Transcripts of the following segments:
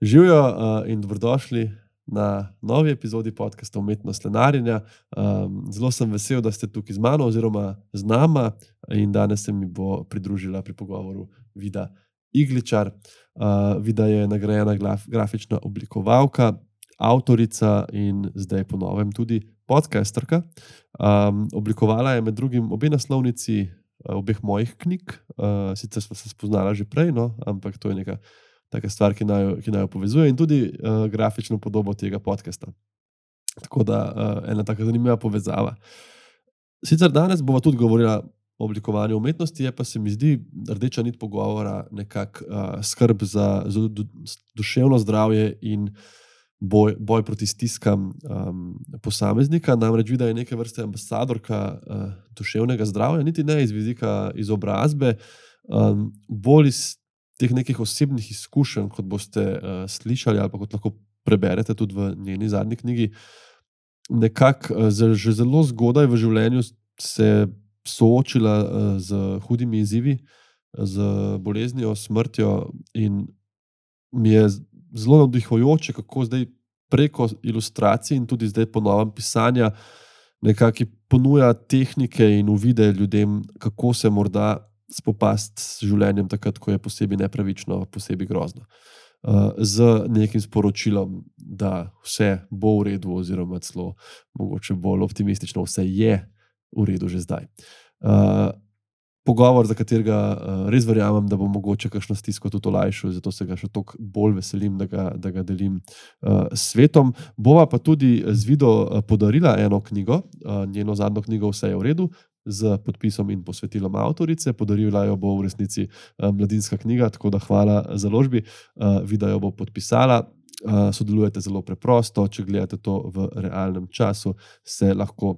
Živijo uh, in dobrodošli na novi epizodi podcasta Umetnost Lenarjenja. Um, zelo sem vesel, da ste tukaj z mano oziroma z nama in danes se mi bo pridružila pri pogovoru Vida Igličar. Uh, Vida je nagrajena grafična oblikovalka, avtorica in zdaj ponovem tudi podcasterka. Um, oblikovala je med drugim obe naslovnici uh, obeh mojih knjig, uh, sicer smo se spoznala že prej, no, ampak to je nekaj taka stvar, ki naj, ki naj jo povezuje, in tudi uh, grafično podobo tega podcasta. Tako da uh, ena tako zanimiva povezava. Sicer danes bomo tudi govorili o oblikovanju umetnosti, je pa se mi zdi rdeča nit pogovora nekako uh, skrb za, za duševno zdravje in boj, boj proti stiskam um, posameznika. Namreč vidi, da je neke vrste ambasadorka uh, duševnega zdravja, niti ne iz vidika izobrazbe, um, bolj iz teh nekih osebnih izkušenj, kot boste uh, slišali, ali pa kot lahko preberete tudi v njeni zadnji knjigi, nekako uh, že zelo zgodaj v življenju se soočila uh, z hudimi izzivi, z boleznijo, smrtjo. In mi je zelo navdihujoče, kako zdaj preko ilustracij in tudi zdaj po novem pisanja. Nekako ponuja tehnike in uvide ljudem, kako se morda spopasti s življenjem, takrat, ko je posebej nepravično, posebej grozno. Uh, z nekim sporočilom, da vse bo v redu, oziroma celo mogoče bolj optimistično, vse je v redu že zdaj. Uh, pogovor, za katerega uh, res verjamem, da bo mogoče kakšno stisko tudi olajšal, zato se ga še toliko bolj veselim, da ga, da ga delim uh, s svetom. Bova pa tudi z Vido podarila eno knjigo, uh, njeno zadnjo knjigo, Vse je v redu, z podpisom in posvetilom avtorice. Podarila jo bo v resnici uh, mladinska knjiga, tako da hvala za ložbi, uh, vida jo bo podpisala. Uh, sodelujete zelo preprosto, če gledate to v realnem času, se lahko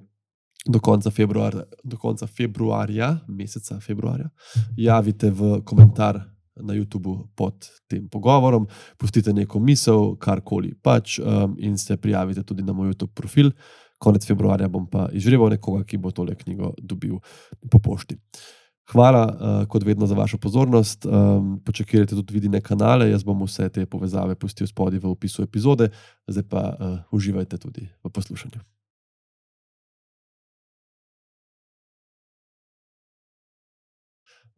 do konca, februar, do konca februarja, meseca februarja, javite v komentar na YouTubu pod tem pogovorom, pustite neko misel, karkoli pač, um, in se prijavite tudi na moj YouTube profil. Uh, konec februarja bom pa izžreval nekoga, ki bo tole knjigo dobil po pošti. Hvala, uh, kot vedno, za vašo pozornost. Um, počakajte tudi vidine kanale, jaz bom vse te povezave pustil spodaj v opisu epizode, zdaj pa uh, uživajte tudi v poslušanju.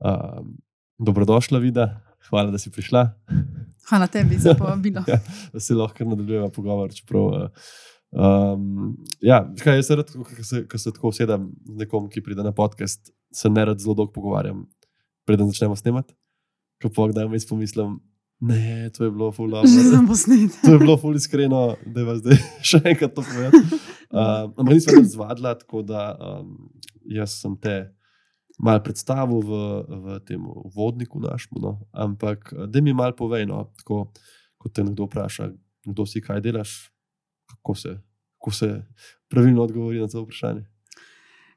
Um, dobrodošla, Vida, hvala, da si prišla. Hvala tebi za povabilo. ja, se lahko nadaljujeva pogovor. Čeprav, uh, Um, ja, kaj jaz rad, ko se, ko se tako usedem z nekom, ki pride na podcast, se ne rad zelo dolgo pogovarjam, preden začnemo snemati. Ko pa kdaj mi pomislim, ne, to je bilo fulano. Že sem posnet. To je bilo fulano iskreno, da je vas zdaj še enkrat to povedal. Um, ampak nisem več zvadila, tako da um, jaz sem te mal predstavil v, v tem vodniku našemu. No. Ampak da mi mal povej, no, tako, kot te nekdo vpraša, kdo si kaj delaš kako se, kako se pravilno odgovori na to vprašanje.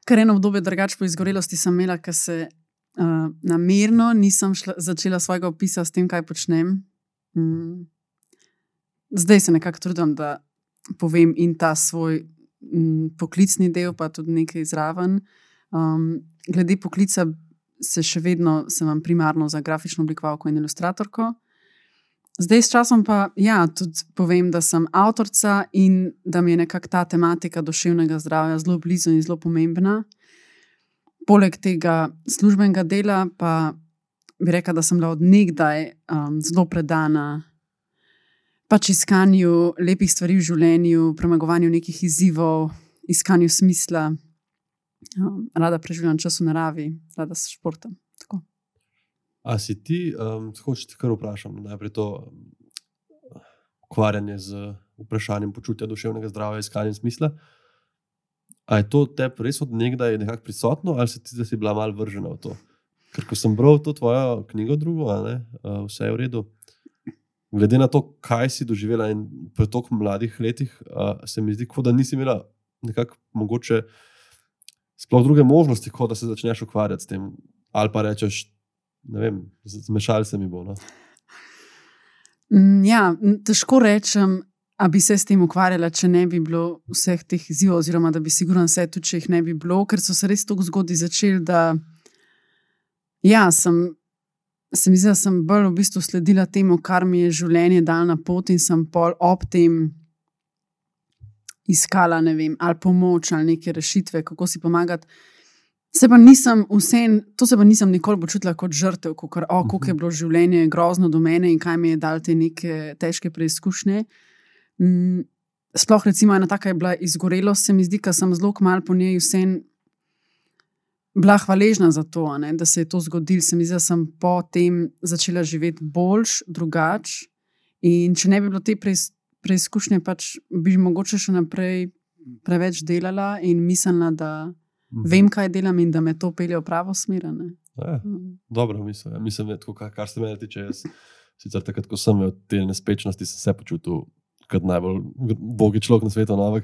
Kar eno obdobje drugače po izgorelosti sem imela, ker se uh, namerno nisem šla, začela svojega opisa s tem, kaj počnem. Mm. Zdaj se nekako trudim, da povem in ta svoj mm, poklicni del, pa tudi nekaj zraven. Um, glede poklica, se še vedno sem primarno za grafično oblikovalko in ilustratorko. Zdaj, s časom pa ja, tudi povem, da sem avtorica in da mi je nekako ta tematika duševnega zdravja zelo blizu in zelo pomembna. Poleg tega službenega dela, pa bi rekla, da sem bila od nekdaj um, zelo predana pač iskanju lepih stvari v življenju, premagovanju nekih izzivov, iskanju smisla. Um, rada preživljam čas v naravi, rada se športam. A si ti, um, hočeš kar vprašam, najprej to ukvarjanje z vprašanjem počutja duševnega zdravja, iskanja smisla. A je to tebi res od nekdaj nekako prisotno, ali se ti zdaj bila malo vržena v to? Ker ko sem bral to tvojo knjigo, drugo, ne, uh, vse je v redu. Glede na to, kaj si doživela in toliko mladih letih, uh, se mi zdi, kot da nisi imela nekako mogoče sploh druge možnosti, kot da se začneš ukvarjati s tem. Ali pa rečeš, vem, zmešali se mi bo. No? Mm, ja, težko rečem, da bi se s tem ukvarjala, če ne bi bilo vseh teh izzivov, oziroma da bi sigurno vse tudi, če jih ne bi bilo, ker so se res tako zgodaj začeli, da ja, sem se mi zdi, da sem bolj v bistvu sledila temu, kar mi je življenje dal na pot, in sem pol ob tem iskala, ne vem, ali pomoč ali neke rešitve, kako si pomagati. Se pa nisem, vsem, to se pa nisem nikoli počutila kot žrtev, kot oh, kako je bilo življenje grozno do mene in kaj mi je dal te neke težke preizkušnje. Mm, sploh, recimo, ena taka je bila izgorelost, se mi zdi, da sem zelo malo po njej vsem bila hvaležna za to, ne, da se je to zgodilo. Se mi zdi, da sem potem začela živeti boljš, drugače. In če ne bi bilo te preiz, preizkušnje, pač bi mogoče še naprej preveč delala in mislila, da mhm. vem, kaj delam in da me to pelje v pravo smer. Ja, mhm. dobro, mislim, ja. mislim da kar, kar se meni tiče. Jaz, sicer takrat, ko sem imel te nespečnosti, sem se počutil kot najbolj bogi človek na svetu. Uh,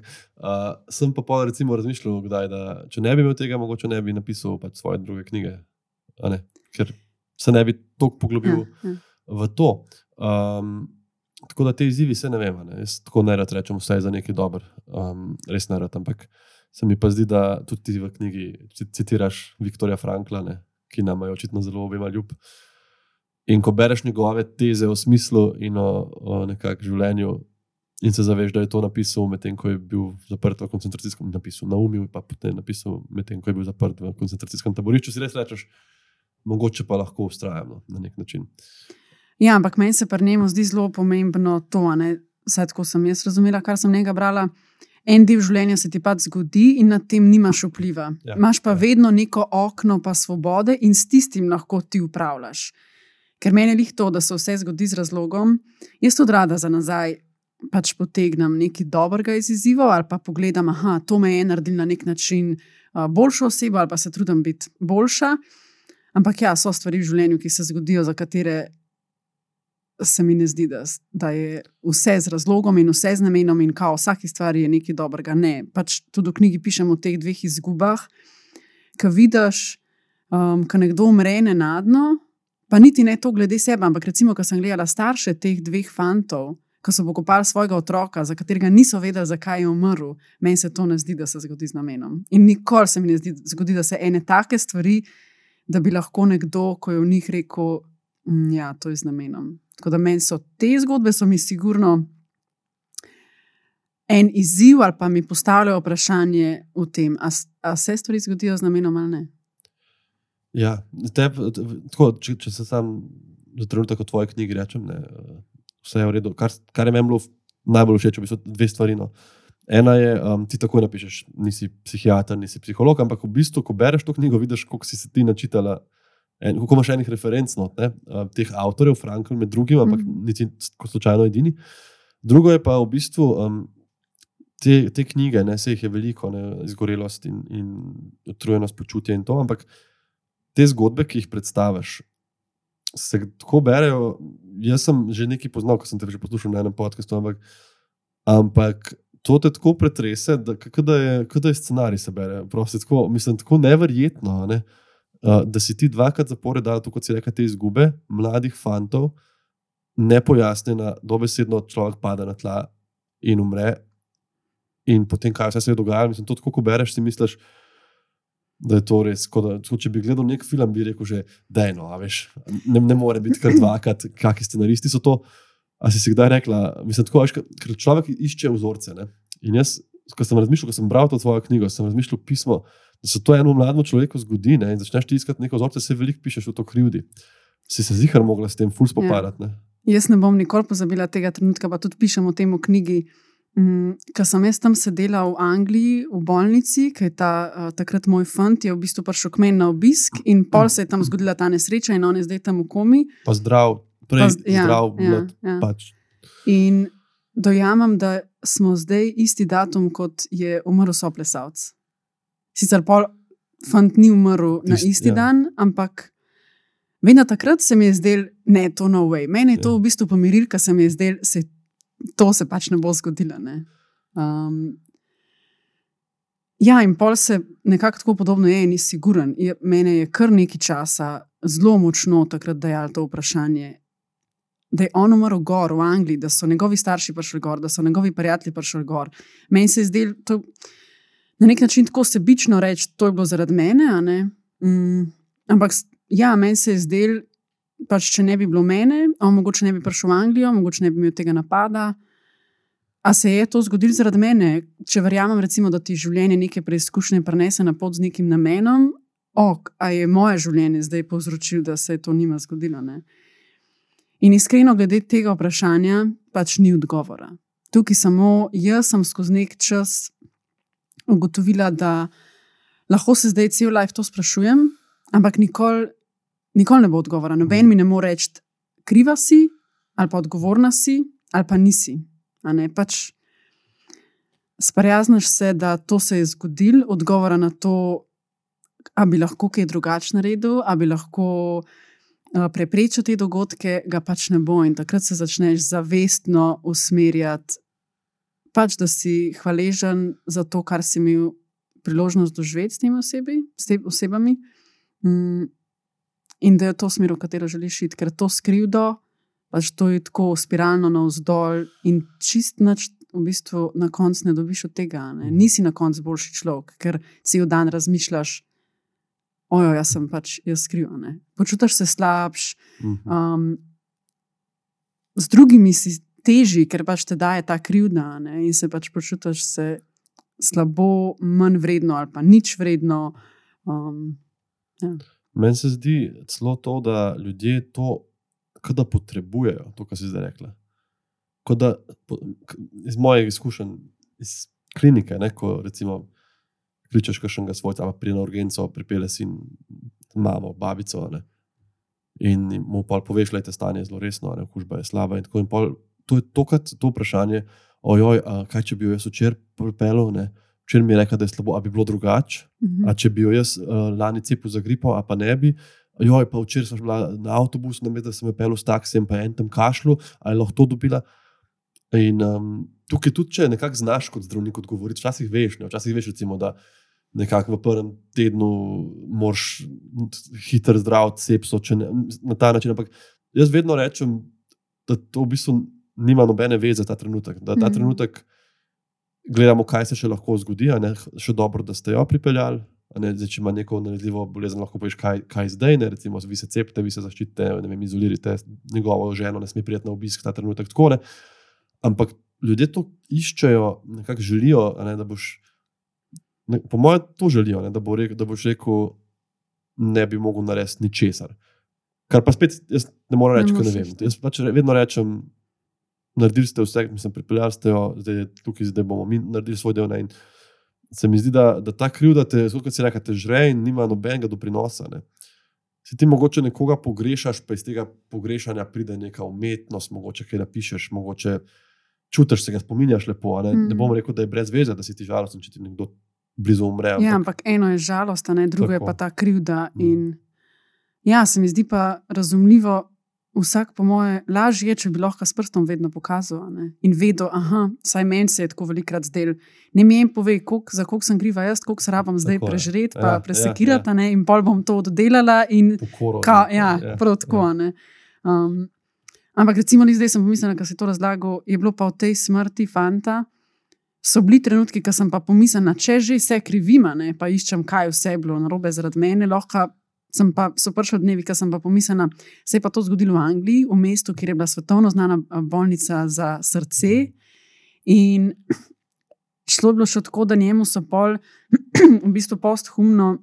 sem pa pa recimo razmišljal, kdaj, da če ne bi imel tega, mogoče ne bi napisal pač svoje druge knjige, ker se ne bi tako poglobil ja, ja. v to. Um, tako da te izzivi se ne vem. Ne? Jaz tako ne rad rečem, vse je za nekaj dober, um, res ne rad. Ampak se mi pa zdi, da tudi ti v knjigi citiraš Viktorja Frankla, ne? ki nam je očitno zelo obema ljub. In ko bereš njegove teze o smislu in o, o nekakšnem življenju, in se zaveš, da je to napisal medtem, ko je bil zaprt v koncentracijskem napisu, na umil, pa potem napisal medtem, ko je bil zaprt v koncentracijskem taborišču. Si res rečeš, mogoče pa lahko ustrajamo na nek način. Ja, ampak meni se pri njemu zdi zelo pomembno to, da tako sem jaz razumela, kar sem njega brala. En del življenja se ti pač zgodi, in na tem nimaš vpliva. Ja, Imáš pa ja. vedno neko okno, pa svobode, in s tistim lahko ti upravljaš. Ker meni je lih to, da se vse zgodi z razlogom. Jaz tudi rada za nazaj pač potegnem nekaj dobrega iz izzivov, ali pa pogledam, da to me je naredilo na nek način boljšo osebo, ali pa se trudim biti boljša. Ampak ja, so stvari v življenju, ki se zgodijo, za katere se mi ne zdi, da, da je vse z razlogom in vse z namenom, in kao vsaki stvari je nekaj dobrega. Ne, pač tudi v knjigi pišem o teh dveh izgubah, ki vidiš, um, ko nekdo umre nenadno. Pa niti ne to glede sebe, ampak recimo, ko sem gledala starše teh dveh fantov, ko so pokopali svojega otroka, za katerega niso vedeli, zakaj je umrl, meni se to ne zdi, da se zgodi z namenom. In nikoli se mi ne zdi, zgodi, da se ene take stvari, da bi lahko nekdo, ko je v njih rekel, da mm, ja, to je z namenom. Tako da meni so te zgodbe, so mi sigurno. En izziv, ali pa mi postavljajo vprašanje o tem, ali se stvari zgodijo z namenom ali ne. Ja, te, tako, če, če se sam za trenutek o tvoji knjigi rečem, ne, vse je v redu. Kar, kar je meni bilo najbolj všeč, so dve stvari. No. Ena je, um, ti tako napišeš, nisi psihiater, nisi psiholog, ampak v bistvu, ko bereš to knjigo, vidiš, koliko si se ti načitala. Kako imaš enih referenc, no, ne, uh, teh avtorjev, Frankl, med drugim, ampak mm. niti kot slučajno edini. Drugo je pa v bistvu um, te, te knjige, ne, se jih je veliko, ne, izgorelost in, in utrujenost počutja in to, ampak te zgodbe, ki jih predstaviš, se tako berejo. Jaz sem že nekaj poznal, ko sem te že poslušal na enem podkastu, ampak, ampak to te tako pretrese, da, da, je, da je scenarij se bere. Prosti, tako, mislim, tako neverjetno, ne? uh, da si ti dvakrat zaporedal, tako kot si rekel, te izgube mladih fantov, nepojasnjena, dobesedno človek pade na tla in umre. In potem, kaj se je dogajalo, mislim, to ko bereš, si misliš da je to res. Da, če bi gledal nek film, bi rekel, da je no, veš, ne, ne more biti kar dvakrat, kakšni scenaristi so to. A si si kdaj rekla, mislim, tako, veš, ker človek išče vzorce. Ne? In jaz, ko sem razmišljal, ko sem bral to svojo knjigo, sem razmišljal pismo, se to enemu mlademu človeku zgodi ne? in začneš ti iskati neko vzorce, se veliko pišeš v to krivdi. Si se zihar mogla s tem ful spopadati. Ja. Jaz ne bom nikoli pozabila tega trenutka, pa tudi pišem o tem v knjigi. Mm, Ker sem jaz tam sedela v Angliji, v bolnici, ker je ta, uh, takrat moj fant je v bistvu prišel k meni na obisk in pol se je tam zgodila ta nesreča in on je zdaj tam v komi. Pa zdrav, prej pa, ja, zdrav, ja, ja. pač. In dojamem, da smo zdaj isti datum, kot je umrl soplesavc. Sicer pol fant ni umrl Tist, na isti ja. dan, ampak. Vedno takrat se mi je zdel, da je to no way. Mene je to ja. v bistvu pomirilo, ker se mi je zdel, da to se pač ne bo zgodilo. Ne? Um, ja, in pol se nekako tako podobno je, ni siguren. Je, mene je kar nekaj časa zelo močno takrat dajal to vprašanje. Da je on umrl gor v Angliji, da so njegovi starši prišli gor, da so njegovi prijatelji prišli gor. Meni se je zdelo, na nek način tako sebično reči, da je bilo zaradi mene. Mm, ampak ja, meni se je zdelo, pač, če ne bi bilo mene, mogoče ne bi prišel v Anglijo, mogoče ne bi imel tega napada. A se je to zgodilo zaradi mene? Če verjamem, recimo, da ti življenje neke preizkušnje prenese na pot z nekim namenom, ok, a je moje življenje zdaj povzročilo, da se je to njima zgodilo. Ne? In iskreno, glede tega vprašanja, pač ni odgovora. Tukaj samo jaz sem skozi nek čas ugotovila, da lahko se zdaj cel life to sprašujem, ampak nikoli nikol ne bo odgovora. Noben mi ne more reči, kriva si, ali pa odgovorna si, ali pa nisi. Pač Sprijazniš se, da to se je zgodilo, odgovora na to, ali bi lahko kaj drugače naredil, ali bi lahko uh, preprečil te dogodke, ga pač ne bo. In takrat se začneš zavestno usmerjati, pač, da si hvaležen za to, kar si imel priložnost doživeti s temi osebi, s te osebami. Mm, in da je to smer, v katero želiš iti, ker to skrivdo, pač to je tako spiralno navzdol in čist noč. V bistvu na koncu ne dobiš od tega, ne? nisi na koncu boljši človek, ker si v dan razmišljaš, ojo, jaz sem pač jaz skriv. Počutiš se slabš, Mhm. um, z drugimi si teži, ker pač te daje ta krivda ne? in se pač počutiš se slabo, manj vredno ali pa nič vredno. Um, Meni se zdi celo to, da ljudje to, da potrebujejo, to, kar si zdaj rekla. Kot da, iz mojih izkušenj, iz klinike, ne, ko recimo kličeš kakšnega svojca, ali pri na urgenco, pripele si mamo, babico. Ne, in mu pa poveš, da je stanje zelo resno, ne, okužba je slaba. In tako in pol, to je tokrat to vprašanje, ojoj, a kaj če bi jo jaz včeraj pripeljal, ne, včeraj mi je rekel, da je slabo, a bi bilo drugače. mhm. A če bi jo jaz uh, lani cepil za gripo, a pa ne bi. Joj, pa včeraj sem bila na avtobusu, namesto da sem jo pel s taksijem, pa en tam kašlu, ali lahko to dobila. In um, tukaj tudi, če nekako znaš kot zdravnik odgovoriti, včasih veš, ne, včasih veš, recimo, da nekako v prvem tednu moraš hitro zdraviti sepso, če ne na ta način. Ampak jaz vedno rečem, da to v bistvu nima nobene veze ta trenutek. Da ta Mhm. trenutek gledamo, kaj se še lahko zgodi, a ne še dobro, da ste jo pripeljali. Ne, zdaj, če ima neko nalezljivo bolezen, lahko poveš, kaj, kaj zdaj, ne, recimo, vi se cepite, vi se zaščitite, ne vem, izolirate njegovo ženo, ne sme prijeti na obisk ta trenutek. Tako, ne. Ampak ljudje to iščejo, nekako želijo, ne, da boš. Ne, po mojem, to želijo, ne, da, bo rekel, da boš rekel, ne bi mogel narediti ničesar. Kar pa spet jaz ne morem Ne reči, ker ne vem. Jaz pač vedno rečem, naredili ste vse, mislim, pripeljali ste jo, zdaj je tukaj, zdaj bomo mi naredili svoj del. Ne, in se mi zdi, da, da ta krivda te, kot se reče, te žre in nima nobenega doprinosa. Ne. Si ti mogoče nekoga pogrešaš, pa iz tega pogrešanja pride neka umetnost, mogoče kaj napišeš, mogoče čutiš se ga, spominjaš lepo. Ne, mm. ne Mm. bom rekel, da je brez veze, da si ti žalosten, če ti nekdo blizu umre. Ja, ampak eno je žalost, a ne, drugo je Tako. pa ta krivda. Mhm. In, ja, se mi zdi pa razumljivo. Vsak, po moje, lažje je, če bi lahko s prstom vedno pokazal a ne, in vedel, da saj meni se je tako velikrat zdel. Ne mi en pove, kolik, za koliko sem kriva jaz, koliko se rabam zdaj prežreti, Ja, pa ja, presekirati, ja. ja, in pol bom to oddelala. In, Pokoro, Ka, ja, ja, prav tako. ja. Um, ampak recimo, zdaj sem pomislila, da si to razlagal, je bilo pa v tej smrti fanta. So bili trenutki, ko sem pa pomislila, če že vse krivima, ne, pa iščem, kaj vse je bilo narobe zaradi mene. Lahko sem pa, so prišli dnevi, ko sem pa pomislila, se je pa to zgodilo v Angliji, v mestu, kjer je bila svetovno znana bolnica za srce. In šlo je bilo še tako, da njemu so pol, v bistvu posthumno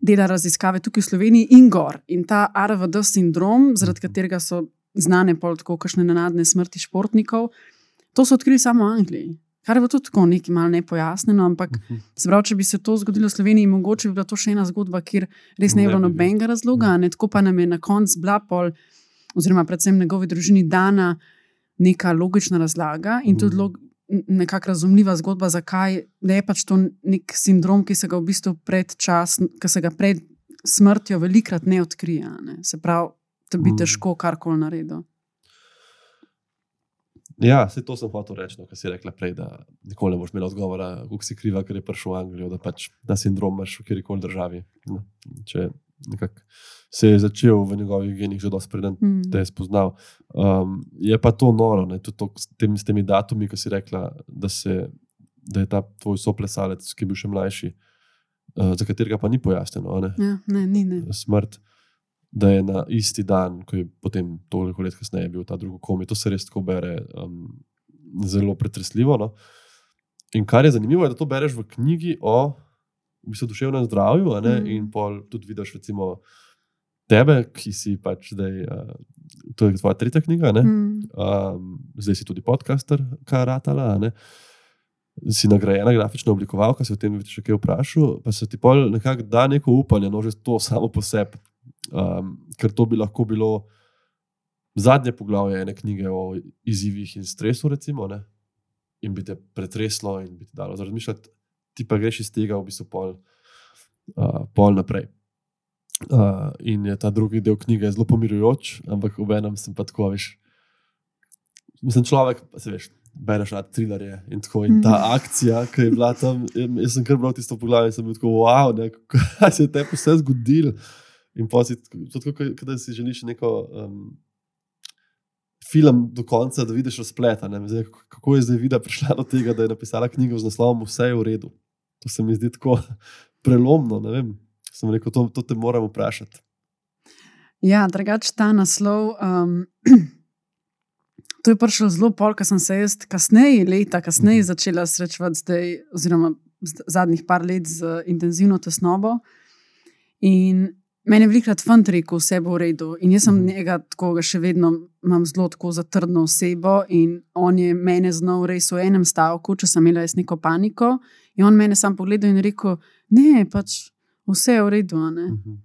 dela raziskave tukaj v Sloveniji in gor. In ta RVD sindrom, zaradi katerega so znane pol tako kakšne nenadne smrti športnikov, to so odkrili samo v Angliji. Kar je bilo tudi tako nekaj malo nepojasneno, ampak Mhm. se pravi, če bi se to zgodilo v Sloveniji, mogoče bi bila to še ena zgodba, kjer res ne Ne bi bilo bi bil. nobenega razloga, ne tako pa nam je na koncu bila pol, oziroma predvsem njegovi družini dana neka logična razlaga in tudi Mhm. log, nekako razumljiva zgodba, zakaj da je pač to nek sindrom, ki se ga v bistvu pred čas, ki se ga pred smrtjo velikrat ne odkrije. Ne? Se pravi, da bi Mhm. težko karkoli naredil. Ja, vse to sem hotel reči, no, kar si rekla prej, da nikoli ne boš imela odgovora, kako si kriva, ker je prišel v Anglijo, da pač ta sindrom imaš v kjerkoli državi. No, če nekako se je začel v njegovih genih že dosti preden Mm. te je spoznal. Um, je pa to noro, ne, tudi to, s, tem, s temi datumi, ki si rekla, da, se, da je ta tvoj soplesalec, ki je bil še mlajši, uh, za katerega pa ni pojasnjeno, a ne, Ja, ne, ni, ne. smrt. Da je na isti dan, ko je potem toliko let kasneje bil ta drugi komi. To se res tako bere um, zelo pretresljivo. No? In kar je zanimivo, je, da to bereš v knjigi o v bistvu, duševnem zdravju, mm. in pol tudi vidiš, recimo, tebe, ki si pač zdaj. Uh, To je tvoja tretja knjiga, mm. um, zdaj si tudi podcaster, karatala. Si nagrajena grafična oblikovalka, se o tem še kaj vprašal, pa se ti pol nekako da neko upanje, no že to samo po sebi. Um, ker to bi lahko bilo zadnje poglavje ene knjige o izzivih in stresu, recimo, ne? in bi te pretreslo in bi ti dalo razmišljati, ti pa greš iz tega v bistvu pol, uh, pol naprej. Uh, in je ta drugi del knjige zelo pomirujoč, ampak v enem sem pa tako, veš. Mislim, človek, pa se veš, bereš rad trilerje in tako. In ta mm. akcija, ki je bila tam, jaz sem kar bral tisto poglavje in sem bil tako, wow, ne, kaj se je tebi vse zgodilo. In si tako, da si želiš neko um, film do konca, da vidiš razpleta. Zdaj, kako je zdaj vida prišla do tega, da je napisala knjigo z naslovom Vse je v redu. To se mi zdi tako prelomno, sem rekel, to, to te moram vprašati. Ja, drugač ta naslov. Um, to je prišlo zelo pol, ker sem se jaz kasneje, leta kasneje, mhm. začela srečevati zdaj, oziroma zadnjih par let z intenzivno tesnobo. In meni je velikrat fant rekel, vse bo v redu. In jaz sem mhm. njega tako, še vedno imam zelo tako zatrdno osebo. In on je mene znal res v enem stavku, če sem imela jaz neko paniko. In on mene sam pogledal in rekel: Ne, pač vse je v redu. Uh mhm. -huh.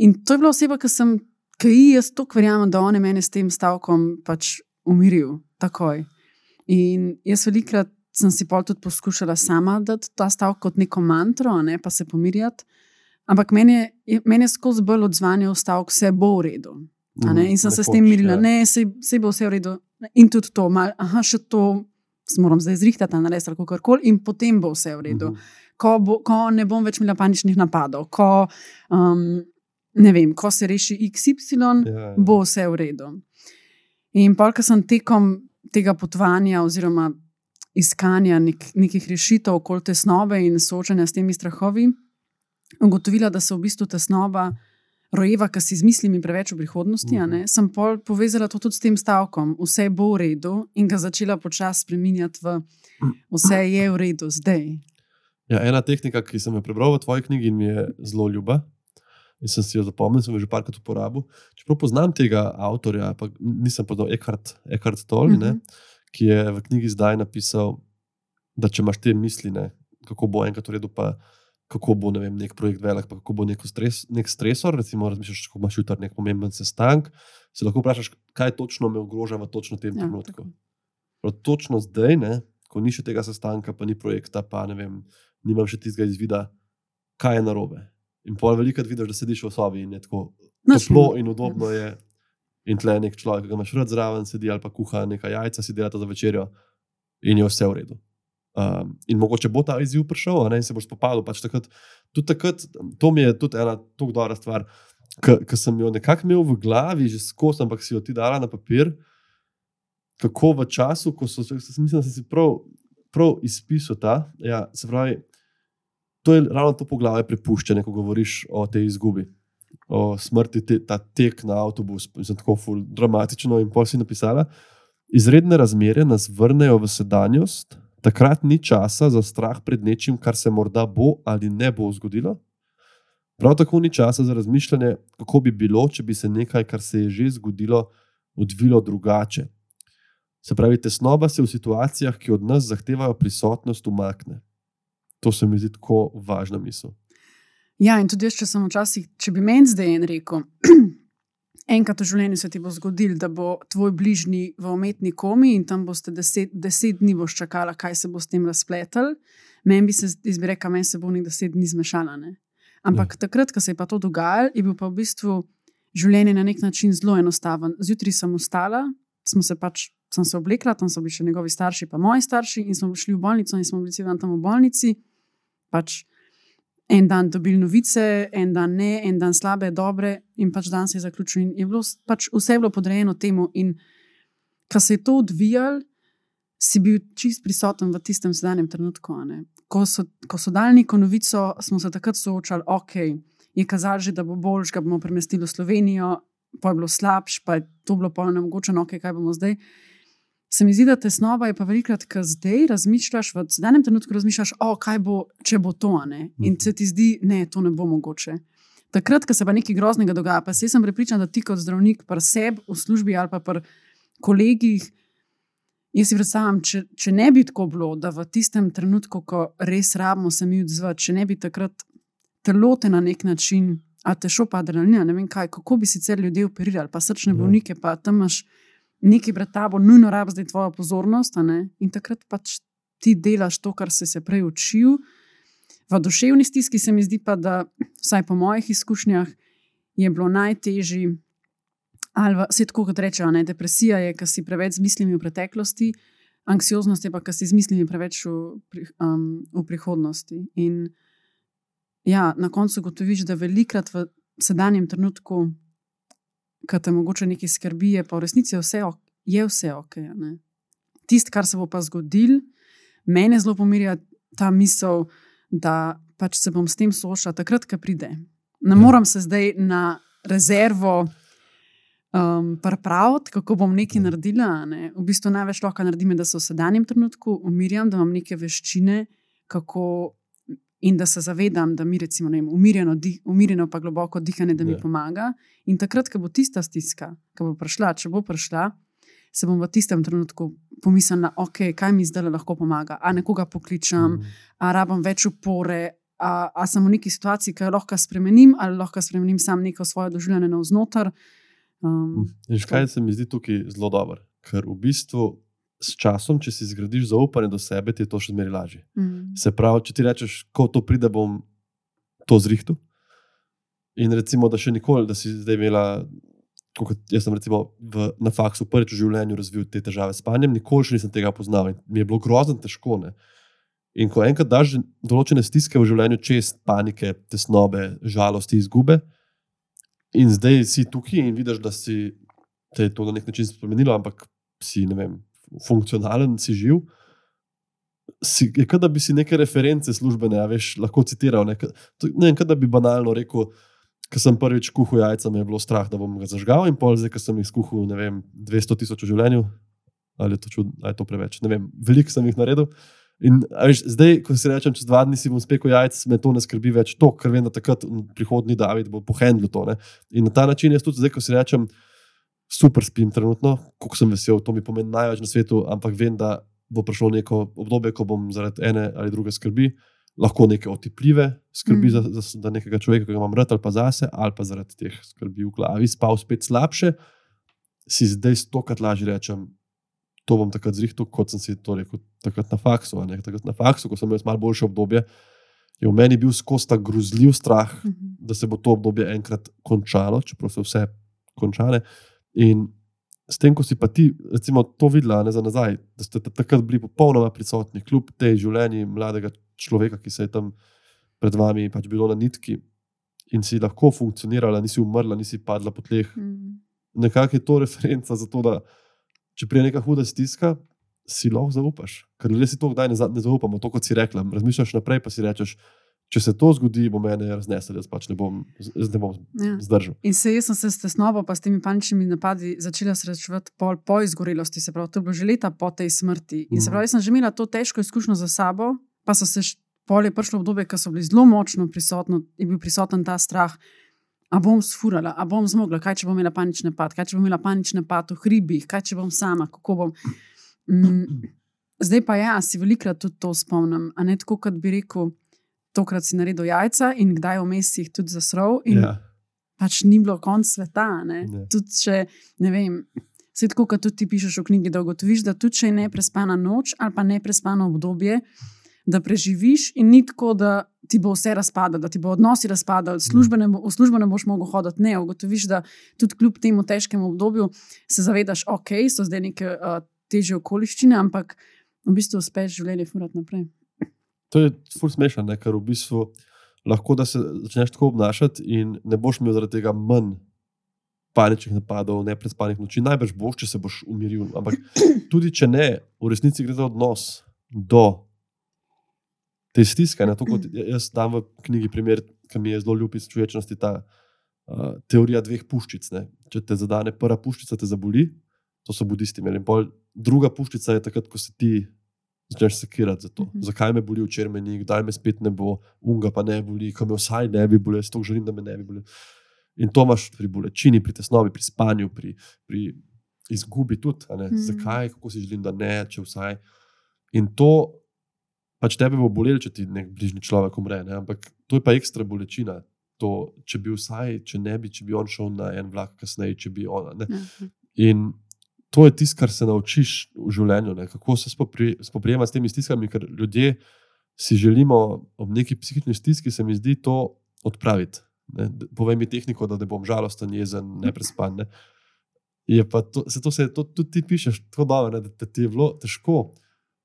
In to je bila oseba, ki sem, ki ji jaz to verjamem, da on je meni s tem stavkom pač umiril takoj. In jaz velikrat sem si pol tudi poskušala sama dati ta stavek kot neko mantro, ne, pa se pomirjati. Ampak meni je, meni je skozi bolj odzvanjal stavek, vse bo v redu. -huh. In sem se s tem mirila, da ja. se bo vse v redu. In tudi to, mal, aha, še to. Moram zdaj zrihtati na res, kako koli, in potem bo vse v redu. Uh -huh ko, bo, ko ne bom več imela paničnih napadov, ko, um, vem, ko se reši XY, ja, ja. bo vse v redu. In pa, ker sem tekom tega potovanja oziroma iskanja nek, nekih rešitev okoli tesnobe in soočanja s temi strahovi, ugotovila, da se v bistvu tesnoba. Rojeva, ki si izmislim preveč v prihodnosti, uh -huh. sem povezala to tudi s tem stavkom, vse bo v redu, in ga začela počasi spremenjati v vse je v redu, zdaj. Ja, ena tehnika, ki sem jo prebral v tvoji knjigi in mi je zelo ljuba, in sem si jo zapomnil, sem jo že parkrat uporabil. Čeprav poznam tega avtorja, pa nisem poznal Eckhart, Eckhart Tolle, mm -hmm. ki je v knjigi zdaj napisal, da če imaš te misli, ne, kako bo enkrat v redu, pa kako bo ne vem, nek projekt velik, pa kako bo stres, nek stresor. Recimo, razmišljaš, ko imaš jutri nek pomemben sestank, se lahko vprašaš, kaj točno me ogroža v točno tem ja, trenutku. Točno zdaj, ne, ko ni še tega sestanka, pa ni projekta, pa ne vem nimam še tistega izvida, kaj je narobe. In pol veliko vidiš, da sediš v sobi in je tako toplo in udobno. Je. In tle je nek človek, ki ga imaš rad zraven, sedi ali pa kuha nekaj jajca, si delata za večerjo in je vse v redu. Um, in mogoče bo ta izziv prišel, ne, in se boš spopadal. Pač takrat, takrat, to mi je tudi ena tako dobra stvar, ki sem jo nekako imel v glavi, že skozi, ampak si jo ti dala na papir. Kako v času, ko so, mislim, da si prav, prav izpisal ta, ja, se pravi, to je ravno to poglavje prepuščanja, ko govoriš o tej izgubi, o smrti, te, ta tek na avtobus, zelo tako ful, dramatično. In pol si napisala, izredne razmere nas vrnejo v sedanjost, takrat ni časa za strah pred nečim, kar se morda bo ali ne bo zgodilo. Prav tako ni časa za razmišljanje, kako bi bilo, če bi se nekaj, kar se je že zgodilo, odvilo drugače. Se pravi, tesnoba se v situacijah, ki od nas zahtevajo prisotnost, umakne. To se mi zdi tako važna misel. Ja, in tudi jaz, če sem včasih, če bi meni zdaj en rekel, enkrat v življenju se ti bo zgodil, da bo tvoj bližnji v umetni komi in tam boste deset, deset dni boš čakala, kaj se bo s tem razpletel. Meni bi se izbireka, meni se bo nekaj deset dni zmešala. Ne? Ampak ja. takrat, ko se je pa to dogajalo, je bil pa v bistvu življenje na nek način zelo enostaven. Zjutraj sem ostala, smo se pač. Sem se oblekla, tam so bili še njegovi starši, pa moji starši, in smo šli v bolnico, in smo bili tam v bolnici pač en dan dobili novice, en dan ne, en dan slabe, dobre, in pač dan se je zaključil. In je bilo pač vse bilo podrejeno temu. In ko se je to odvijalo, si bil čist prisoten v tistem sedanjem trenutku. Ko so, ko so dali neko novico, smo se takrat soočali, ok. je kazalo že, da bo boljš, ga bomo premestili v Slovenijo, pa je bilo slabš, pa je to bilo polno mogoče, no, okay, kaj bomo zdaj. Se mi zdi, da tesnova je pa velikrat, ki zdaj razmišljaš, v danem trenutku razmišljaš, o, kaj bo, če bo to, ne? in se ti zdi, ne, to ne bo mogoče. Takrat, ko se pa nekaj groznega dogaja, pa sem prepričan, da ti kot zdravnik, pa sebi v službi ali pa pri kolegih, jaz si predstavljam, če, če ne bi tako bilo, da v tistem trenutku, ko res rabimo se mi odzvati, če ne bi takrat telo te na nek način, a te šlo pa adrenalina, ne vem kaj, kako bi sicer ljudje operirali, pa srčne bolnike, pa tam imaš nekaj pred tabo, nujno rabiš zdaj tvojo pozornost. In takrat pač ti delaš to, kar si se prej učil. V duševni stiski se mi zdi pa, da vsaj po mojih izkušnjah je bilo najtežje. Ali vse tako, kot rečejo, ne? depresija je, ker si preveč z mislimi v preteklosti, anksioznost je pa, ker si z mislimi preveč v, um, v prihodnosti. In ja, na koncu gotoviš, da velikrat v sedanjem trenutku ki te mogoče nekaj skrbi, je pa v resnici vse, je vse ok. Tisto, kar se bo pa zgodil, mene zelo pomirja ta misel, da pač se bom s tem soočal, takrat, ko pride. Ne ja. moram se zdaj na rezervo um, pripraviti, kako bom nekaj naredila. Ne? V bistvu največ lahko naredim, da se v sedanjem trenutku umirjam, da imam neke veščine, kako in da se zavedam, da mi recimo vem, umirjeno, di, umirjeno pa globoko dihanje, da mi ja. pomaga. In takrat, ko bo tista stiska, ki bo prišla, če bo prišla, se bom v tistem trenutku pomislila, ok, kaj mi zdaj lahko pomaga. A nekoga pokličem, mm. a rabim več upore. A, a sem v neki situaciji, ki jo lahko spremenim, ali lahko spremenim sam neko svoje doživljanje navznoter. Um, hm. kaj se mi zdi tukaj zelo dobro? Ker v bistvu s časom, če si zgradiš zaupanje do sebe, ti je to še zmeraj lažje. Mm. Se pravi, če ti rečeš, ko to pride, bom to zrihtel. In recimo, da še nikoli, da si zdaj imela, kot jaz sem recimo v, na faksu prvič v življenju razvil te težave s spanjem, nikoli še nisem tega poznal in mi je bilo grozno težko. Ne? In ko enkrat daš določene stiske v življenju, čez panike, tesnobe, žalosti, izgube, in zdaj si tukaj in vidiš, da si te je to na nek način spremenilo, ampak si ne vem funkcionalen, si živ. Si, je kot da bi si neke reference službene, ja, veš, lahko citiral. Ne, ne vem, da bi banalno rekel, ko sem prvič kuhal jajca, me je bilo strah, da bom ga zažgal, in pol zdaj, ko sem jih skuhal, ne vem, 200 tisoč v življenju, ali je to, čud, ali je to preveč. Ne vem, veliko sem jih naredil. In veš, zdaj, ko si rečem, čez dva dni si bom spekel jajce, me to ne skrbi več, to, ker vem, da takrat prihodni David bo pohendil to. Ne. In na ta način jaz tudi zdaj, ko si rečem, super spim trenutno, kako sem vesel, to mi pomeni največ na svetu, ampak vem, da bo prišlo neko obdobje, ko bom zaradi ene ali druge skrbi, lahko neke otipljive skrbi mm. za, za, za nekega človeka, ki ga imam rad ali pa zase, ali pa zaradi teh skrbi v glavi, spal spet slabše, si zdaj stokrat lažje rečem. To bom takrat zrihtel, kot sem si to rekel, takrat na faksu. Takrat na faksu, ko sem imel malo boljše obdobje, je v meni bil skozi ta grozljiv strah, mm -hmm. da se bo to obdobje enkrat končalo, čeprav so vse končane. In s tem, ko si pa ti, recimo, to videla ne, za nazaj, da ste takrat bili popolnoma prisotni, kljub tej življenji mladega človeka, ki se je tam pred vami pač bilo na nitki in si lahko funkcionirala, nisi umrla, nisi padla po tleh. Mm. Nekako je to referenca za to, da če prije neka huda stiska, si lahko zaupaš. Ker ljudje si to kdaj ne, ne zaupamo, to kot si rekla. Razmišljaš naprej, pa si rečeš če se to zgodi, bo meni raznesel, jaz pač ne bom, ne bom ja. zdržal. In se jaz sem se s tesnobo, pa s temi paničnimi napadi začela srečevati pol po izgorelosti, se pravi, to je bilo že leta po tej smrti. In mm. se mhm. pravi, jaz sem že imela to težko izkušnjo za sabo, pa so se polje prišlo obdobje, ko so bili zelo močno prisotni in bil prisoten ta strah. A bom sfurala, a bom zmogla, kaj če bom imela panične napad, kaj če bom imela panične napad v hribih, kaj če bom sama, kako bom. Mm, zdaj pa ja, si velikrat tudi to spomnim. A ne tako, kot bi rekel, tokrat si naredil jajca in kdaj vmes jih tudi zasrl. In ja. pač ni bilo konc sveta. Ne? Ne. Tudi če ne vem. Vse tako, kot tudi ti pišeš v knjigi, da ugotoviš, da tudi če je neprespana noč ali pa neprespano obdobje, da preživiš in ni tako, da ti bo vse razpadlo, da ti bo odnosi razpadlo, v službo ne boš mogel hoditi. Ne, ugotoviš, da tudi kljub temu težkemu obdobju se zavedaš, ok, so zdaj neke uh, teže okoliščine, ampak v bistvu uspeš življenje furati naprej. To je ful smešno, ker v bistvu lahko da se začneš tako obnašati in ne boš imel zaradi tega manj paničnih napadov, ne prespanih noči. Najbrž boš, če se boš umiril. Ampak tudi če ne, v resnici gre za odnos do te stiske. Ne, kot jaz dam v knjigi primer ki mi je zelo ljub iz človečnosti, ta uh, teorija dveh puščic. Ne. Če te zadane prva puščica, te zaboli, to so budisti imeli. Druga puščica je takrat, ko se ti začneš sekirati za to. Mhm. Zakaj me boli včeraj, meni, kdaj me spet ne bo, unga pa ne boli, ko me vsaj ne bi bolelo, to želim, da me ne bi bolelo. In to imaš pri bolečini, pri tesnobi, pri spanju, pri, pri izgubi tudi. ne. Mhm. Zakaj, kako si želim, da ne, če vsaj. In to pač tebe bo bolelo, če ti nek bližnji človek umre, ne? ampak to je pa ekstra bolečina. To, če bi vsaj, če ne bi, če bi on šel na en vlak kasneje, če bi ona. Ne? Ja. In to je tisto, kar se naučiš v življenju, ne? kako se spopri, spoprijemati s temi stiskami, ker ljudje si želimo ob neki psihični stiski, se mi zdi, to odpraviti. Ne? Povej mi tehniko, da ne bom žalosten, jezen, neprespan. Ne? Je pa to, se to, se, to tudi ti pišeš tako dobro, ne? da, da ti je bilo težko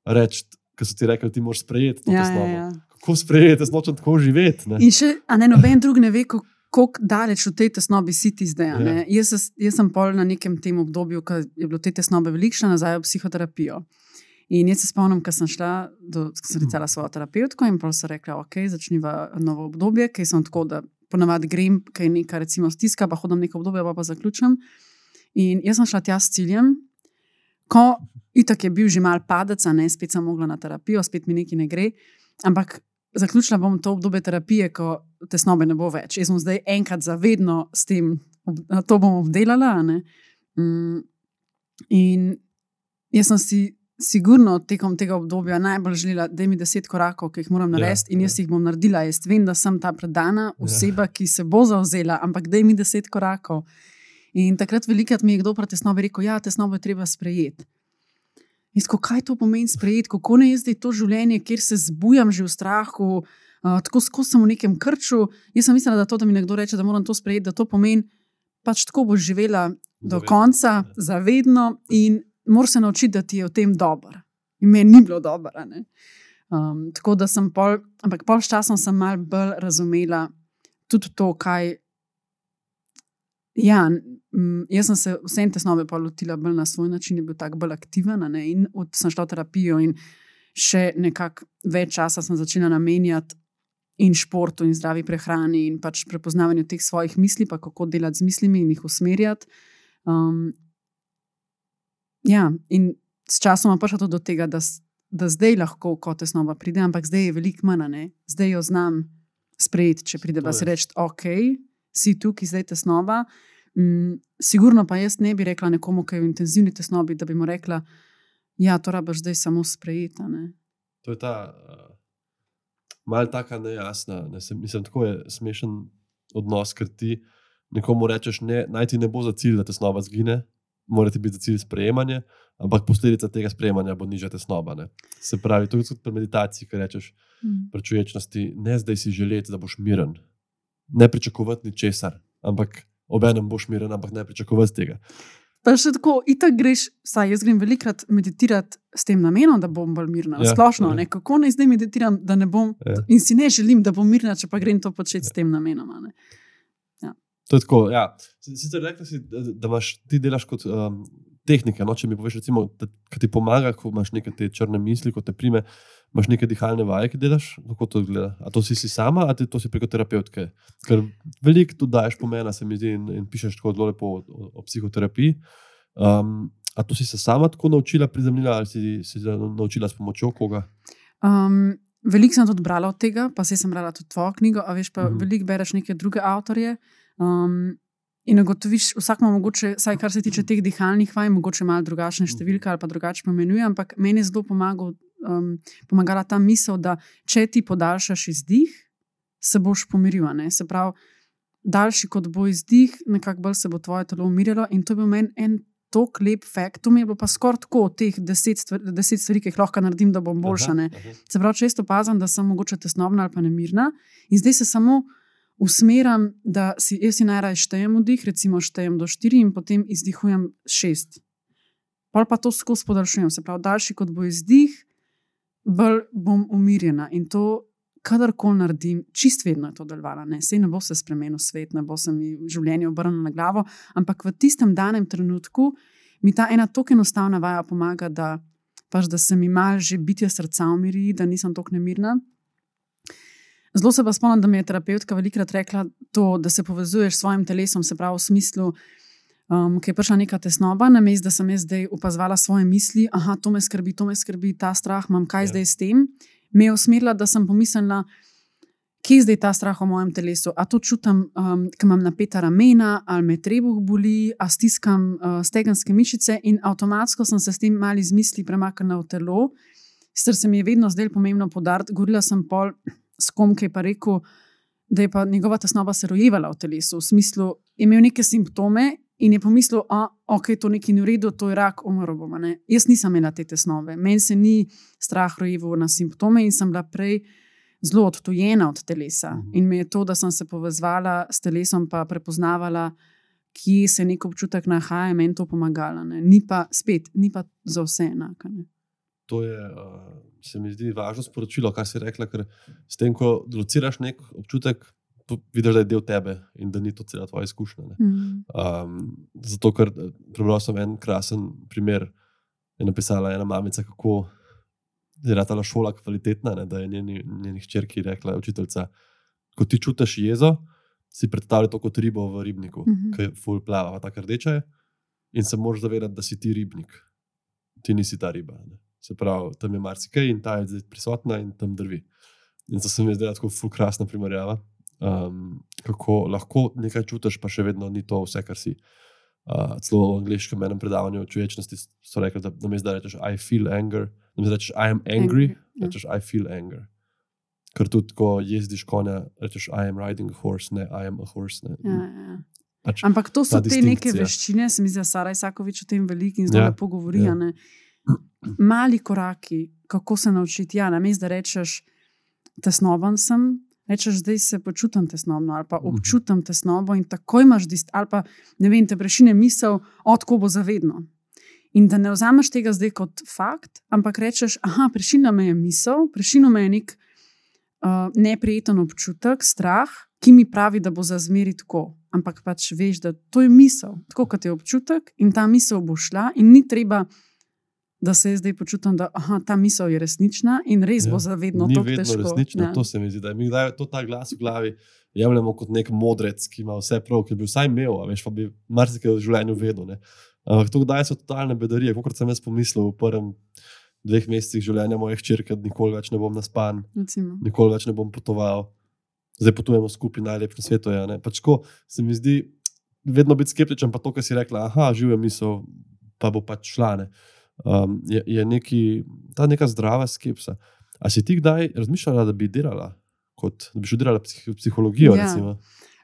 reči, ker so ti rekli, ti moraš sprejeti to Ja, ja, tesnobo. ja. Kako sprejeti, jaz nočem tako živeti. ne. In še, a ne noben drug ne ve, kako kako daleč v tej tesnobi si ti zdaj. Ja. Jaz, jaz sem pol na nekem tem obdobju, ko je bilo te tesnobe veliko, šla nazaj v psihoterapijo. In jaz se spomnim, ko sem šla, do, ko sem recala svojo terapeutko in pol so rekla, ok, začniva novo obdobje, ker sem tako, da ponavadi grem, kaj je neka recimo stiska, pa hodim neko obdobje, pa pa zaključim. In jaz sem šla tja s ciljem, ko itak je bil že mal padec, a ne, spet sem mogla na terapijo, spet mi nekaj ne gre. Ampak zaključila bom to obdobje terapije, ko tesnobe ne bo več. Jaz bom zdaj enkrat zavedno s tem, ob- to bom obdelala. Mm, in jaz sem si. Sigurno tekom tega obdobja najbolj želela, da mi deset korakov, ki jih moram Ja, narediti, in jaz ja. jih bom naredila. Jaz vem, da sem ta predana oseba, ki se bo zauzela, ampak da mi deset korakov. In takrat velikrat mi je kdo pri tesnobi rekel: Ja, tesnobo je treba sprejeti. In tako, kaj to pomeni sprejeti, kako ne jaz zdaj to življenje, kjer se zbujam že v strahu, uh, tako skozi sem v nekem krču. Jaz sem mislila, da to, da mi nekdo reče, da moram to sprejeti, da to pomeni, pač tako boš živela do Zavedno, konca, zavedno in moraš se naučiti, da ti je v tem dobro. In meni ni bilo dobro. Um, tako da sem pol, ampak pol s časom sem mal bolj razumela tudi to, kaj. Ja, m, jaz sem se vsem tesnobe pa lotila bolj na svoj način, je bil tako bolj aktiven. Ne, in od, sem šla v terapijo, in še nekako več časa sem začela namenjati in športu, in zdravi prehrani, in pač prepoznavanju teh svojih misli, pa kako delati z mislimi in jih usmerjati. Um, ja, in s časom je prišlo tudi do tega, da, da zdaj lahko kot tesnova pride, ampak zdaj je veliko manj, zdaj jo znam sprejeti, če pride, To pa se reči, ok, si tukaj, zdaj tesnova. Mm, sigurno pa jaz ne bi rekla nekomu, ki je v intenzivni tesnobi, da bi mu rekla, ja, to rabiš zdaj samo sprejeti. a ne." To je ta uh, malce taka nejasna, ne, se, mislim, tako je smešen odnos, ker ti nekomu rečeš, ne, naj ti ne bo za cilj, da tesnoba zgine, mora ti biti za cilj sprejemanje, ampak posledica tega sprejemanja bo nižja tesnoba. Ne. Se pravi, to je tudi pri meditaciji, ki rečeš Mm. pri človečnosti, ne zdaj si želeti, da boš miren, ne pričakovati ničesar, ampak obenem boš miren, ampak ne pričakovati tega. Pa še tako, itak greš, saj jaz grem velikrat meditirati s tem namenom, da bom bolj mirna. Ja, Ja, Splošno, ja. ne, kako naj zdaj meditiram, da ne bom. Ja. In si ne želim, da bom mirna, če pa grem to početi s tem namenom. a ne. To je tako. Ja. Si- Sicer rekla si, da, da imaš, ti delaš kot um, tehnike. No? Če mi poveš, recimo, da, da ti pomaga, ko imaš neke te črne misli, ko te prime, imaš neke dihalne vaje, ki delaš. Kako to izgleda? A to si, si sama, ali to si preko terapeutke? Ker veliko tu daješ pomena, se mi zdi, in, in pišeš tako zelo lepo o, o, o psihoterapiji. Um, a to si se sama tako naučila, prizemljila, ali si se naučila s pomočjo koga? Um, veliko sem tudi brala od tega, pa saj sem brala tudi tvojo knjigo, a veš, pa Mhm. mhm. veliko bereš neke druge avtorje. Um, in ugotoviš, vsak ima mogoče, vsaj kar se tiče teh dihalnih vaj, mogoče malo drugačne številke ali pa drugače pomenuje, ampak meni je zelo pomagal, um, pomagala ta misel, da če ti podaljšaš izdih, se boš pomiril. ne. Se pravi, daljši kot bo izdih, nekako bolj se bo tvoje telo umirilo. In to je bil meni en tok lep fakt. To mi je bilo pa skoraj tako, teh deset stvari, deset stvari, ki jih lahko naredim, da bom boljša. ne. Se pravi, često opazim, da sem mogoče tesnobna ali pa nemirna, in zdaj se samo usmeram, da si jaz najraje štejem vdih, recimo štejem do štiri in potem izdihujem šest. Pol pa to skozi podaljšujem, se pravi, daljši kot bo izdih, bolj bom umirjena. In to, kadarkoli naredim, čist vedno je to delovalo. Ne? Sej ne bo se spremenil svet, ne bo se mi življenje obrnilo na glavo, ampak v tistem danem trenutku mi ta ena tako enostavna vaja pomaga, da, pač, da se mi mal že bitje srca umiri, da nisem tako nemirna. Zelo se pa spomnim, da mi je terapeutka velikrat rekla to, da se povezuješ s svojim telesom, se pravi v smislu, um, ki je prišla neka tesnoba, na mestu, da sem jaz zdaj opazovala svoje misli, aha, to me skrbi, to me skrbi, ta strah imam, kaj ja. zdaj s tem. Me je usmerila, da sem pomislila, kje je zdaj ta strah v mojem telesu. A to čutim, um, ker imam napeta ramena, ali me trebuh boli, a stiskam uh, stegenske mišice in avtomatsko sem se s tem mali z misli premaknila v telo. Sicer se mi je vedno zdelo pomembno podariti, govorila sem pol s kom, ki je pa rekel, da je pa njegova tesnoba se rojevala v telesu, v smislu, imel neke simptome in je pomislil, da okay, je to nekaj ni v redu, to je rak, umrl bom. Jaz nisem imela te tesnove, meni se ni strah rojeval na simptome in sem bila prej zelo odtujena od telesa. Mhm. In mi je to, da sem se povezala s telesom, pa prepoznavala, kje se nek občutek nahaja, meni to pomagalo. Ni pa spet, ni pa za vse enako. To je, uh, se mi zdi, važno sporočilo, kar si rekla, ker s tem, ko lociraš nek občutek, vidiš, da je del tebe in da ni to cela tvoja izkušnja. Mm. Um, zato, ker eh, prebral sem en krasen primer, je napisala ena mamica, kako je ta šola kvalitetna. Ne, da je njeni, njeni hčerki rekla, učiteljica, ko ti čutiš jezo, si predstavljaj to kot ribo v ribniku, mm -hmm. ki je full plava, tako rdeča je. In se moraš zavedati, da si ti ribnik, ti nisi ta riba. Ne. Se pravi, tam je marsikaj in ta je zdaj prisotna in tam drvi. In to se mi zdi tako full krasna primerjava. Um, kako lahko nekaj čutiš, pa še vedno ni to vse, kar si. Uh, celo v angliškem enem predavanju o človečnosti so rekli, da namesto da rečeš I feel anger, namesto da rečeš I am angry, angry. Ja. rečeš I feel anger. Ker tudi, ko jezdiš konja, rečeš I am riding a horse, ne I am a horse. Ja, ja. Pač Ampak to so te neke veščine, se mi zdi, da Sara Isakovič o tem veliko in zelo ja, lepo govori. Ja. Mali koraki, kako se naučiti. Ja, namesto da rečeš, tesnoben sem, rečeš, zdaj se počutim tesnobno ali pa mhm. občutim tesnobo in tako imaš dist, ali pa ne vem, te prešine misel, odkud bo zavedno. In da ne vzameš tega zdaj kot fakt, ampak rečeš, ah, prešina me je misel, prešina me je nek uh, neprijeten občutek, strah, ki mi pravi, da bo za zmeri tako. Ampak pač veš, da to je misel, tako kot je občutek, in ta misel bo šla, in ni treba da se zdaj počutim, da aha, ta misel je resnična in res ja, bo zavedno to, kar je resnično. Ja. To se mi zdi, da mi dajo to ta glas v glavi. Jemljemo kot nek modrec, ki ima vse prav, ki bi vsaj imel, veš, pa bi marsikaj v življenju vedel. Ne. Ampak to, da so totalne bedarije, kot sem jaz pomislil v prvem dveh mesecih življenja moje hčerke, da nikoli več ne bom naspan, Recimo. nikoli več ne bom potoval, zdaj potujemo skupaj najlepši na svetu. Ja, pač ko se mi zdi, vedno biti skeptičen, pa to, kar si rekla, aha, žive misel, pa bo pač šlane. Uh, um, je, je neki, ta neka zdrava skepsa. A si ti kdaj razmišljala, da bi delala, kot, da bi študirala psih, psihologijo? Ja.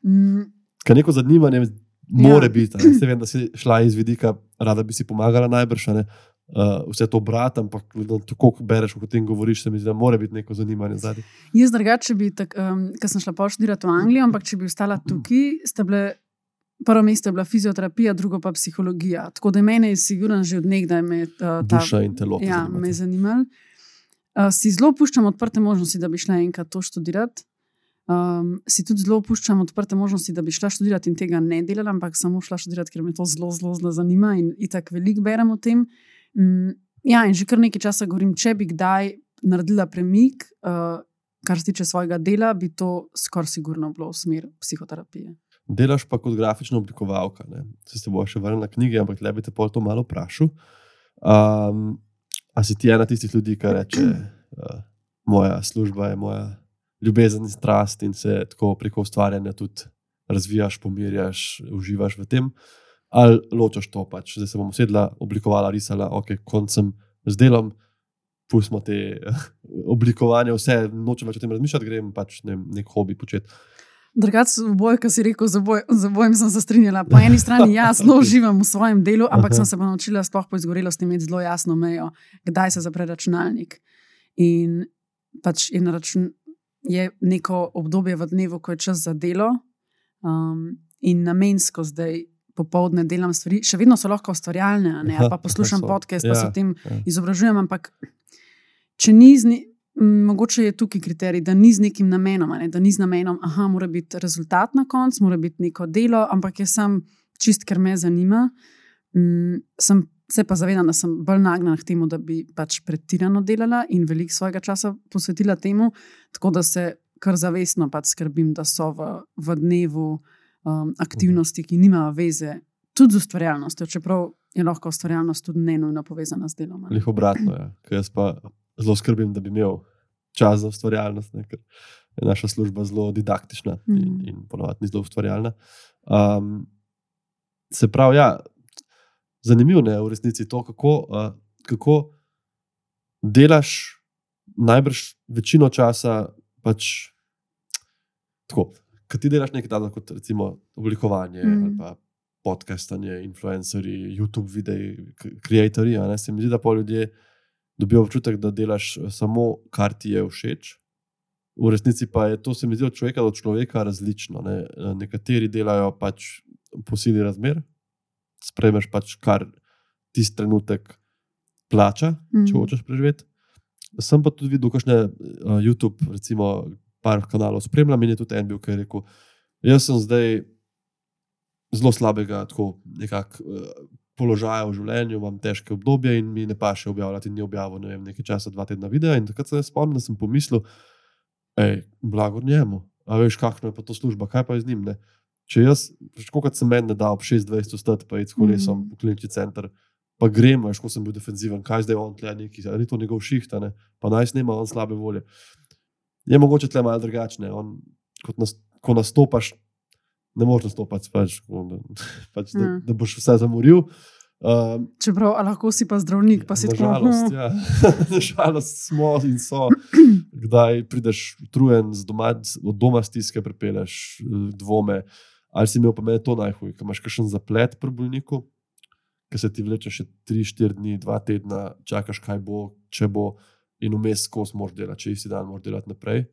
Mm. Kaj neko zanimanje more ja. biti. Ne vem, da si šla iz vidika, rada bi si pomagala najbrž. Ne? Uh, vse to brat, ampak tako, kot bereš, kot ti govoriš, se mi zdi, da mora biti neko zanimanje zadaj. Jaz drugače bi, um, ker sem šla poštudirati v Anglijo, ampak če bi ostala tukaj, ste bile prvo mesto je bila fizioterapija, drugo pa psihologija. Tako da mene je sigurno že od nekdaj me, uh, ta duša in telo. Ja, me zanimalo. Uh, si zelo puščam odprte možnosti, da bi šla enkrat to študirati. Um, si tudi zelo puščam odprte možnosti, da bi šla študirati in tega ne delala, ampak samo šla študirati, ker me to zelo, zelo, zelo zanima in, in tako veliko berem o tem. Um, ja, in že kar nekaj časa govorim, če bi kdaj naredila premik, uh, kar se tiče svojega dela, bi to skoraj sigurno bilo v smer psihoterapije. Delaš pa kot grafična oblikovalka. Ne? Se ste bo še vrnil na knjige, ampak le bi te pol to malo vprašal. Um, a si ti ena tistih ljudi, ki reče, uh, moja služba je moja ljubezen in strast in se tako preko ustvarjanja tudi razvijaš, pomirjaš, uživaš v tem. Ali ločaš to pač, da se bom sedla, oblikovala, risala, ok, koncem z delom, pustimo te oblikovanja, vse nočem več o tem razmišljati, grem pač ne, nek hobi početi. Drugače, v boju, ki si rekel, za, boj, za bojem sem se strinjala. Po eni strani, ja, zelo uživam v svojem delu, ampak sem se pa naučila, sploh po izgorelosti, imeti zelo jasno mejo, kdaj se zapre računalnik. In pač je, račun, je neko obdobje v dnevu, ko je čas za delo, um, in namensko zdaj popoldne delam stvari, še vedno so lahko ustvarjalne, pa poslušam podcast, pa se o ja, tem ja. izobražujem. Ampak če ni z njim. Mogoče je tukaj kriterij, da ni z nekim namenom, ne? da ni z namenom, da mora biti rezultat na koncu, mora biti neko delo, ampak je sam čist, ker me zanima. Mm, sem se pa zavedam, da sem bolj nagnjena k temu, da bi pač pretirano delala in veliko svojega časa posvetila temu, tako da se kar zavestno pač skrbim, da so v, v dnevu um, aktivnosti, ki nimajo veze tudi z ustvarjalnostjo, čeprav je lahko ustvarjalnost tudi ne nujno povezana z delom. Lih obratno, ja. Ker jaz pa zelo skrbim, da bi imel čas za ustvarjalnost, ne, ker je naša služba zelo didaktična mm. in, Mhm. in ponovadi zelo ustvarjalna. Um, se pravi, ja, zanimivo je v resnici to, kako, uh, kako delaš najbrž večino časa pač tako. Ker ti delaš nekaj takega kot recimo oblikovanje mm. Ali pa podcastanje, influencerji, YouTube videi, ustvarjalci. Se mi zdi, da pa ljudje dobijo občutek, da delaš eh, samo, kar ti je všeč. V resnici pa je to, se mi zdi, od človeka do človeka različno. Ne? Eh, Nekateri delajo pač po sili razmer, sprejmeš pač kar tisti trenutek plača, če Mhm. hočeš preživeti. Sem pa tudi videl, kakšne uh, YouTube, recimo, par kanalov spremljam in je tudi en bil, ki je rekel: Jaz sem zdaj zelo slabega tako, nekak, uh, položaja v življenju, imam težke obdobje in mi ne pa še objavljati, ni objavil ne vem, nekaj časa, dva tedna videa. In takrat se jaz spomnim, da sem pomislil, hej, blago njemu. A veš, kakšno je pa to služba, kaj pa je z njim. Ne? Če jaz, kot sem meni dal, ob 26 vstati, pa id s kolesom Mhm. v klinični center, pa gremo, veš, ko sem bil defenziven, kaj zdaj on tle neki, ali ni to njegov šihta, ne? pa naj snema on slabe volje. Je mogoče tle malo drugačne. On, kot nas, ko nastopaš, ne moreš nastopati, pač, ko, da, pač, da, Ja. da boš vse zamoril. Um, Čeprav a lahko si pa zdravnik, pa si tako. Nažalost, hm, ja. Nažalost smo in so. Kdaj prideš utrujen z doma, od doma stiske, prepeleš eh, dvome. Ali si imel pa meni to najhuje, ker imaš kakšen zaplet pri bolniku, ki se ti vleče še 3-4 dni, 2 tedna, čakaš, kaj bo, če bo, in vmes skozi moraš delati, če isti dan moraš delati naprej.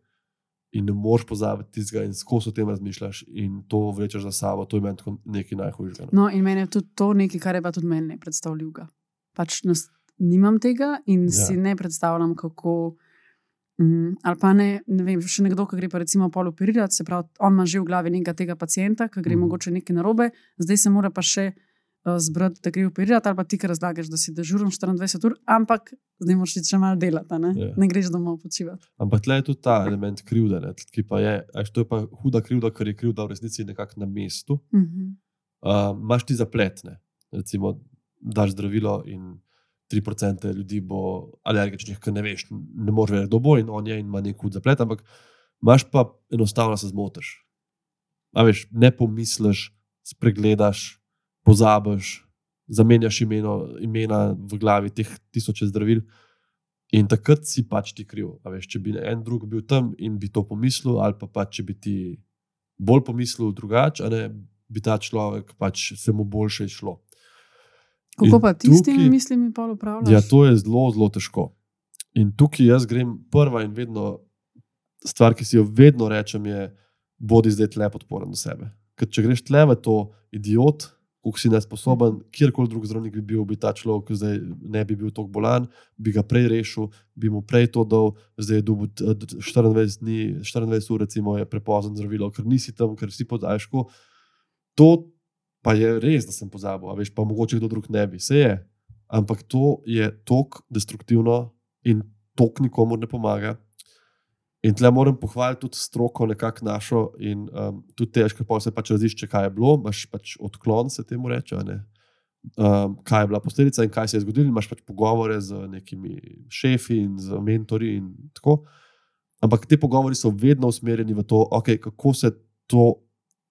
In ne moreš pozabiti tistega, in skozi o tem razmišljaš, in to vlečeš za sabo, to je meni nekaj najhujšega. no. No, in meni je tudi to nekaj, kar je pa tudi meni nepredstavljivo. Pač nas, nimam tega in Ja. si ne predstavljam, kako. Mm, ali pa ne, ne vem, še nekdo, ki gre pa recimo pol operirati, se pravi, on ima že v glavi nekega tega pacijenta, ki gre mm. mogoče nekaj narobe, zdaj se mora pa še zbrati, da gre operirati, ali pa ti, ki razlagaš, da si dežuren 24 ur, ampak zdaj moraš še malo delati, ne, Ja. ne greš domov počivati. Ampak tle je tudi ta element krivde, ne, ki pa je, až to je pa huda krivda, ker je krivda v resnici nekako na mestu. Mhm. Uh, Máš ti zapletne, recimo, daš zdravilo in 3% ljudi bo alergičnih, ker ne veš, ne moreš vedeti, kdo bo in on je in ima nek hud zaplet, ampak imaš pa enostavno se zmotiš. A veš, ne pomisliš, spregledaš, pozabiš, zamenjaš imeno, imena v glavi teh tisoče zdravil. In takrat si pač ti kriv. Veš, če bi en drug bil tam in bi to pomislil, ali pa pač, če bi ti bolj pomislil drugače, ne bi ta človek pač se mu boljše išlo. Kako In pa ti s temi mislimi pol upravljaš? Ja, to je zelo, zelo težko. In tukaj jaz grem prva in vedno stvar, ki si jo vedno rečem, je, bodi zdaj tle podporen do sebe. Ker če greš tle v to idiot, kako si nesposoben, kjerkoli drug zdravnik bi bil, bi ta človek zdaj ne bi bil tako bolan, bi ga prej rešil, bi mu prej to dal, zdaj je dobil eh, 24 dni, 24 ur, recimo, je prepozno zdravilo, ker nisi tam, ker si podaljšku. To pa je res, da sem pozabil, a veš, pa mogoče kdo drug ne bi, se je. Ampak to je tako destruktivno in tako nikomu ne pomaga. In tle moram pohvaliti tudi stroko, nekako našo, in um, tudi težko, pa se pač razišče, kaj je bilo, imaš pač odklon, se temu reče. Um, kaj je bila posledica in kaj se je zgodilo, imaš pač pogovore z nekimi šefi in z mentori. In tako. Ampak ti pogovori so vedno usmerjeni v to, okay, kako se to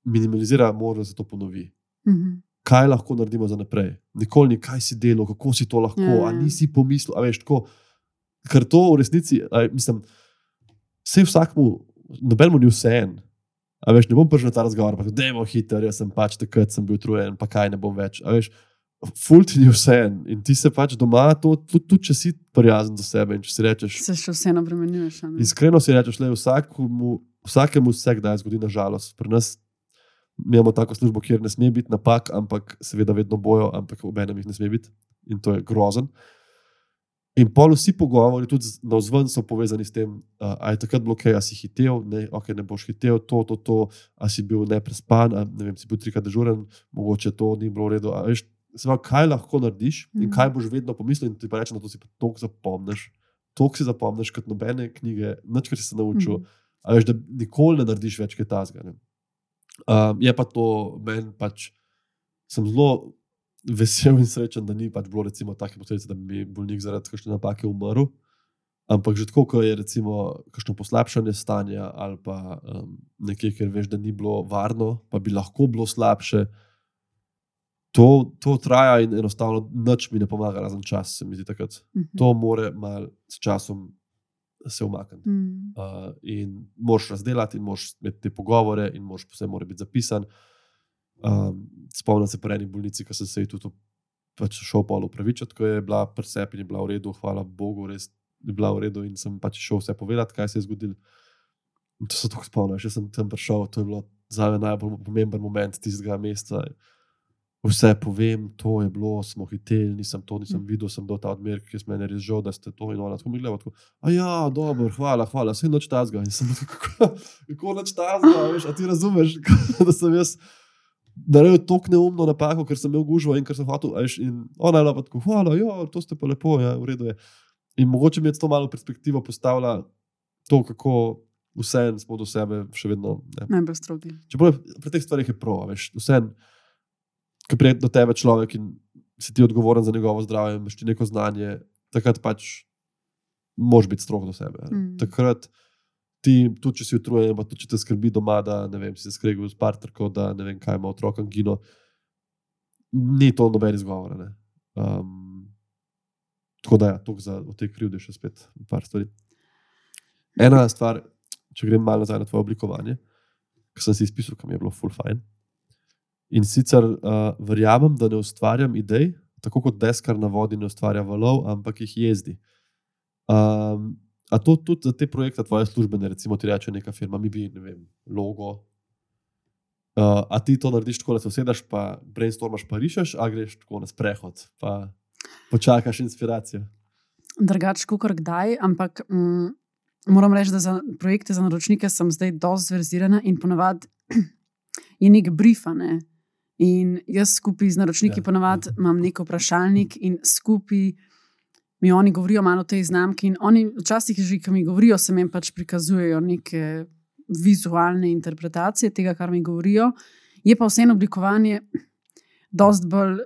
minimalizira, možno se to ponovi Mhm. kaj lahko naredimo za naprej. Nikoli ni, kaj si delal, kako si to lahko, Ja, ja. a nisi pomislil, a veš tako. Ker to v resnici, a, mislim, vse vsakmu, nobenemu ni vse en. A veš, ne bom prišel na ta razgovor, pa da je hiter, jaz sem pač takrat sem bil utrujen, pa kaj ne bom več. A veš, ful ti ni vse en in ti se pač doma, to, tudi, tudi če si prijazen do sebe in če si rečeš, Se še vseeno bremenjuješ. a ne? Iskreno si rečeš, da vsakemu, vsakemu se kdaj zgodi, na žalost. Pri nas imamo tako službo, kjer ne sme biti napak, ampak seveda vedno bojo, ampak ob enem jih ne sme biti in to je grozen. In pol vsi pogovori, tudi na vzven, so povezani s tem, ali je takrat bilo kaj, ali si hitel, ne, okay, ne boš hitel, to, to, to, ali si bil neprespan, ali ne vem, si bil trikrat dežuren, mogoče to ni bilo v redu. a Veš, pravi, kaj lahko narediš in Mhm. kaj boš vedno pomislil, in ti pa reče, da to si toliko zapomniš. To si zapomniš kot nobene knjige, nič, kar si se naučil. Mhm. A veš, da nikoli ne narediš več kaj tasga. Um, je pa to, meni pač sem zelo vesel in srečen, da ni pač bilo recimo take posledice, da bi bolnik zaradi kakšne napake umrl. Ampak že tako, ko je recimo kakšno poslabšanje stanja ali pa um, nekaj, ker veš, da ni bilo varno, pa bi lahko bilo slabše. To, to traja in enostavno nič mi ne pomaga, razen čas, se mi zdi takrat. Uh -huh. To more mal s časom se umakniti. Mm. Uh, in moš razdelati, in moš imeti te pogovore, in moš vse mora biti zapisan. Um, spomnim se po eni bolnici, ki sem se ji tudi pač šel pol upravičiti, ko je bila presep in je bila v redu, hvala Bogu, res je bila v redu in sem pač šel vse povedati, kaj se je zgodilo. To se tako spomnim, še sem tam prišel, to je bilo za me najbolj pomemben moment tistega meseca. Vse povem, to je bilo, smo hiteli, nisem to, nisem Mm. videl, sem do ta odmer, ki je meni res žal, da ste to in ona tako mi gledala. Tako, a ja, dobro, hvala, hvala, vse noč tazga. In sem tako, kako, kako noč tazga, veš, a ti razumeš, da sem jaz naredil tako neumno napako, ker sem imel gužvo in ker sem hotel, a veš, in ona je bila tako, hvala, ja, to ste pa lepo, ja, v redu je. In mogoče mi je to malo perspektivo postavila to, kako vse smo do sebe še vedno. Ne, Najbolj strogi. Čeprav pri teh stvarih je prav, veš, vse, ki pride do tebe človek in si ti odgovoren za njegovo zdravje, imaš ti neko znanje, takrat pač moraš biti strog do sebe. Mm. Takrat ti, tudi če si utrujen, pa tudi če te skrbi doma, da ne vem, si se skregal s partnerko, da ne vem, kaj ima otrok angino, ni to noben izgovor. Um, tako da, ja, toliko za o tej krivdi še spet par stvari. Ena stvar, če grem malo nazaj na tvoje oblikovanje, ki sem si izpisal, kam je bilo full fine. In sicer uh, verjamem, da ne ustvarjam idej, tako kot deskar na vodi ne ustvarja valov, ampak jih jezdi. Um, a to tudi za te projekte, tvoje službene, recimo ti reče neka firma, mi bi, ne vem, logo. Uh, a ti to narediš tako, da se usedeš, pa brainstormaš, pa rišeš, a greš tako na sprehod, pa počakaš inspiracijo. Drugač, kot kdaj, ampak mm, moram reči, da za projekte za naročnike sem zdaj dosti zverzirana in ponavadi je nek brief. a Ne? In jaz skupaj z naročniki Ja. ja. ponavadi imam nek vprašalnik in skupaj mi oni govorijo malo o tej znamki. In oni včasih že, ki mi govorijo, se mi pač prikazujejo neke vizualne interpretacije tega, kar mi govorijo. Je pa vseeno oblikovanje dosti bolj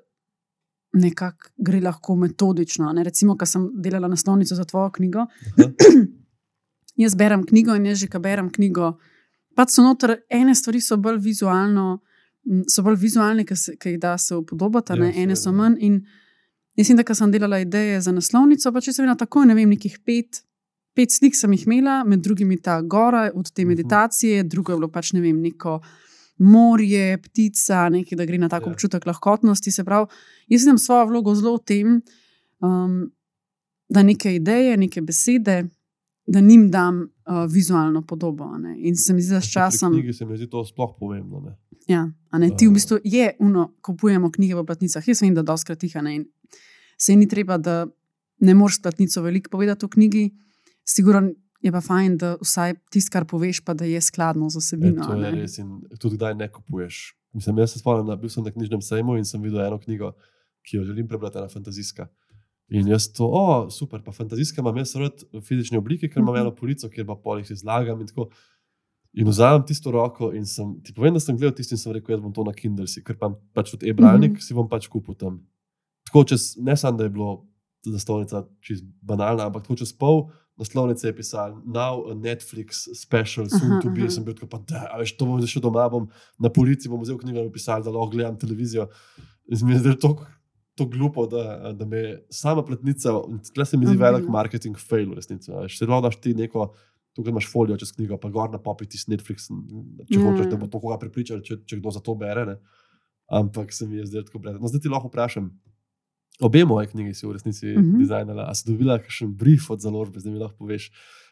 nekako gre lahko metodično. Ne? Recimo, ko sem delala naslovnico za tvojo knjigo, jaz berem knjigo in jaz že, ko berem knjigo, pač so noter ene stvari, so bolj vizualno. So bolj vizualne, ki ki jih da se upodobati, Ja, ene so manj. In mislim, da ko sem delala ideje za naslovnico, pa če sem imela tako, ne vem, nekih pet, pet slik sem jih imela, med drugim ta gora od te Mhm. meditacije, drugo je bilo pač ne vem, neko morje, ptica, nekaj, da gre na tako Ja. ja. občutek lahkotnosti. Se pravi, jaz imam svojo vlogo zelo v tem, um, da neke ideje, neke besede, da njim dam uh, vizualno podobo. ne. In se mi zdi, da s časom. knjigi se mi zdi to sploh pomembno. Ne? Ja, a ne, ti v Uh. bistvu je uno, kupujemo knjige v platnicah. Jaz vem, da doskrat jih ne. in Se ni treba, da ne moreš platnico veliko povedati o knjigi, sigurno je pa fajn, da vsaj tisto, kar poveš, pa da je skladno z E, osebino. to a je ne. res. In tudi kdaj ne kupuješ. Mislim, jaz se spomnim, da bil sem na knjižnem sejmu in sem videl eno knjigo, ki jo želim prebrati, ena fantazijska. In jaz to, o, super, pa fantazijska imam jaz rad v fizični obliki, ker imam Mhm. eno polico, kjer pa polih izlagam in tako. In vzamem tisto roko in sem, ti povem, da sem gledal tisto in sem rekel, jaz bom to na Kindle, ker pa pač tudi e-bralnik, mm. -hmm. si bom pač kupil tam. Tako čez, ne samo, da je bilo naslovnica čist banalna, ampak tako čez pol naslovnice je pisal, now a Netflix special, soon Aha, to be. aha. Sem bil tako, pa da, a veš, to bom zdaj šel doma, bom na policiji, bom vzel knjigo in pisal, da lahko gledam televizijo. In se mi je zdelo tako to glupo, da, da me sama platnica, tukaj se mi zdi Ubila. velik marketing fail, v resnici. Se lahko daš ti neko. Tukaj imaš folijo čez knjigo, pa gor na popi ti Netflix, če Ja, hočeš, da bo to koga pripričal, če, če kdo za to bere. Ne. Ampak se mi je zdelo tako brez. No, zdaj ti lahko vprašam. Obe moje knjigi si v resnici uh Mhm. -huh. dizajnala. A si dobila kakšen brief od založbe, zdaj mi lahko poveš,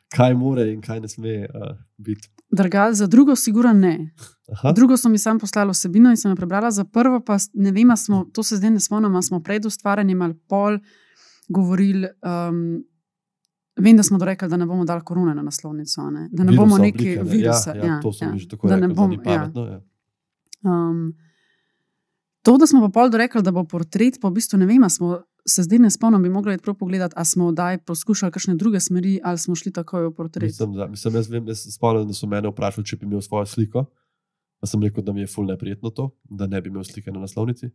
kaj more in kaj ne sme uh, biti. Druga, za drugo, sigurno ne. Aha, Drugo sem jim sam poslala vsebino in sem jo prebrala, za prvo pa ne vem, smo, to se zdaj ne spomnim, smo pred ustvarjanjem ali pol govorili. Um, vem, da smo dorekli, da ne bomo dali korone na naslovnico, ne? da ne virusa bomo neki oblike, ne. virusa. Ja, ja, to sem ja, že tako da rekel, ne bom, da ja. pametno. Ja. Um, To, da smo pa pol dorekli, da bo portret, pa v bistvu ne vem, smo se zdaj ne spomnim, bi mogli prav pogledati, ali smo daj poskušali kakšne druge smeri, ali smo šli takoj v portret. Mislim, da, mislim, jaz, vem, jaz spomnim, da so mene vprašali, če bi imel svojo sliko. Pa sem rekel, da mi je ful neprijetno to, da ne bi imel slike na naslovnici.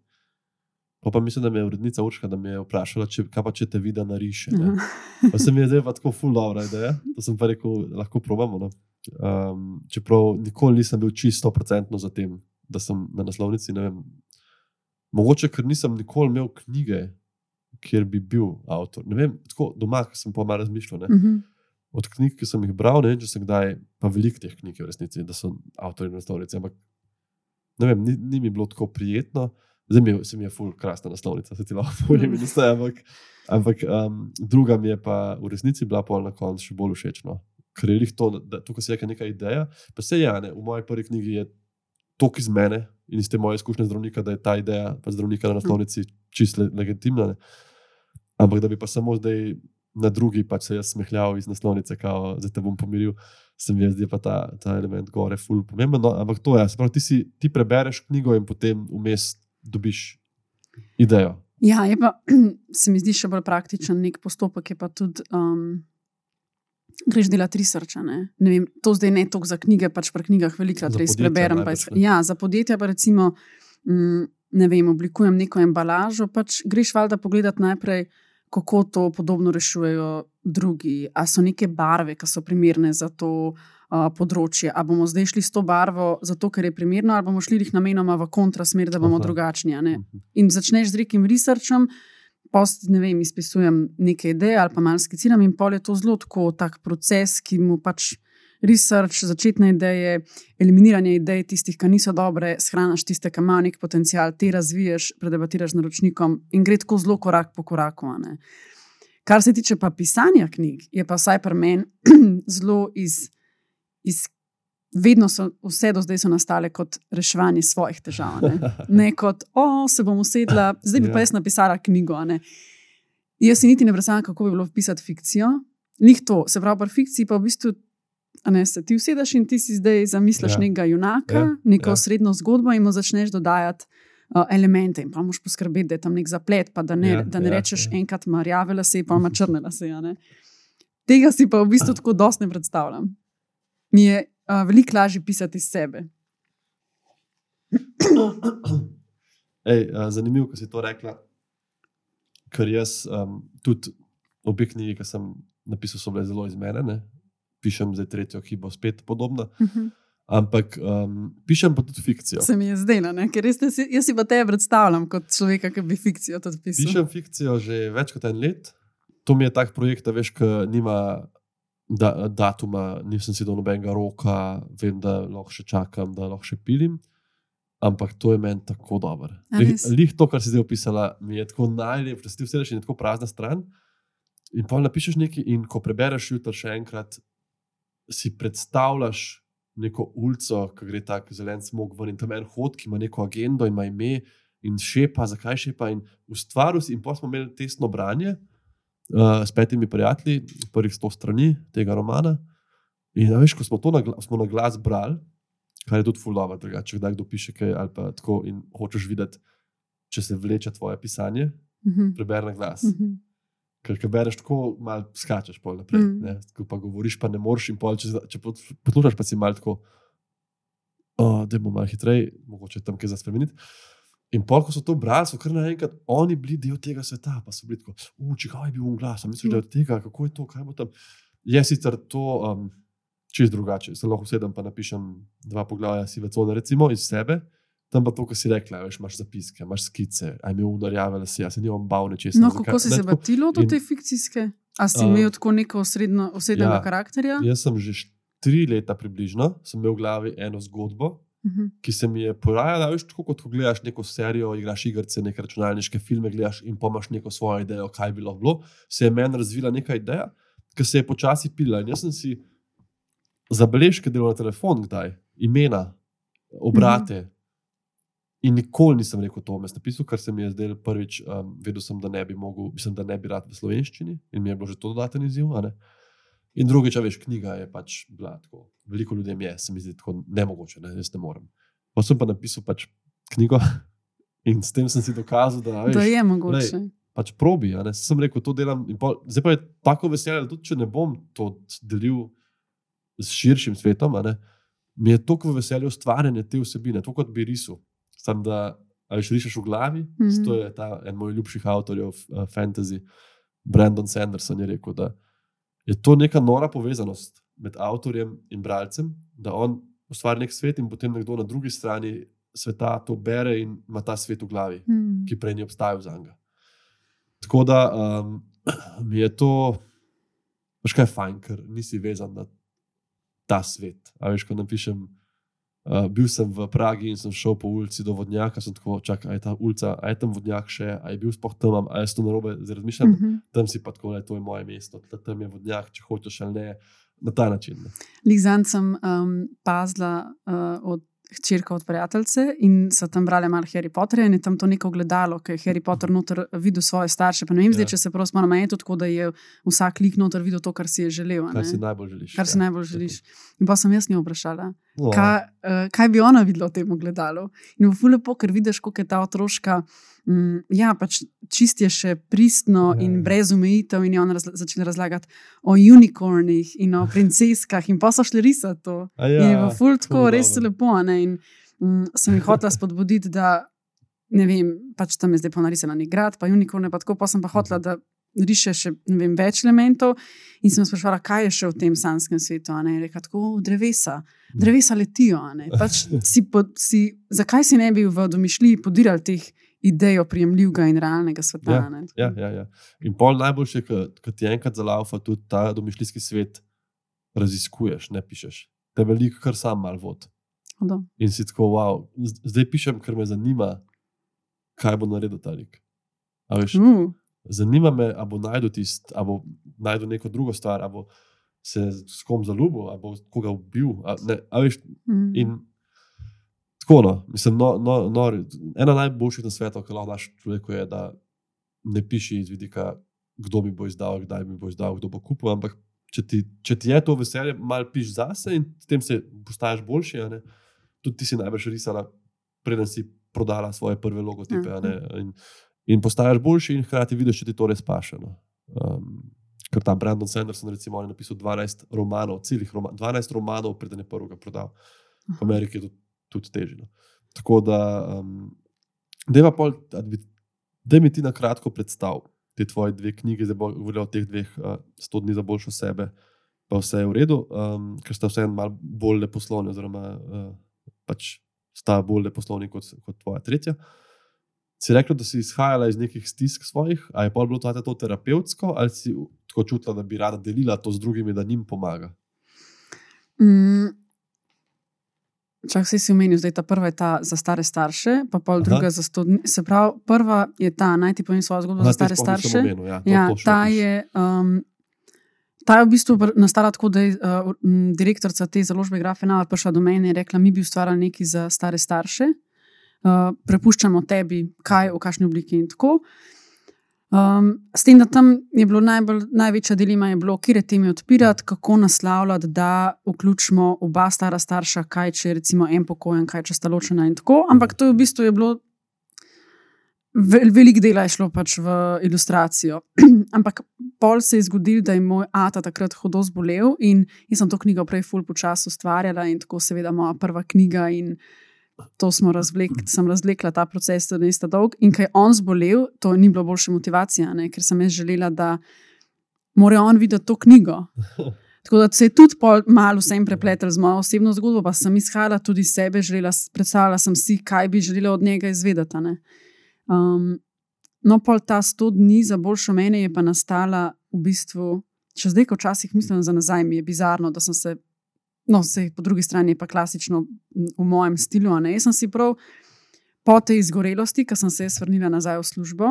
Pa, pa mislim, da me je urednica Urška, da me je vprašala, če, kaj pa če te vidi na riše. Pa se mi je zdaj pa tako ful dobra ideja. To sem pa rekel, lahko probamo. No. Um, čeprav nikoli nisem bil čisto procentno za tem, da sem na naslovnici. ne vem. Mogoče, ker nisem nikoli imel knjige, kjer bi bil avtor. Ne vem, tako doma, sem pa malo razmišljal. Ne. Mhm. Od knjig, ki sem jih bral, ne vem, če sem kdaj, pa veliko teh knjig je v resnici, da so avtorji na naslovnici. Ampak ne vem, ni, ni mi bilo tako prijetno. Zdaj mi je, se mi je ful krasna naslovnica, se ti lahko povem, in vse, ampak, ampak um, druga mi je pa v resnici bila pol na koncu še bolj všeč. No. Ker je lih to, da tukaj se je neka ideja. Pa se je, ne, v moji prvi knjigi je tok iz mene in iz te moje izkušnje zdravnika, da je ta ideja zdravnika na naslovnici čist le, legitimna. Ne. Ampak da bi pa samo zdaj na drugi pač se jaz smehljal iz naslovnice, kao, zdaj te bom pomiril, se mi je zdaj pa ta, ta element gore, ful pomemben. No, ampak to je, se pravi, ti, si, ti prebereš knjigo in potem vmes dobiš idejo. Ja, je pa, se mi zdi še bolj praktičen nek postopek, je pa tudi. Um, Greš delati research. Ne? Ne vem, to zdaj ne toliko za knjige, pač pri knjigah veliko Za res preberem. pa iz- ne? Ja, za podjetja pa recimo, mm, ne vem, oblikujem neko embalažo. Pač greš valjda pogledati najprej, kako to podobno rešujejo drugi. A so neke barve, ki so primerne za to uh, področje. A bomo zdaj šli s to barvo zato, ker je primerno, ali bomo šli jih namenoma v kontrasmer, da bomo Aha. drugačni. Mhm. in začneš z nekim researchom, post, ne vem, izpisujem neke ideje ali pa malo skiciram, in pol je to zelo tako, tak proces, ki mu pač research, začetne ideje, eliminiranje idej, tistih, ki niso dobre, shraniš tiste, ki imajo nek potencial, te razviješ, predebatiraš z naročnikom in gre tako zelo korak po koraku. ne. Kar se tiče pa pisanja knjig, je pa vsaj pri meni zelo iz. iz Vedno so vse do zdaj so nastale kot reševanje svojih težav. Ne, ne kot, o, se bom usedla, zdaj bi Ja. pa jaz napisala knjigo. ne." Jaz si niti ne predstavljam, kako bi bilo pisati fikcijo. Nih to, se pravi, pri fikciji pa v bistvu. Ne, se ti usedeš in ti si zdaj zamisliš Ja. nekega junaka, Ja, neko ja. srednjo zgodbo in mu začneš dodajati uh, elemente. In pa moš poskrbeti, da je tam nek zaplet, pa da ne, Ja, da ne ja, rečeš ja. enkrat ima rjave lase, pa ima črne lase. Tega si pa v bistvu tako dosti ne predstavljam. Mi je uh, veliko lažje pisati iz sebe. Ej, a, zanimivo, ko si to rekla. Ker jaz um, tudi obe knjigi, ki sem napisal, so bile zelo iz mene. Ne? Pišem zdaj tretjo, ki bo spet podobna. Ampak um, pišem pa tudi fikcijo. Se mi je zdelo, ne? ker res, si, jaz si pa tebe predstavljam kot človeka, ki bi fikcijo tudi pisal. Pišem fikcijo že več kot en let. To mi je tak projekt, da veš, ki nima da, datuma, nisem si do nobenega roka, vem, da lahko še čakam, da lahko še pilim. Ampak to je meni tako dobro. Lih, lih to, kar si zdaj opisala, mi je tako najlepše, da si ti in je tako prazna stran. In pa napišeš nekaj, in ko prebereš jutri še enkrat, si predstavljaš neko ulico, ki gre tako zelen smog ven in tam en hod, ki ima neko agendo in ima ime in šepa, zakaj šepa. In ustvaril si, in pa smo imeli testno branje uh, s petimi prijatelji, prvih sto strani tega romana. In a veš, ko smo to na, gla, smo na glas brali, kar je tudi fulano, če kdaj kdo piše kaj ali pa tako in hočeš videti, če se vleče tvoje pisanje, Mhm. preberi na glas. Mhm. Ker ko bereš tako, malo skačeš pol naprej. Mm. Mm. Ko pa govoriš, pa ne moreš, in pol, če, če poslušaš, pa si malo tako, oh, da bomo malo hitreje, mogoče tam kaj za spremeniti. In pol, ko so to brali, so kar naenkrat oni bili del tega sveta, pa so bili tako, uči, kaj je bil un glas, a misliš, da je od tega, kako je to, kaj bo tam. Je sicer to um, čist drugače. Se lahko sedem, pa napišem dva poglavja sive cone, recimo iz sebe. Tam pa to, kar si rekla, veš, imaš zapiske, imaš skice, aj mi unarjave lase, jaz se nimam bav nečesa. No, kako si se batilo do in- te fikcijske? A si imel tako neko osrednjo, osebnega Ja. ja. karakterja? Jaz sem že tri leta približno, sem imel v glavi eno zgodbo, Mhm. ki se mi je porajala, veš, tako kot ko gledaš neko serijo, igraš igrice, neke računalniške filme, gledaš in pa imaš neko svojo idejo, kaj bi lahko bilo. Se je meni razvila neka ideja, ki se je počasi pila. In jaz sem si zabeležke delal na telefon, kdaj, imena, obrate. Mhm. In nikoli nisem rekel to vmes napisal, ker se mi je zdelo prvič, um, vedel sem, da ne bi mogel, mislim, da ne bi rad v slovenščini in mi je bilo že to dodaten izziv. In drugič, veš, knjiga je pač bila tako. Veliko ljudem je, se mi zdi tako nemogoče, ne, jaz ne morem. Pa sem pa napisal pač knjigo, In s tem sem si dokazal, da, veš, Da je mogoče. lej, pač probi. a ne. Sem rekel, to delam. pol- Zdaj pa je tako veselje, da tudi če ne bom to delil s širšim svetom, ne, mi je toliko v veselju ustvarjanje te vsebine, to kot bi risal. Sam da, a veš, rišeš v glavi, mm. -hmm. to je ta en moj ljubših avtorjev uh, fantasy, Brandon Sanderson je rekel, da je to neka nora povezanost med avtorjem in bralcem, da on ustvari nek svet in potem nekdo na drugi strani sveta to bere in ima ta svet v glavi Mm. ki prej ni obstajal za njega. Tako da um, mi je to, veš kaj je fajn, ker nisi vezan na ta svet. A veš, ko napišem, uh, bil sem v Pragi in sem šel po ulici do vodnjaka, sem tako, čakaj, je ta ulica, a je tam vodnjak še, a je bil spoh tam, a jaz to narobe zdaj razmišljam, mm. -hmm. tam si pa tako, da to je moje mesto, tam je vodnjak, če hočeš ali ne, na ta način. Ne. Lizan sem um, pazila uh, od hčerka od prijateljice in so tam brali malo Harry Potterja in je tam to neko gledalo, ki je Harry Potter noter videl svoje starše. Pa ne vem, zdaj, Ja. če se prav spomnim, je to tako, da je vsak lik noter videl to, kar si je želel. a Kar ne. si najbolj želiš. Kar si ja. najbolj želiš. In pa sem jaz njo vprašala, No, kaj, uh, kaj bi ona videla v tem gledalu. In v fulepo, ker vidiš, kako je ta otroška. Mm, ja, pač čist je še pristno Ja, in ja. brez omejitev, in je on razla začel razlagati o unikornih in o princeskah, in pa so šli risati to. A Ja, in je v ful tako ful res dobro. lepo. a Ne? In mm, sem jih hotela spodbuditi, da ne vem, pač tam je zdaj ponarisana nek grad, pa unikorne, pa tako, pa sem pa hotela, da riše še ne vem, več elementov. In sem sprašvala, kaj je še v tem sanskem svetu. a ne. Je rekla, tako drevesa. Drevesa letijo. Pač si po, si, zakaj si ne bi v domišljiji podirali teh idej oprijemljivega in realnega sveta? Ja, ne. Ja, ja, ja. In pol najboljše, ko ti enkrat zalaufa tudi ta domišljijski svet, raziskuješ, ne pišeš. Te veliko, kar sam mal vod. Hudo. In si tako, wow, zdaj pišem, ker me zanima, kaj bo naredil ta lik. Veš, Uh, zanima me, ali bo najdel tisto, ali bo najdel neko drugo stvar, ali bo se s kom zaljubil, ali bo koga ubil. A, ne, a veš, mm. In tako, no, mislim, no, no, no, ena najboljših na svetu, ki lahko daš človeku, je, da ne piši iz vidika, kdo mi bo izdal, kdaj mi bo izdal, kdo bo kupil. Ampak če ti, če ti je to veselje, malo piš zase in s tem se postaješ boljši. Tudi ti si najbrž risala, preden si prodala svoje prve logotipe. a ne, In, in postaješ boljši, in hkrati vidiš, če ti to res paše. No. Um, ker ta Brandon Sanderson, recimo, je napisal 12 romanov, celih roma, 12 romanov, preden je prvega prodal. V Ameriki je to tudi težje. No. Tako da, um, da mi ti na kratko predstav te tvoje dve knjige, zdaj bo govorila o teh dveh, uh, 100 dni za boljšo sebe, pa vse je v redu, um, ker sta vseeno malo bolj leposlovni, oziroma uh, pač sta bolj leposlovni kot, kot tvoja tretja. Si rekla, da si izhajala iz nekih stisk svojih, ali je pa bilo to, terapevtsko, ali si tako čutila, da bi rada delila to z drugimi, da njim pomaga? Mm. Čak si omenil, da je ta prva je ta za stare starše, pa pol Aha. druga za sto dni. Se pravi, prva je ta, naj ti povem svojo zgodbo Aha, za stare starše. omenil, ja, to- Ja, to ta napiši. je, um, ta je v bistvu nastala tako, da je uh, direktorica te založbe Grafenala prišla do mene in rekla: Mi bi ustvarjali nekaj za stare starše, uh, prepuščamo tebi, kaj, v kakšni obliki in tako. Um, s tem, da tam je bilo najbolj, največja dilema, je bilo, kje teme odpirati, kako naslavljati, da vključimo oba stara starša, kaj če je recimo en pokojen, kaj če sta ločena in tako. Ampak to je v bistvu je bilo Vel, veliko dela je šlo pač v ilustracijo. Ampak pol se je zgodil, da je moj ata takrat hudo zbolel in jaz sem to knjigo prej ful počasi ustvarjala in tako seveda moja prva knjiga in to smo razvlekli, sem razvlekla ta proces, da je sta dolg. In ker je on zbolel, to ni bilo boljše motivacije, ne? ker sem jaz želela, da mora on videti to knjigo. Tako da se je tudi malo vsem prepletel z mojo osebno zgodbo, pa sem izhajala tudi iz sebe, želela, predstavljala sem si, kaj bi želela od njega izvedeti. Um, no, pol ta 100 dni za boljšo mene je pa nastala v bistvu, če zdaj, ko včasih mislim za nazaj, mi je bizarno, da sem se, no, se po drugi strani pa klasično v mojem stilu. ne. Jaz sem si prav po tej izgorelosti, ko sem se vrnila nazaj v službo.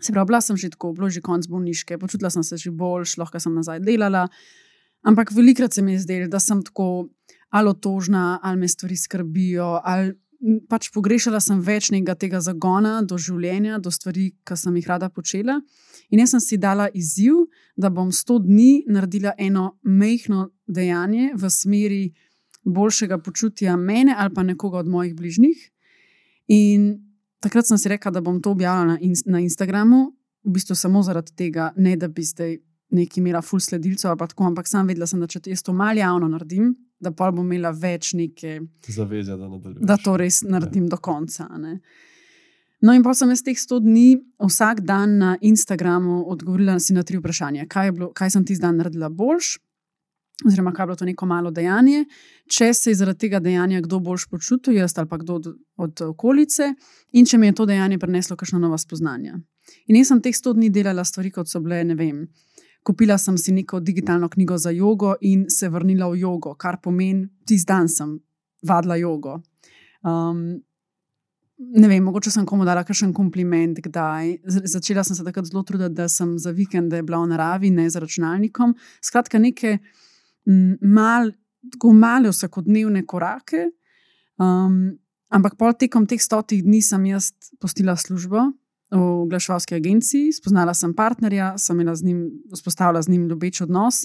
Se pravi, bila sem že tako, bilo je že konc bolniške, počutila sem se že boljš, lahko sem nazaj delala. Ampak velikrat se mi je zdelo, da sem tako ali otožna, ali me stvari skrbijo, ali pač pogrešala sem več nekega tega zagona do življenja, do stvari, ki sem jih rada počela. In jaz sem si dala izziv, da bom 100 dni naredila eno mehko dejanje v smeri boljšega počutja mene ali pa nekoga od mojih bližnjih. In takrat sem si rekla, da bom to objavila na, in, na Instagramu, v bistvu samo zaradi tega, ne da bi zdaj neki imela full sledilcev, tako, ampak sam vedela, sem, da če to malo javno naredim, da pa bom imela več neke zaveze, da, da to res naredim ja. do konca. Ne. No, in pa sem jaz teh 100 dni vsak dan na Instagramu odgovorila na tri vprašanja. Kaj, bilo, kaj sem ti zdaj naredila boljš, oziroma kaj je bilo to neko malo dejanje, če se je zaradi tega dejanja kdo boljš počutil, jaz ali pa kdo od, od okolice, in če mi je to dejanje prineslo kakšno nova spoznanja. In jaz sem teh 100 dni delala stvari, kot so bile, ne vem. Kupila sem si neko digitalno knjigo za jogo in se vrnila v jogo, kar pomeni, tisti dan sem vadila jogo. Um, ne vem, mogoče sem komu dala kakšen kompliment, kdaj. Začela sem se takrat zelo truditi, da sem za vikende bila v naravi, ne za računalnikom. Skratka, neke mal, tako male vsakodnevne korake. Um, ampak pol tekom teh stotih dni sem jaz postila službo v oglaševalski agenciji, spoznala sem partnerja, sem imela z njim, vzpostavila z njim ljubeč odnos.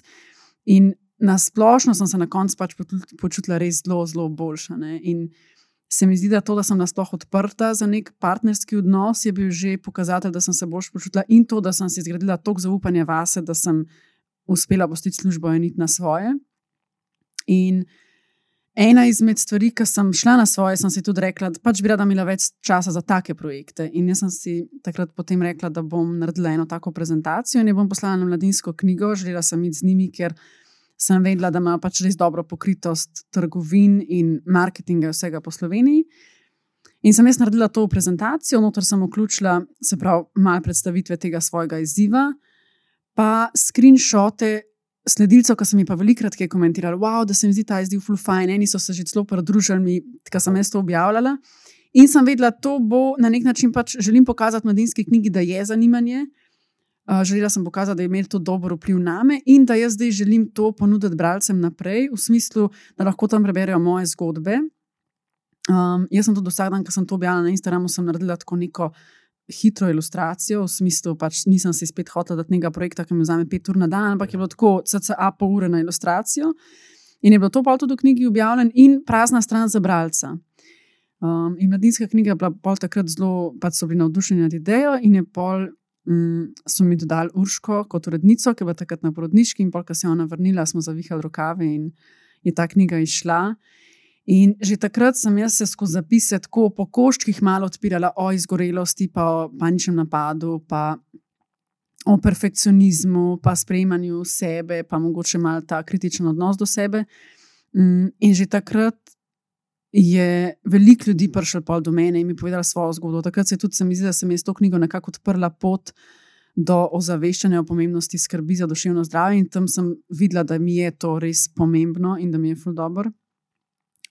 In na splošno sem se na koncu pač počutila res zelo, zelo boljša. Ne? In se mi zdi, da to, da sem nasploh odprta za nek partnerski odnos, je bil že pokazatelj, da sem se bolj počutila in to, da sem si zgradila toliko zaupanja vase, da sem uspela postiti službo in iti na svoje. In ena izmed stvari, ki sem šla na svoje, sem si tudi rekla, da pač bi rada imela več časa za take projekte. In jaz sem si takrat potem rekla, da bom naredila eno tako prezentacijo in jo bom poslala na mladinsko knjigo. Želela sem iti z njimi, ker sem vedela, da imajo pač res dobro pokritost trgovin in marketinga vsega po Sloveniji. In sem jaz naredila to prezentacijo, notor sem vključila, se pravi, malo predstavitve tega svojega izziva pa screenshote sledilcev, ki so mi pa velikrat komentirali, wow, da se mi zdi ta izdiv fulfajn, eni so se že celo pridružili, ki sem jaz to objavljala. In sem vedela, da to bo na nek način pač želim pokazati mladinski knjigi, da je zanimanje. Uh, želela sem pokazati, da je imel to dober vpliv na me in da jaz zdaj želim to ponuditi bralcem naprej, v smislu, da lahko tam preberejo moje zgodbe. Um, jaz sem tudi vsak dan, ko sem to objavila na Instagramu, naredila tako neko hitro ilustracijo, v smislu, pač nisem si spet hotel dati nekega projekta, ki mi vzame pet ur na dan, ampak je bilo tako, CCA pol ure na ilustracijo. In je bilo to pa tudi v knjigi objavljeno, in prazna stran za bralca. Um, in mladinska knjiga je bila pol takrat zelo, pač so bili navdušeni nad idejo, in je pol. Mm, so mi dodali Urško kot urednico, ki je bila takrat na porodniški, in pol, ko se je ona vrnila, smo zavihali rokave in je ta knjiga išla. In že takrat sem jaz se skozi zapise tako po koščkih malo odpirala o izgorelosti, pa o paničnem napadu, pa o perfekcionizmu, pa sprejemanju sebe, pa mogoče malo ta kritičen odnos do sebe. Mm, in že takrat je veliko ljudi prišlo pol do mene in mi povedalo svojo zgodbo. Takrat se je tudi, se mi zdi, da sem jaz to knjigo nekako odprla pot. Do ozaveščanja o pomembnosti skrbi za duševno zdravje, in tam sem videla, da mi je to res pomembno in da mi je ful dobro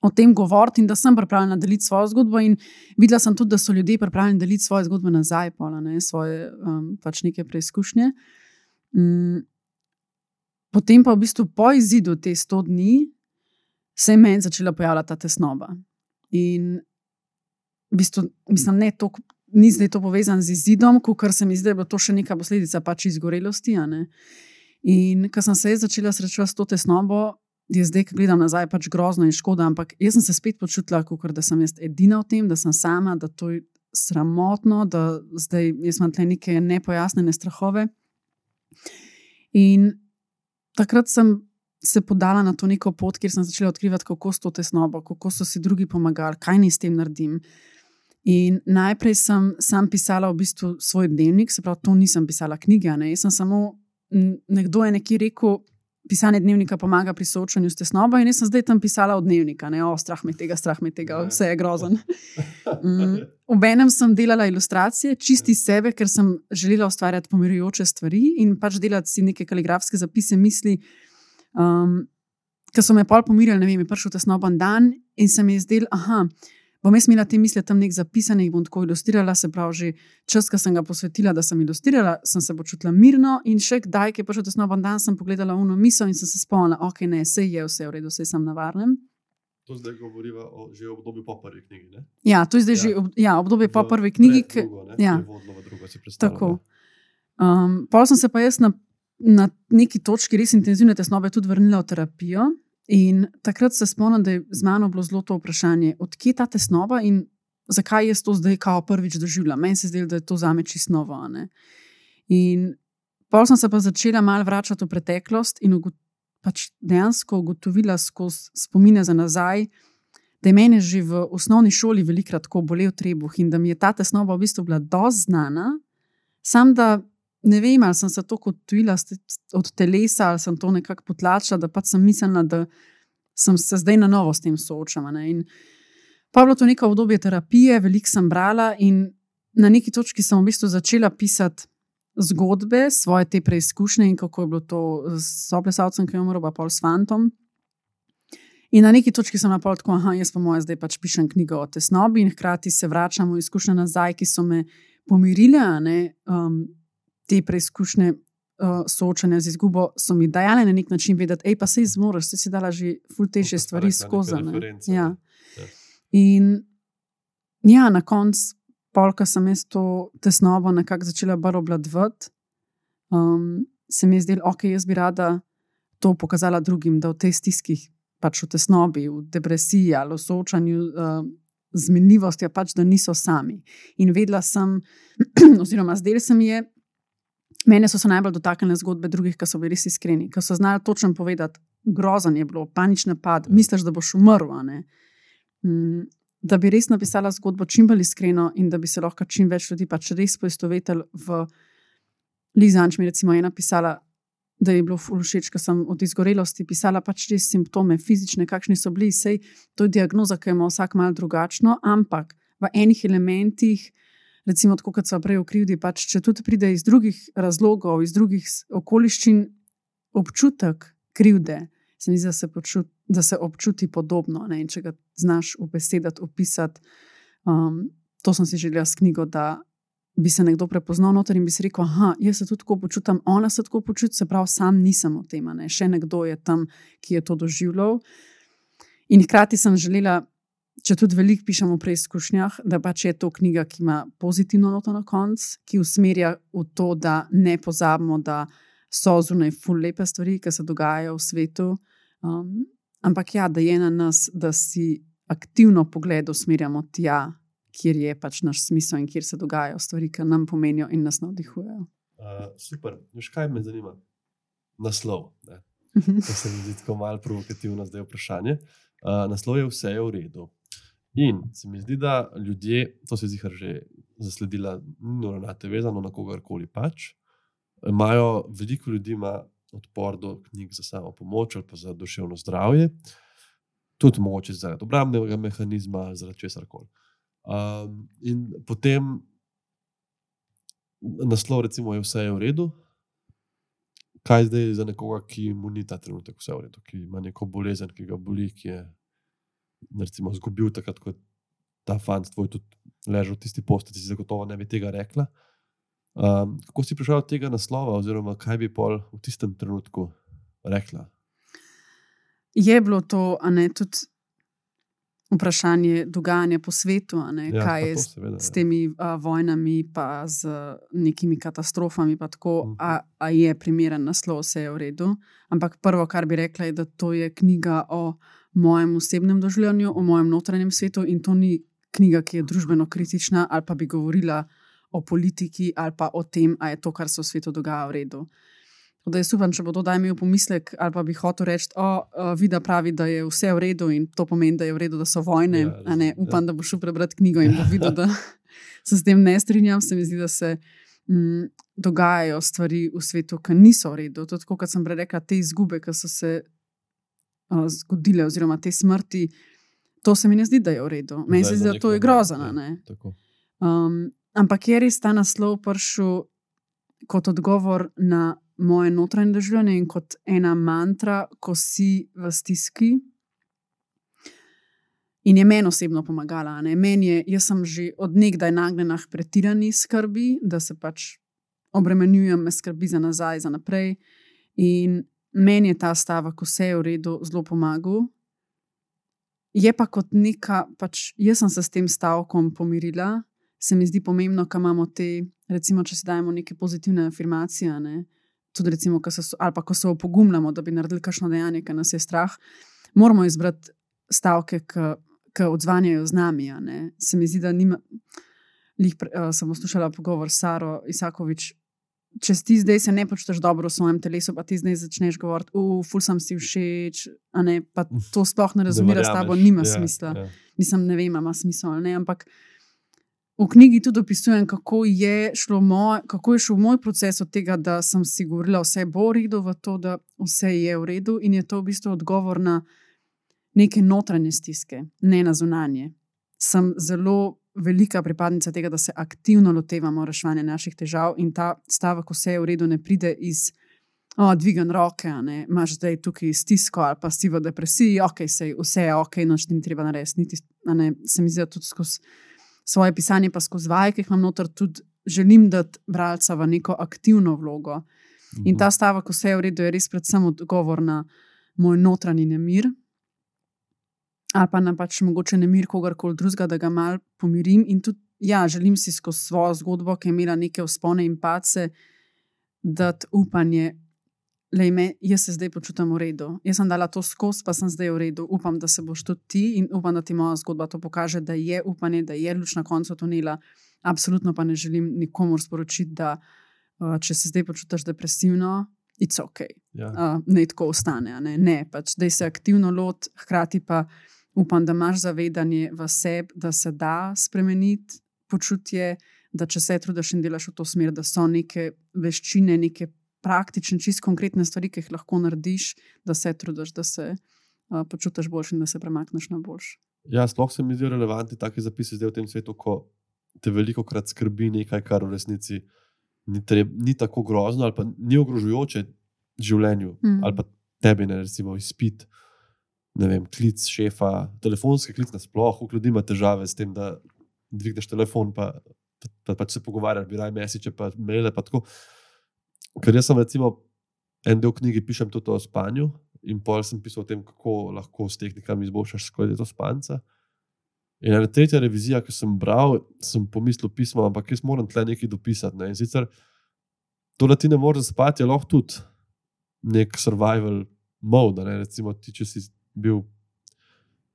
o tem govoriti in da sem pripravljena deliti svojo zgodbo. In videla sem tudi, da so ljudje pripravljeni deliti svoje zgodbe nazaj, pola, ne, svoje um, pač neke preizkušnje. Um, potem pa v bistvu po izidu te 100 dni se je meni začela pojavljati ta tesnoba. In v bistvu, mislim, ne to. Ni zdaj to povezano z izidom, ker se mi zdi, da je to še neka posledica pač izgorelosti. In ko sem se začela srečevati s to tesnobo, je zdaj, ko gledam nazaj, pač grozno in škoda, ampak jaz sem se spet počutila, kot da sem jaz edina v tem, da sem sama, da to je sramotno, da zdaj imam tle neke nepojasnjene strahove. In takrat sem se podala na to neko pot, kjer sem začela odkrivati, kako so to tesnobo, kako so si drugi pomagali, kaj naj s tem naredim. In najprej sem sam pisala v bistvu svoj dnevnik, se pravi, to nisem pisala knjige, ne, jaz sem samo. Nekdo je nekje rekel, pisanje dnevnika pomaga pri soočanju s tesnobo. In jaz sem zdaj tam pisala od dnevnika, ne o strah me tega, strah me tega, vse je grozen. Mm. Obenem sem delala ilustracije, čisti sebe, ker sem želela ustvarjati pomirujoče stvari in pač delati si neke kaligrafske zapise misli. Um, Ker so me pol pomirili, ne vem, prišel tesnoben dan in se mi je zdel, aha, bom jaz imela te misli tam nek zapisane, jih bom tako ilustrirala, se pravi, že čas, ki sem ga posvetila, da sem ilustrirala, sem se počutila mirno in še kdaj, ki je prišel tesnoben dan, sem pogledala uno misel in sem se spomnila, ok, ne, vse je vse v redu, vse sem na varnem. To zdaj govoriva o že obdobju po prvi knjigi. Ne? Ja, to je zdaj ja. že ob, ja, obdobje po prvi knjigi. Drugo, ja, drugo, tako. Um, Pol sem se pa jaz na, na neki točki res intenzivne tesnobe tudi vrnila v terapijo. In takrat se spomnim, da je z mano bilo zelo to vprašanje, odkje ta tesnoba in zakaj jaz to zdaj kao prvič doživljam. Meni se zdi, da je to za me čisto novo. In pol sem se pa začela malo vračati v preteklost in pač dejansko ugotovila skozi spomine za nazaj, da je meni že v osnovni šoli velikrat tako bolel trebuh in da mi je ta tesnoba v bistvu bila dosti znana, sam da ne vem, ali sem se to kot tujila od telesa ali sem to nekako potlačila, da pač sem mislila, da sem se zdaj na novo s tem soočala. Pa je bilo to neko obdobje terapije, veliko sem brala, in na neki točki sem v bistvu začela pisati zgodbe, svoje te preizkušnje in kako je bilo to s soplesalcem, ki je umrl, pa pol s fantom. In na neki točki sem napovedal, tako, da jaz pa moja zdaj pač pišem knjigo o tesnobi in hkrati se vračam v izkušnje nazaj, ki so me pomirile, um, te preizkušnje. Uh, soočanja z izgubo so mi dajale na nek način vedeti, hej, pa se izmoriš, si dala že ful sta stvari rekla, skozi. Ja. Ja. In ja, na koncu, polka sem jaz to tesnobo nekako začela bolj obladovati, um, se mi je zdelo, ok, jaz bi rada to pokazala drugim, da v tej stiski, pač v tesnobi, v depresiji ali v soočanju uh, z minljivostjo, pač da niso sami. In vedela sem, oziroma zdel se mi je. Mene so se najbolj dotaknile zgodbe drugih, ki so bili res iskreni, ki so znali točno povedati, grozen je bilo, panični napad, misliš, da boš umrl. Mm, Da bi res napisala zgodbo čim bolj iskreno in da bi se lahko čim več ljudi pač res poistovetili v Lizanč. Mi recimo je napisala, da je bilo všeč, ker sem od izgorelosti pisala pač res simptome, fizične, kakšni so bili, sej to je diagnoza, ki ima vsak mal drugačno, ampak v enih elementih, recimo tako kot so prej v krivdi, pač če tudi pride iz drugih razlogov, iz drugih okoliščin, občutek krivde, se mi zdi, da se, počut, da se občuti podobno. Ne? In če ga znaš besedah opisati, um, to sem si želela s knjigo, da bi se nekdo prepoznal noter in bi si rekel: Aha, jaz se tudi tako počutim, ona se tako počuti, se pravi, sam nisem v tem, ne? še nekdo je tam, ki je to doživljal. In hkrati sem želela, če tudi veliko pišemo o preizkušnjah, da pač je to knjiga, ki ima pozitivno noto na koncu, ki usmerja v to, da ne pozabimo, da so zunaj ful lepe stvari, ki se dogajajo v svetu. Um, ampak ja, da je na nas, da si aktivno pogled usmerjamo tja, kjer je pač naš smisel in kjer se dogajajo stvari, ki nam pomenijo in nas navdihujejo. Uh, super, veš kaj me zanima? Naslov. Ne? To se mi zdi tako malo provokativno, zdaj vprašanje. Uh, naslov je vse je v redu. In se mi zdi, da ljudje, to se zdi, že zasledila, nujno na te vezano na kogarkoli pač. Imajo, veliko ljudi ima odpor do knjig za samo pomoč ali pa za duševno zdravje, tudi mogoče zaradi obrambnega mehanizma zaradi česar koli. Um, in potem naslov, recimo, je vse je v redu. Kaj zdaj za nekoga, ki mu ni ta trenutek vse v redu, ki ima neko bolezen, ki ga boli, ki je recimo, zgubil takrat, ko je ta fant tvoj tudi ležal v tisti posti, si zagotovo ne bi tega rekla. Um, kako si prišel do tega naslova, oziroma kaj bi pol v tistem trenutku rekla? Je bilo to, a ne tudi vprašanje dogajanja po svetu, ne, Ja, kaj je to s, seveda, s ja. temi a, vojnami, pa z nekimi katastrofami. Pa tako, Mhm. a, a je primeren naslov, vse je v redu. Ampak prvo, kar bi rekla, je, da to je knjiga o mojem osebnem doživljanju, o mojem notranjem svetu in to ni knjiga, ki je družbeno kritična ali pa bi govorila o politiki ali pa o tem, ali je to, kar se v svetu dogaja, v redu. Tako da jaz upam, če bo to daj imel pomislek, ali pa bi hotel reči, da vida pravi, da je vse v redu in to pomeni, da je v redu, da so vojne. Ja, Ja, ne, razumem, upam, da bo šel prebrati knjigo in bo videl, da se s tem ne strinjam. Se mi zdi, da se mm, dogajajo stvari v svetu, ki niso v redu. To je tako, kot sem prej rekla, te izgube, ki so se uh, zgodile, oziroma te smrti. To se mi ne zdi, da je v redu. Meni se zdi, da to je grozno. ja. Um, ampak je res ta naslov prišel kot odgovor na moje notranje doživljanje in kot ena mantra, ko si v stiski. In je meni osebno pomagala. Meni je, jaz sem že odnegdaj nagnjena k pretirani skrbi, da se pač obremenjujem, me skrbi za nazaj, za naprej. In meni je ta stavek, vse je v redu, zelo pomagal. Je pa kot neka, pač jaz sem se s tem stavkom pomirila, se mi zdi pomembno, da imamo te, recimo, če si dajemo neke pozitivne afirmacije, ne, tudi recimo, se, ali pa ko se opogumljamo, da bi naredili kakšno dejanje, ki nas je strah, moramo izbrati stavke, ki odzvanjajo z nami. Se mi zdi, da nima. Lih, uh, sem poslušala pogovor s Saro Isakovič. Če si ti zdaj se ne počutiš dobro v svojem telesu, pa ti zdaj začneš govoriti, uf, sem si všeč, ne, pa to sploh ne razumira s tabo, nima Ja, smisla. ja. Mislim, ne vem, ima smisel ali ne, ampak v knjigi tudi opisujem, kako je, šlo moj, kako je šel moj proces od tega, da sem si govorila, vse bo v redu, v to, da vse je v redu, in je to v bistvu odgovor na neke notranje stiske, ne na zunanje. Sem zelo velika pripadnica tega, da se aktivno lotevamo reševanja naših težav in ta stavek, vse je v redu, ne pride iz. O, dvigan roke, ne, imaš zdaj tukaj stisko ali pa si v depresiji, ok, sej, vse je ok, noč ni treba narediti. Niti, a ne, se mi zdi, da tudi skozi svoje pisanje, pa skozi vaje, ki jih imam noter, tudi želim dati bralca v neko aktivno vlogo. In Mhm. ta stavek, vse je v redu, je res predvsem odgovor na moj notranji nemir. Ali pa na pač mogoče nemir kogarkoli drugega, da ga mal pomirim. In tudi, ja, želim si skozi svojo zgodbo, ki je imela neke vzpone in pace, dati upanje. Lej, me, jaz se zdaj počutim v redu. Jaz sem dala to skozi, pa sem zdaj v redu. Upam, da se boš tudi ti in upam, da ti moja zgodba to pokaže, da je upanje, da je luč na koncu tunela. Absolutno pa ne želim nikomor sporočiti, da uh, če se zdaj počutiš depresivno, it's ok, Ja. uh, ne tako ostane. Ne, ne pač, da se aktivno lot, hkrati pa upam, da imaš zavedanje v sebi, da se da spremeniti počutje, da če se trudiš in delaš v to smer, da so neke veščine, neke praktične, čist konkretne stvari, ki jih lahko narediš, da se trudiš, da se uh, počutiš boljši in da se premakneš na boljši. Ja, sploh se mi zdijo relevantni taki zapisi zdaj v tem svetu, ko te veliko krat skrbi nekaj, kar v resnici ni, treb, ni tako grozno ali pa ni ogrožujoče življenju Mhm. ali pa tebi, ne recimo izpit. Ne vem, klic šefa, telefonski klic nasploh, koliko ljudi ima težave s tem, da dvigneš telefon, pa, pa, pa pač se pogovarjaš, bi raje mesiče, pa maile. Pa tako. Ker jaz sem recimo en del knjige pišem tudi o spanju, in pol sem pisal o tem, kako lahko s tehnikami izboljšaš skladje spanca. In ena tretja revizija, ki sem bral, sem pomislil pismo, ampak jaz moram tle nekaj dopisati. Ne? In sicer to, da ti ne moreš spati, je lahko tudi nek survival mode. Ne? Recimo, ti, če si bil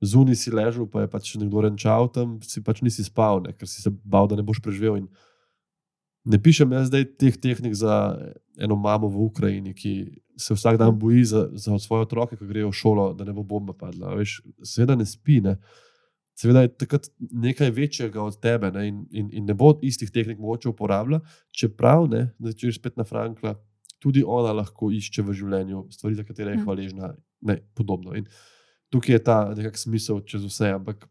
zunaj, si ležal, pa je pač nekdo renčal tam, si pač nisi spal, ne? ker si se bal, da ne boš preživel. In ne pišem jaz zdaj teh tehnik za eno mamo v Ukrajini, ki se vsak dan boji za, za svoje otroke, ki grejo v šolo, da ne bo bomba padla. Veš, seveda ne spi. Ne? Seveda je takrat nekaj večjega od tebe ne? In, in, in ne bo istih tehnik mogoče uporabljati, čeprav, ne, da če greš spet na Frankla, tudi ona lahko išče v življenju stvari, za katere je Ja. hvaležna. Ne, podobno. In tukaj je ta nekak smisel čez vse. Ampak,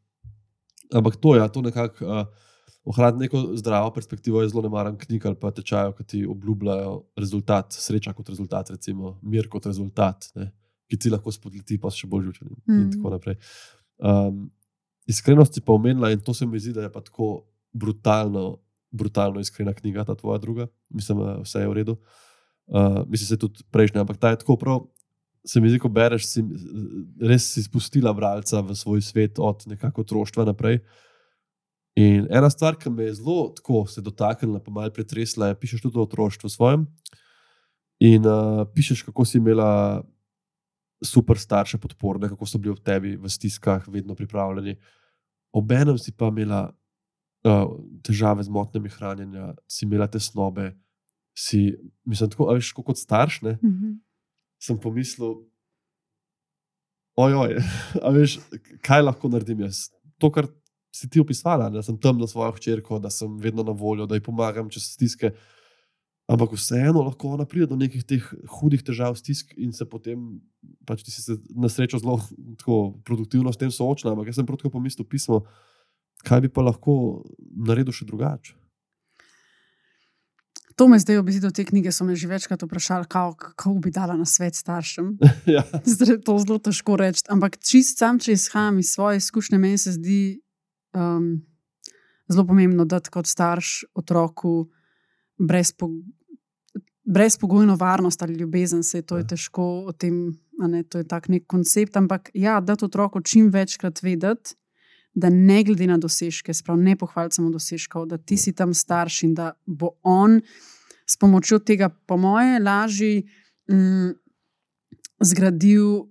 ampak to je, ja, to nekako uh, ohraniti neko zdravo perspektivo. Jaz zelo ne maram knjig ali pa tečajev, ki ti obljubljajo rezultat, sreča kot rezultat, recimo mir kot rezultat, ne, ki ti lahko spodleti, pa še bolj žučen in, mm. in tako naprej. Um, iskrenost si pa omenila in to se mi zdi, da je pa tako brutalno, brutalno iskrena knjiga, ta tvoja druga. Mislim, vse je v redu. Uh, mislim, da je tudi prejšnja, ampak ta je tako prav. Se mi zdi, ko bereš, si, res si spustila bralca v svoj svet od nekako otroštva naprej. In ena stvar, ki me je zelo tako se dotaknila, pa malo pretresla, je, pišeš tudi o otroštvu svojem. In uh, pišeš, kako si imela super starše podporne, kako so bili ob tebi v stiskah, vedno pripravljeni. Obenem si pa imela uh, težave z motnjami hranjenja, si imela tesnobe, si, mislim, tako, veš, kot starš, ne, Mhm. Sem pomislil, ojoj, veš, kaj lahko naredim jaz. To, kar si ti opisala, da sem tam na svojo hčerko, da sem vedno na voljo, da ji pomagam čez stiske. Ampak vseeno lahko ona pride do nekih teh hudih težav, stisk in se potem, pač ti si se na srečo zelo tako, produktivno s tem soočila. Ampak jaz sem prav tako pomislil pismo, kaj bi pa lahko naredil še drugače. To me zdaj obizidi, te knjige so me že večkrat vprašali, kako, kako bi dala na svet staršem. ja. Zdaj je to zelo težko reči. Ampak čist sam, če izhajam iz svoje izkušnje, meni se zdi um, zelo pomembno dati kot starš otroku brezpo, brezpogojno varnost ali ljubezen. Se to je Ja. težko o tem, a ne, to je tak nek koncept. Ampak ja, dati otroku čim večkrat vedeti. Da ne glede na dosežke, sprav ne pohvaliti samo dosežkov, da ti si tam starš in da bo on s pomočjo tega, po moje, lažje mm, zgradil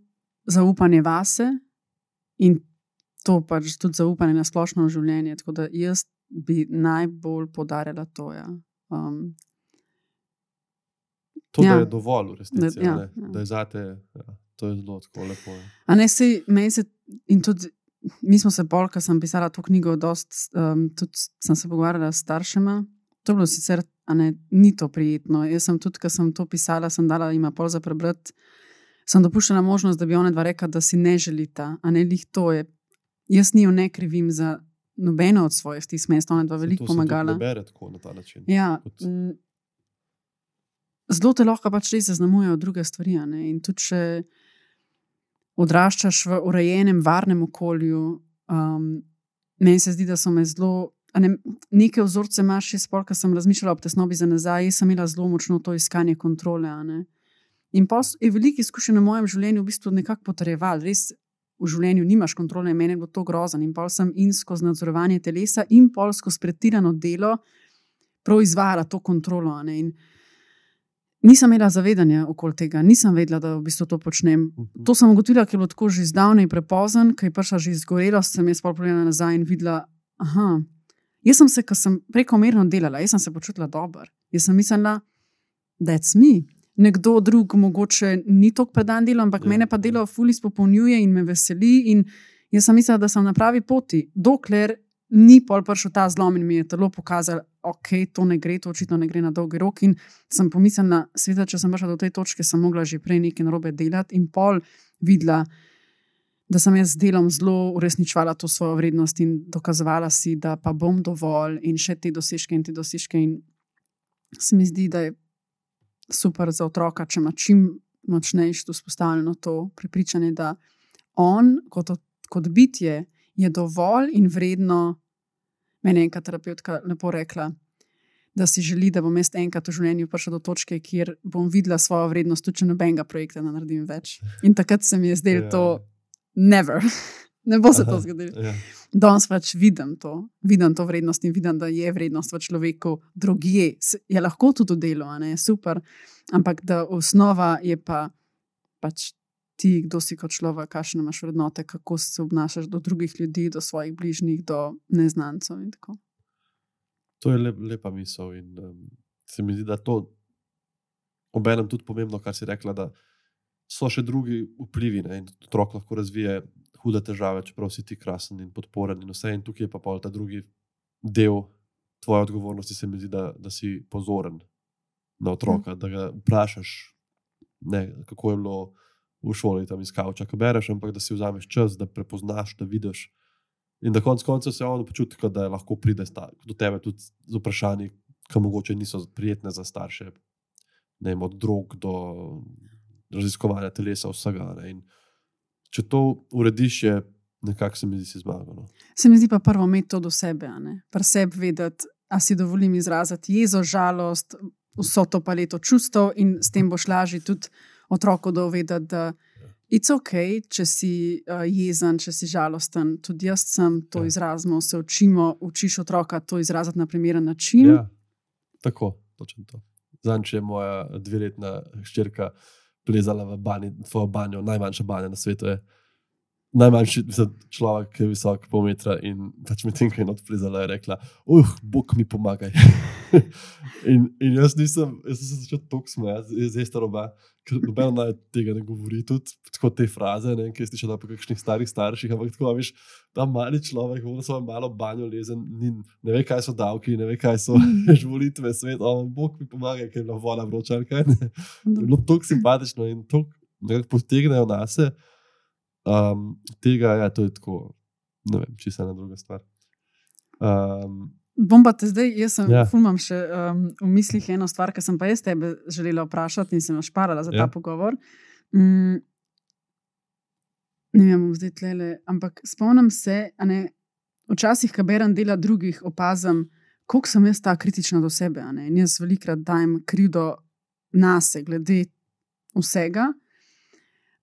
zaupanje vase in to pač tudi zaupanje na splošno življenje. Tako da jaz bi najbolj podarila to. Ja. Um, To, Ja. da je dovolj, v resnici. Da- ja, ja. da je zate, ja, to je zelo lepo. ja. A ne, meni se in tudi. Mi smo se bolj, ko sem pisala to knjigo, dost, um, tudi sem se pogovarjala s staršema. To je bilo sicer, a ne, ni to prijetno. Jaz sem tudi, ko sem to pisala, sem dala jima pol za prebrati, sem dopuščala možnost, da bi ona dva rekla, da si ne želita, a ne lih to je. Jaz njiju ne krivim za nobeno od svojih stisk, meni sta ona dva veliko pomagala. Ne bere tako na ta način. Ja, Kot- zelo te lahko pač res zaznamujejo druge stvari. In tudi, če odraščaš v urejenem, varnem okolju, um, meni se zdi, da so me zelo. Ne, neke vzorce imaš, še spolj, ki sem razmišljala ob tesnobi za nazaj, jaz sem imela zelo močno to iskanje kontrole. In pa je veliko izkušenj v mojem življenju v bistvu nekako potrjeval. Res v življenju nimaš kontrole, meni je bilo to grozno. In pol sem in skozi nadzorovanje telesa, in pol skozi pretirano delo prav izvajala to kontrolo. In Nisem imela zavedanja okoli tega, nisem vedela, da v bistvu to počnem. Mhm. To sem ugotovila, ker je bilo tako že zdavnaj prepozen, ker je prišla že izgorelost, sem jaz pogledala nazaj in videla, aha. Jaz sem se, ko sem prekomerno delala, jaz sem se počutila dobro. Jaz sem mislila, da je mi. Nekdo drug mogoče ni tako predan delo, ampak Ja, mene pa ja. delo fulis popolnjuje in me veseli. In jaz sem mislila, da sem na pravi poti, dokler ni pol prišel ta zlom in mi je telo pokazalo, ok, to ne gre, to očitno ne gre na dolgi rok. In sem pomislila, sveda, če sem prišla do te točke, sem mogla že prej nekaj narobe delati in pol videla, da sem jaz z delom zelo uresničevala to svojo vrednost in dokazovala si, da pa bom dovolj in še te dosežke in te dosežke. In se mi zdi, da je super za otroka, če ima čim močnejše vzpostavljeno to prepričanje, da on kot, kot bitje je dovolj in vredno. Meni je enkrat terapeutka lepo rekla, da si želi, da bom jaz enkrat v življenju prišla do točke, kjer bom videla svojo vrednost, tudi če nobenega projekta ne naredim več. In takrat se mi je zdelo Ja. to never. Ne bo se to zgodilo. Ja. Danes pač vidim to, vidim to vrednost in vidim, da je vrednost v človeku drugje. Je lahko tudi delu, a ne super, ampak da osnova je pa pač ti, kdo si kot človek, kakšne imaš vrednote, kako se obnašaš do drugih ljudi, do svojih bližnjih, do tako. To je lep, lepa misel. In, um, se mi zdi, da to obenem tudi pomembno, kar si rekla, da so še drugi vplivi. Ne, in otrok lahko razvije hude težave, čeprav si ti krasen in podporen in vse. In tukaj je pa pol ta drugi del tvoje odgovornosti, se mi zdi, da, da si pozoren na otroka, da ga vprašaš, ne, kako je bilo v šoli tam kavča, ki bereš, ampak da si vzameš čas, da prepoznaš, da vidiš. In da konec koncev se on počuti, da lahko pride sta- do tebe tudi z vprašanji, ki mogoče niso prijetne za starše. Ne vem, od drog do raziskovanja telesa, vsega. Ne. In če to urediš, je nekako se mi zdi, si zmagal. No. Se mi zdi pa prvo imeti to do sebe, a ne? pri sebi vedeti, a si dovolim izraziti jezo, žalost, vso to paleto čustev in s tem boš lažje tudi otroku dovedeti, da je ok, če si uh, jezen, če si žalosten. Tudi jaz sem to Ja. izrazil, se učimo, učiš otroka to izraziti na primeren način. Ja, tako, točno to. Zanč je moja dveletna hčerka plezala v banji, tvojo banjo, najmanjša banja na svetu. Je. Najmanjši mislim, človek, ki je visok pol metra in pač medtem, ko je not plezala, je rekla: Uh, Bog mi pomagaj. in, in jaz nisem, jaz sem se začel tako smejati, zdaj sta roba, ker noben naj tega ne govori, tudi tako te fraze, ne, ki si še po kakšnih starih starših, ampak tako, veš, ta mali človek, v svojo malo banjo lezen, ni, ne ve, kaj so davki, ne ve, kaj so veš, volitve, svet, oh, Bog mi pomaga, ker je bila voda vroča. kaj, ne. Je bilo tako simpatično in tako nekako potegnejo nas. Um, tega, ja, to je tako, ne vem, čisto ena druga stvar. Um, Bom pa te zdaj, jaz sem, Ja. imam še um, v mislih eno stvar, ki sem pa jaz tebe želela vprašati in sem jo šparala za ja. Ta pogovor. Mm, ne vem, zdaj tlele, ampak spomnim se, ne, včasih, ko berem dela drugih, opazim, koliko sem jaz ta kritična do sebe. In jaz velikrat dajem krivdo nase, glede vsega.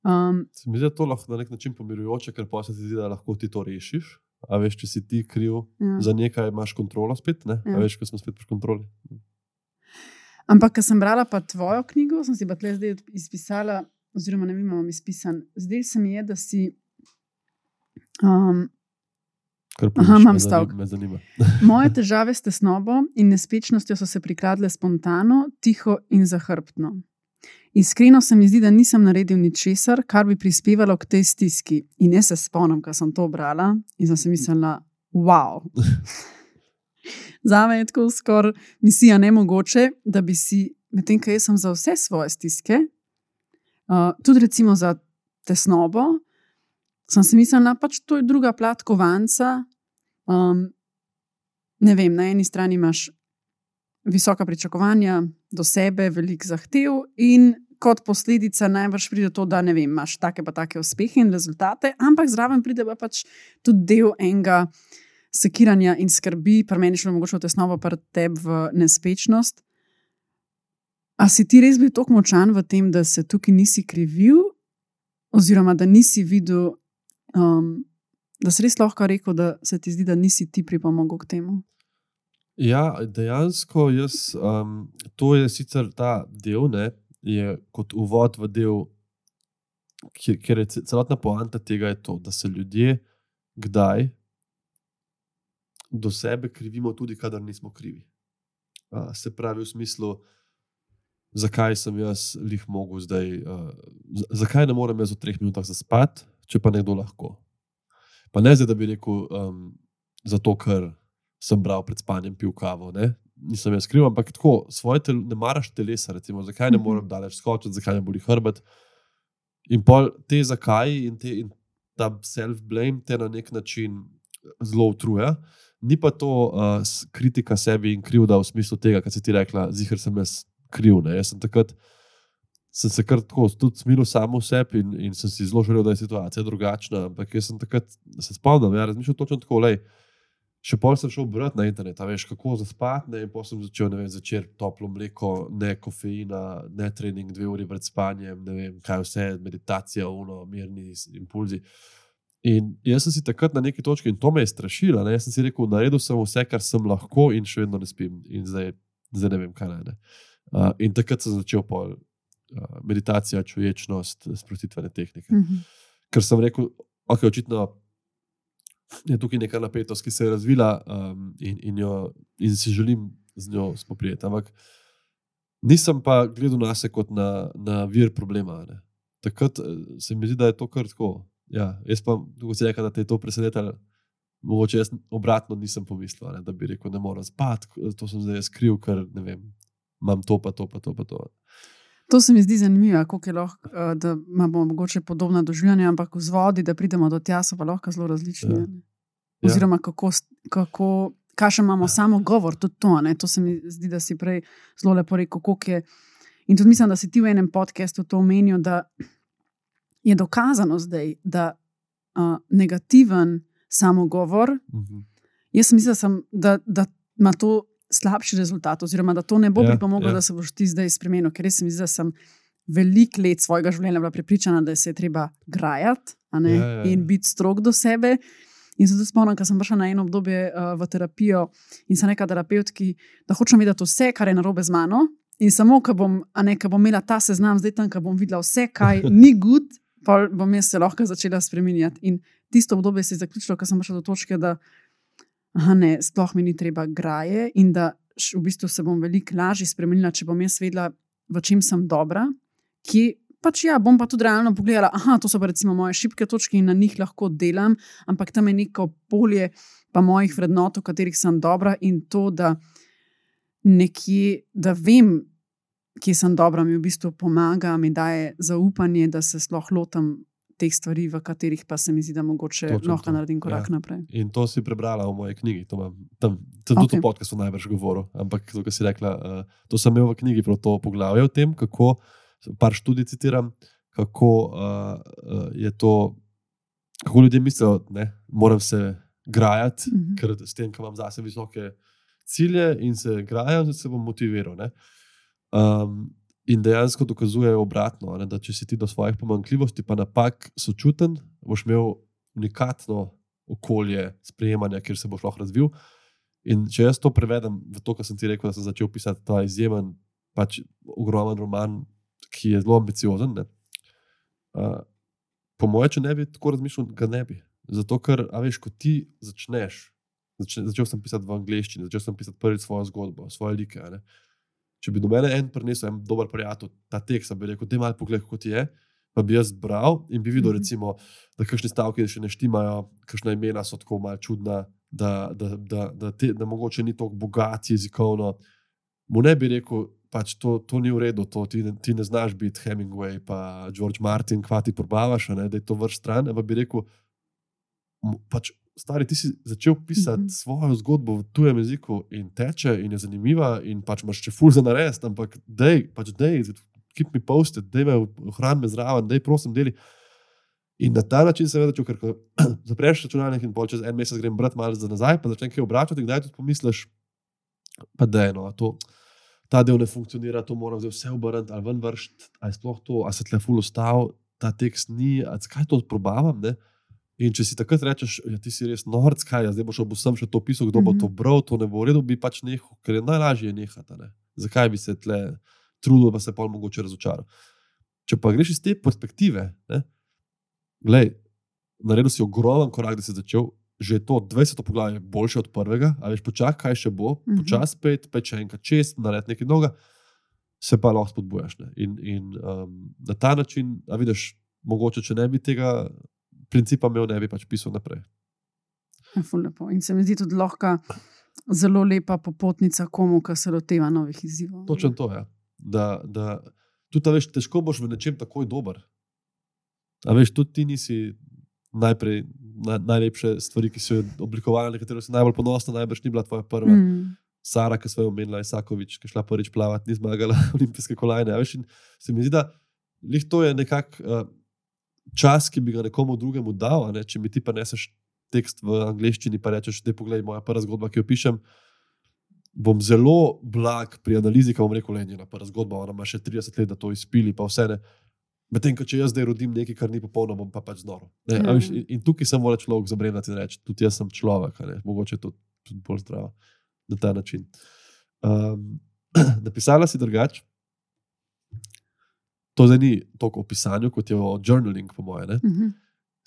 Um, se mi zdi, da je to lahko na nek način pomirujoče, ker pa se ti zdi, da lahko ti to rešiš. A veš, če si ti kriv ja. za nekaj, imaš kontrolo spet. Ne? Ja. A veš, ko smo spet pri kontroli. Ampak, ko sem brala pa tvojo knjigo, sem si pa tle zdaj izpisala, oziroma ne vem, ali imam izpisan. Zdaj se mi je, da si um, Aha, imam stavek. Moje težave s tesnobo in nespečnostjo so se prikradle spontano, tiho in zahrbtno. Iskreno se mi zdi, da nisem naredil ničesar, kar bi prispevalo k tej stiski. In jaz se spomnim, ko sem to brala in sem si mislila, wow. Za me je tako skoraj misija nemogoče, da bi si, medtem ko jaz sem za vse svoje stiske, uh, tudi recimo za tesnobo, sem si mislila, da pač to je druga plat kovanca. Um, ne vem, na eni strani imaš visoka pričakovanja do sebe, velik zahtev, in kot posledica najbrž pride to, da ne vem, imaš take pa take uspehe in rezultate, ampak zraven pride pa pač tudi del enega sekiranja in skrbi, pa meni šlo mogoče v tesnobo, pa tebi v nespečnost. A si ti res bil tako močan v tem, da se tukaj nisi krivil, oziroma da nisi videl, um, da si res lahko rekel, da se ti zdi, da nisi ti pripomogel k temu? Ja, dejansko jaz, um, to je sicer ta del, ne, je kot uvod v del, kjer, kjer je ce- celotna poanta tega, to, da se ljudje kdaj do sebe krivimo, tudi kadar nismo krivi. Uh, se pravi, v smislu, zakaj sem jaz lih mogel zdaj, uh, zakaj ne morem jaz v treh minutah zaspati, če pa nekdo lahko. Pa ne zdaj, da bi rekel, um, zato ker sem bral pred spanjem, pil kavo. Ne? Nisem jaz kriv, ampak tako, svoje tel, ne maraš telesa, recimo, zakaj ne Mhm. morem daleč skočiti, zakaj me boli hrbet. In pol te zakaj in, te, in ta self-blame te na nek način zelo utruja. Ni pa to uh, kritika sebi in krivda v smislu tega, kar si ti rekla, zihar sem jaz kriv. Ne? Jaz sem takrat. Sem se kar tako tudi smilil samo sebi in, in sem si zelo želel, da je situacija drugačna. Ampak jaz sem takrat, se spomnim, ja, razmišljal točno tako, lej, Še pol sem šel brati na internet, a veš, kako zaspati. ne, In potem sem začel ne vem, začer toplo mleko, ne kofeina, ne trening, dve uri pred spanjem, ne vem, kaj vse, meditacija, uno, mirni impulzi. In jaz sem si takrat na neki točki, in to me je strašilo. Ne? Jaz sem si rekel, naredil sem vse, kar sem lahko, in še vedno ne spim. In zdaj, zdaj ne vem, kaj naj. Uh, in takrat sem začel pol uh, meditacija, čuječnost, sprostitvene tehnike. Mhm. Ker sem rekel, ok, očitno je tukaj neka napetost, ki se je razvila um, in, in, jo, in si želim z njo spoprijeti. Ampak nisem pa gledal na sebe kot na, na vir problema. Ne. Takrat eh, se mi zdi, da je to kar tako. Ja, jaz pa, kot si rekel, da te je to presenetilo. Mogoče jaz obratno nisem pomislil, ne, da bi rekel, ne morem spati, to sem zdaj kriv, ker ne vem, imam to, pa to, pa to. Pa to. To se mi zdi zanimivo, kako je lahko, da imamo mogoče podobna doživljanja, ampak vzvodi, da pridemo do tja, so pa lahko zelo različni. Ja. a ne. Oziroma, kako, kako, kakšen imamo Ja. samo govor, tudi to. ne. To se mi zdi, da si prej zelo lepo rekel, koliko je. In tudi mislim, da si ti v enem podkastu to omenil, da je dokazano zdaj, da uh, negativen samogovor, Mhm. jaz sem mislil, da, sem, da, da ima to slabši rezultat, oziroma da to ne bo Ja, pripomoglo, ja. da se boš ti zdaj spremenil. Ker res se mi zdi, da sem veliko let svojega življenja bila prepričana, da se je treba grajati ne, Ja, ja, ja. in biti strog do sebe. In se tudi spomnim, ko sem prišla na eno obdobje uh, v terapijo in sem rekla terapeutki, da hočem vedeti vse, kar je narobe z mano. In samo, ko bom, ne, ko bom imela ta seznam, zdaj tam, ko bom videla vse, kaj ni gud, pa bom jaz se lahko začela spremenjati. In tisto obdobje se je zaključilo, ko sem prišla do točke, da aha, ne, sploh mi ni treba graje in da v bistvu se bom veliko lažje spremenila, če bom jaz vedela, v čem sem dobra, ki pač ja, bom pa tudi realno pogledala, aha, to so pa recimo moje šibke točke in na njih lahko delam, ampak tam je neko polje pa mojih vrednot, v katerih sem dobra in to, da nekje, da vem, kje sem dobra, mi v bistvu pomaga, mi daje zaupanje, da se sploh lotam teh stvari, v katerih pa se mi zdi, da mogoče Točno lahko to, naredim korak ja. naprej. In to si prebrala v moji knjigi, to imam tam, tam okay. tudi v podkastu najbrž govoril. Ampak to, kar si rekla, uh, to sem imel v knjigi, prav to poglavje o tem, kako, par študij citiram, kako uh, uh, je to, kako ljudje mislijo, da moram se grajati, Mhm. ker s tem, ko imam zase visoke cilje in se grajam, se bom motiviral. Ne? Um, in dejansko dokazujejo obratno, ne, da če si ti do svojih pomanjkljivosti, pa napak sočuten, boš imel unikatno okolje sprejemanja, kjer se boš lahko razvil. In če jaz to prevedem v to, kar sem ti rekel, da sem začel pisati ta izjemen, pač ogromen roman, ki je zelo ambiciozen. Ne, uh, po mojem, če ne bi tako razmišljal, ga ne bi. Zato, ker, a veš, ko ti začneš, začne, začel sem pisati v angleščini, začel sem pisati prvič svojo zgodbo, svoje like. ne. Če bi do mene en prinesel, en dober prijatelj, ta tekst, bi rekel, da je malo pogled, kot je, pa bi jaz bral in bi videl, Mhm. recimo, da kakšne stavke še ne štimajo, kakšna imena so tako malo čudna, da, da, da, da, te, da mogoče ni tako bogat jezikovno. Mu ne bi rekel, pač to, to ni v redu, to, ti, ti ne znaš biti Hemingway, pa George Martin, kva ti probavaš, ne, da je to vrš stran. Ampak bi rekel, "M- pač, stari, ti si začel pisati mm -hmm. svojo zgodbo v tujem jeziku in teče in je zanimiva, in pač imaš še ful za narediti, ampak dej, pač dej, keep me posted, dej me ohran me zraven, dej prosim deli. In na ta način začel, ker ko zapreš računalnik in čez en mesec grem brati malo za nazaj, pa začnem kaj obračati, kdaj tudi pomisliš, pa da je no, to. Ta del ne funkcionira, to moram zdaj vse obrniti, ali ven vršiti, ali sploh to, ali se tle ful ustavil, ta tekst ni, ali kaj to probavam. Ne? In če si takrat rečeš, da ja, ti si res norc, kaj je, zdaj boš ob vsem še to pisal, kdo mm -hmm. bo Mhm. to bral, to ne bo v redu, bi pač nehal, ker je najlažje nehati. Ne? Zakaj bi se tle trudil, pa se pol mogoče razočaral. Če pa greš iz te perspektive, ne, glej, naredil si ogromen korak, da si začel. Že to 20. poglavje je boljše od prvega, a veš, počakaj, kaj še bo, Mhm. počasi spet, pa če enkrat čez, naredi nekaj novega, se pa lahko spodbujaš. Ne? In, in um, na ta način, a vidiš, mogoče, če ne bi tega principa imel, ne bi pač pisal naprej. Lepo. In se mi zdi tudi lahko zelo lepa popotnica komu, ki se loteva novih izzivov. Točno to je. Da, da tudi, a veš, težko boš v nečem takoj dober. A veš, tudi ti nisi najprej na, najlepše stvari, ki so jo oblikovali, na katero si najbolj ponosen, najbrž ni bila tvoja prva. Mm. Sara, ki smo jo omenili, Isakovič, ki je šla prvič plavati, ni zmagala olimpijske kolajne. Veš, se mi zdi, da lih to je nekako uh, čas, ki bi ga nekomu drugemu dal. Ne? Če mi ti pa neseš tekst v angleščini, pa rečeš, da je pogled moja prva zgodba, ki jo pišem. Bom zelo blag pri analizi, ko bom rekel, je njena prva zgodba, ona ima še 30 let, da to izpili, pa vse ne. Medtem, ko če jaz zdaj rodim nekaj, kar ni popolno, bom pa pač znoro. Ne, Ja. veš, in, in tukaj sem mora človek zabrenati in reči, tudi jaz sem človek, ne, mogoče je to tudi bolj zdravo na ta način. Um, napisala si drugače. To zdaj ni toliko o pisanju, kot je o journaling, po mojem. Uh -huh.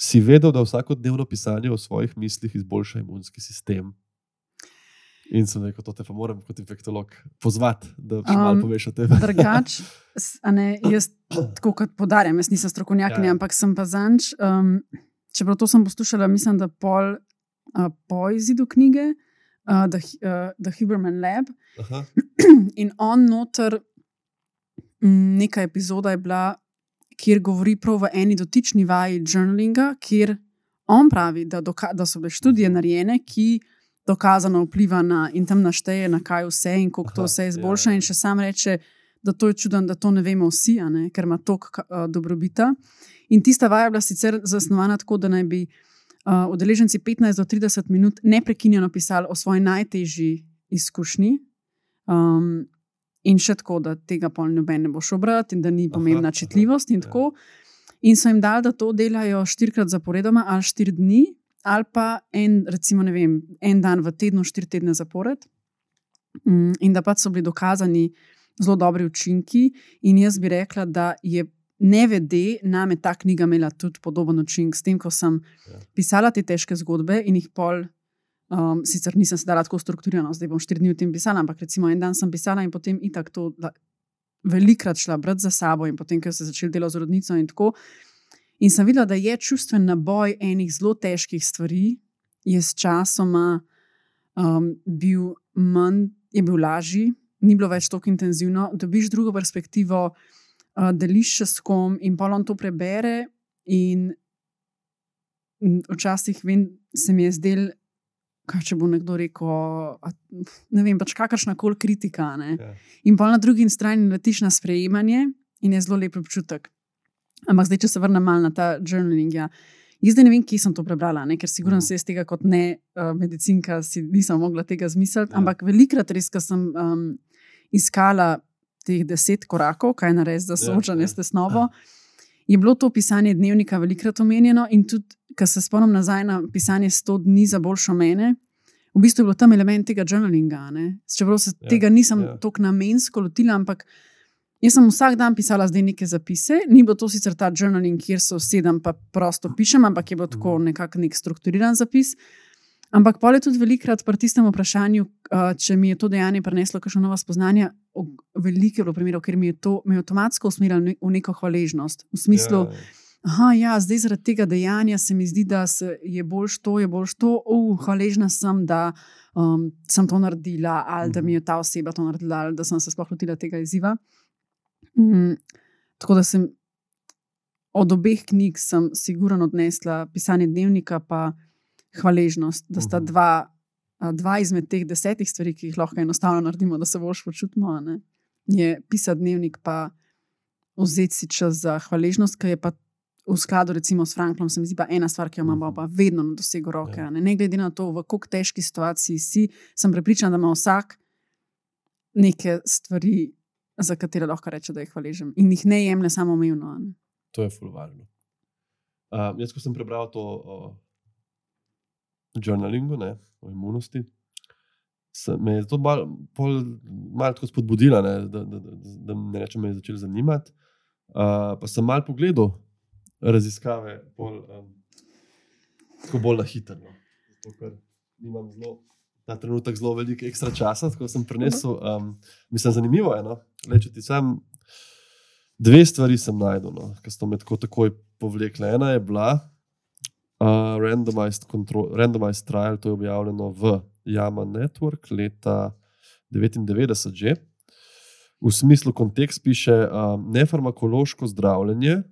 Si vedel, da vsakodnevno pisanje o svojih mislih izboljša imunski sistem. In sem rekel, to te pa moram kot infektolog pozvati, da še malo Um, poveš o tem. Drugač, s- a ne, jaz tako kot podarjam, jaz nisem strokovnjakinja, Ja, ja, ampak sem pa zanč. Um, čeprav to sem poslušala, mislim, da pol uh, po izidu knjige uh, The, uh, The Huberman Lab Aha, in on noter, neka epizoda je bila, kjer govori prav v eni dotični vaji journalinga, kjer on pravi, da, da so bile študije narejene, ki dokazano vpliva na in tam našteje, na kaj vse in kako to vse ja, izboljša. ja. In še sam reče, da to je čudno, da to ne vemo vsi, ne, ker ima toliko uh, dobrobita. In tista vaja je bila sicer zasnovana tako, da naj bi uh, udeleženci 15 do 30 minut neprekinjeno pisali o svoji najtežji izkušnji. Um, in še tako, da tega pol noben ne bo šel brati, in da ni pomembna aha, čitljivost. In, ja. tako. in so jim dali, da to delajo štirikrat zaporedoma, ali štiri dni, ali pa en, recimo, vem, en dan v tednu, štiri tedne zapored. Mm, In da pač so bili dokazani zelo dobri učinki. In jaz bi rekla, da je nevede name ta knjiga imela tudi podoben učinek, s tem, ko sem Ja. pisala te težke zgodbe in jih pol. Um, sicer nisem se dala tako strukturirano, zdaj bom štiri dni v tem pisala, ampak recimo en dan sem pisala in potem itak to velikrat šla brati za sabo, in potem, ker sem začela delati z rodnico in tako. In sem videla, da je čustven naboj enih zelo težkih stvari, je s časoma um, bil manj, je bil lažji, ni bilo več tako intenzivno. Dobiš drugo perspektivo, uh, deliš še s kom in pa on to prebere. In mm, včasih vem, se mi je zdel, kaj če bo nekdo rekel, a, ne vem, pač kakršna koli kritika. Ne? ja. In pa na drugi strani letiš na sprejemanje in je zelo lep občutek. Ampak zdaj, če se vrnem malo na ta journaling. Ja. Jaz zdaj ne vem, kje sem to prebrala, ne? ker sigurno Mhm. se jaz tega kot ne uh, medicinka si nisem mogla tega zmisliti. Ja. Ja. Ampak velikrat res, ko sem um, iskala teh deset korakov, kaj narediti za Ja, soočanje ja. s tesnobo, je bilo to pisanje dnevnika velikrat omenjeno in tudi, ko se spomnim nazaj na pisanje 100 dni za boljšo mene. V bistvu je bilo tam element tega journalinga. ne. Čeprav se Ja, tega nisem ja. tako namensko lotila, ampak Jaz sem vsak dan pisala zdaj neke zapise, ni bilo to sicer ta journaling, kjer se usedem pa prosto pišem, ampak je bilo tako nekako nek strukturiran zapis. Ampak pol je tudi velikrat pri tistem vprašanju, uh, če mi je to dejanje prineslo kakšno novo spoznanje. Veliko je bilo primerov, ker mi je to me je avtomatsko usmerilo v neko hvaležnost. V smislu, Ja, da ja, zdaj zaradi tega dejanja se mi zdi, da se je boljš to, je boljš to. Uh, hvaležna sem, da um, sem to naredila, ali da mi je ta oseba to naredila, ali da sem se sploh lotila tega izziva. Mm, tako da sem od obeh knjig sem sigurno odnesla pisanje dnevnika, pa hvaležnost, da sta Mhm. dva, dva izmed teh desetih stvari, ki jih lahko enostavno naredimo, da se boš počutimo. ne, Je pisati dnevnik, pa vzeti si čas za hvaležnost, ki je pa v skladu recimo s Franklom, se mi zdi pa ena stvar, ki jo imamo Mhm. pa vedno na dosegu roke. Ja. Ne? ne glede na to, v kako težki situaciji si, sem prepričana, da ima vsak neke stvari, za katere lahko reče, da je hvaležen in jih ne jemlje samo umevno. To je fulvarno. Uh, jaz, ko sem prebral to o journalingu, ne, o imunosti, se, me je to malo mal spodbudilo, ne, da, da, da, da me rečem, me je začelo zanimati. Uh, pa sem malo pogledal raziskave, bolj, um, tako bolj na hitro. No. Zato, ker nimam zelo. Ta trenutek zelo veliko ekstra časa, tako sem prenesel. Um, mislim, zanimivo je, no? Če ti sam Dve stvari sem najdel, no, ki so me tako takoj povlekle. Ena je bila uh, randomized, control, randomized Trial, to je objavljeno v Yama Network leta 99 že. V smislu kontekst piše um, nefarmakološko zdravljenje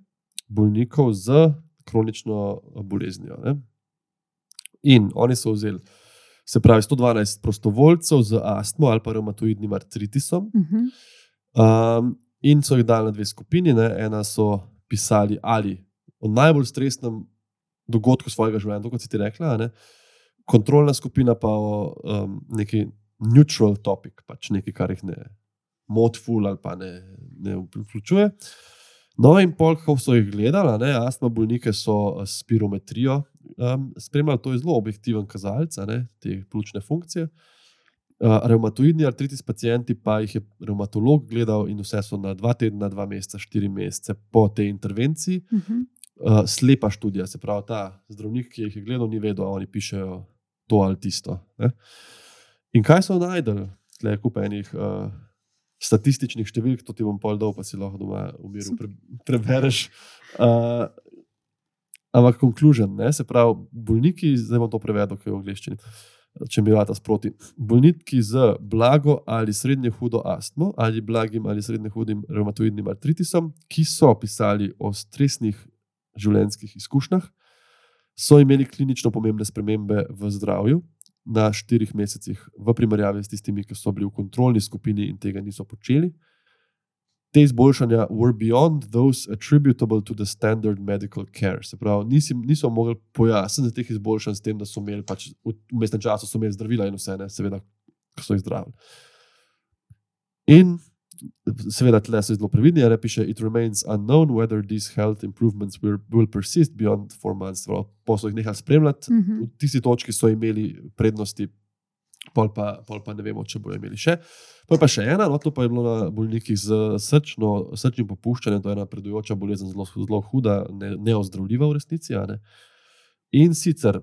bolnikov z kronično boleznijo. Ne? In oni so vzeli, se pravi, 112 prostovoljcev z astmo ali pa reumatoidnim artritisom. Mhm. Um, in so jih dali na dve skupini. Ne. Ena so pisali ali o najbolj stresnem dogodku svojega življenja, kot si ti rekla, ne. kontrolna skupina pa o um, neki neutral topic, pač nekaj, kar jih ne motful ali pa ne, ne vključuje. No, in pol, ko so jih gledali, ne, astma bolnike so s spirometrijo um, spremljali, to je zelo objektiven kazalec te pljučne funkcije. Uh, Reumatoidni artritis pacijenti pa jih je reumatolog gledal, in vse so na dva tedna, dva meseca, štiri mesece po tej intervenciji. Mhm. Uh, slepa študija, se pravi, ta zdravnik, ki jih je gledal, ni vedel, ali oni pišejo to ali tisto. Ne? In kaj so najdel, tle kup enih uh, statističnih številk, to ti bom pol dol, pa si lahko doma v miru pre, prebereš. Uh, ampak konkluzion, se pravi, bolniki, zdaj bom to prevedel, ki je v angleščini. Če mi rata sproti. Bolniki z blago ali srednje hudo astmo ali blagim ali srednje hudim reumatoidnim artritisom, ki so pisali o stresnih življenjskih izkušnjah, so imeli klinično pomembne spremembe v zdravju na štirih mesecih, v primerjavi s tistimi, ki so bili v kontrolni skupini in tega niso počeli. Te izboljšanja were beyond those attributable to the standard medical care. Se pravi, nisi, niso mogli pojasniti teh izboljšanj s tem, da so imeli pač v mestnem času imeli zdravila in vse, ne, seveda, ko so jih zdravili. In seveda, tle so zelo previdni, ali piše: It remains unknown whether these health improvements will, will persist beyond four months. Po so jih nehali spremljati, Mhm. v tisti točki so imeli prednosti, pol pa, pol pa ne vemo, če bodo imeli še. Pol pa še ena, no, to pa je bilo na bolnikih z srčno, srčnim popuščanjem, to je ena predujoča bolezen, zelo, zelo huda, ne, neozdravljiva v resnici. Ne? In sicer.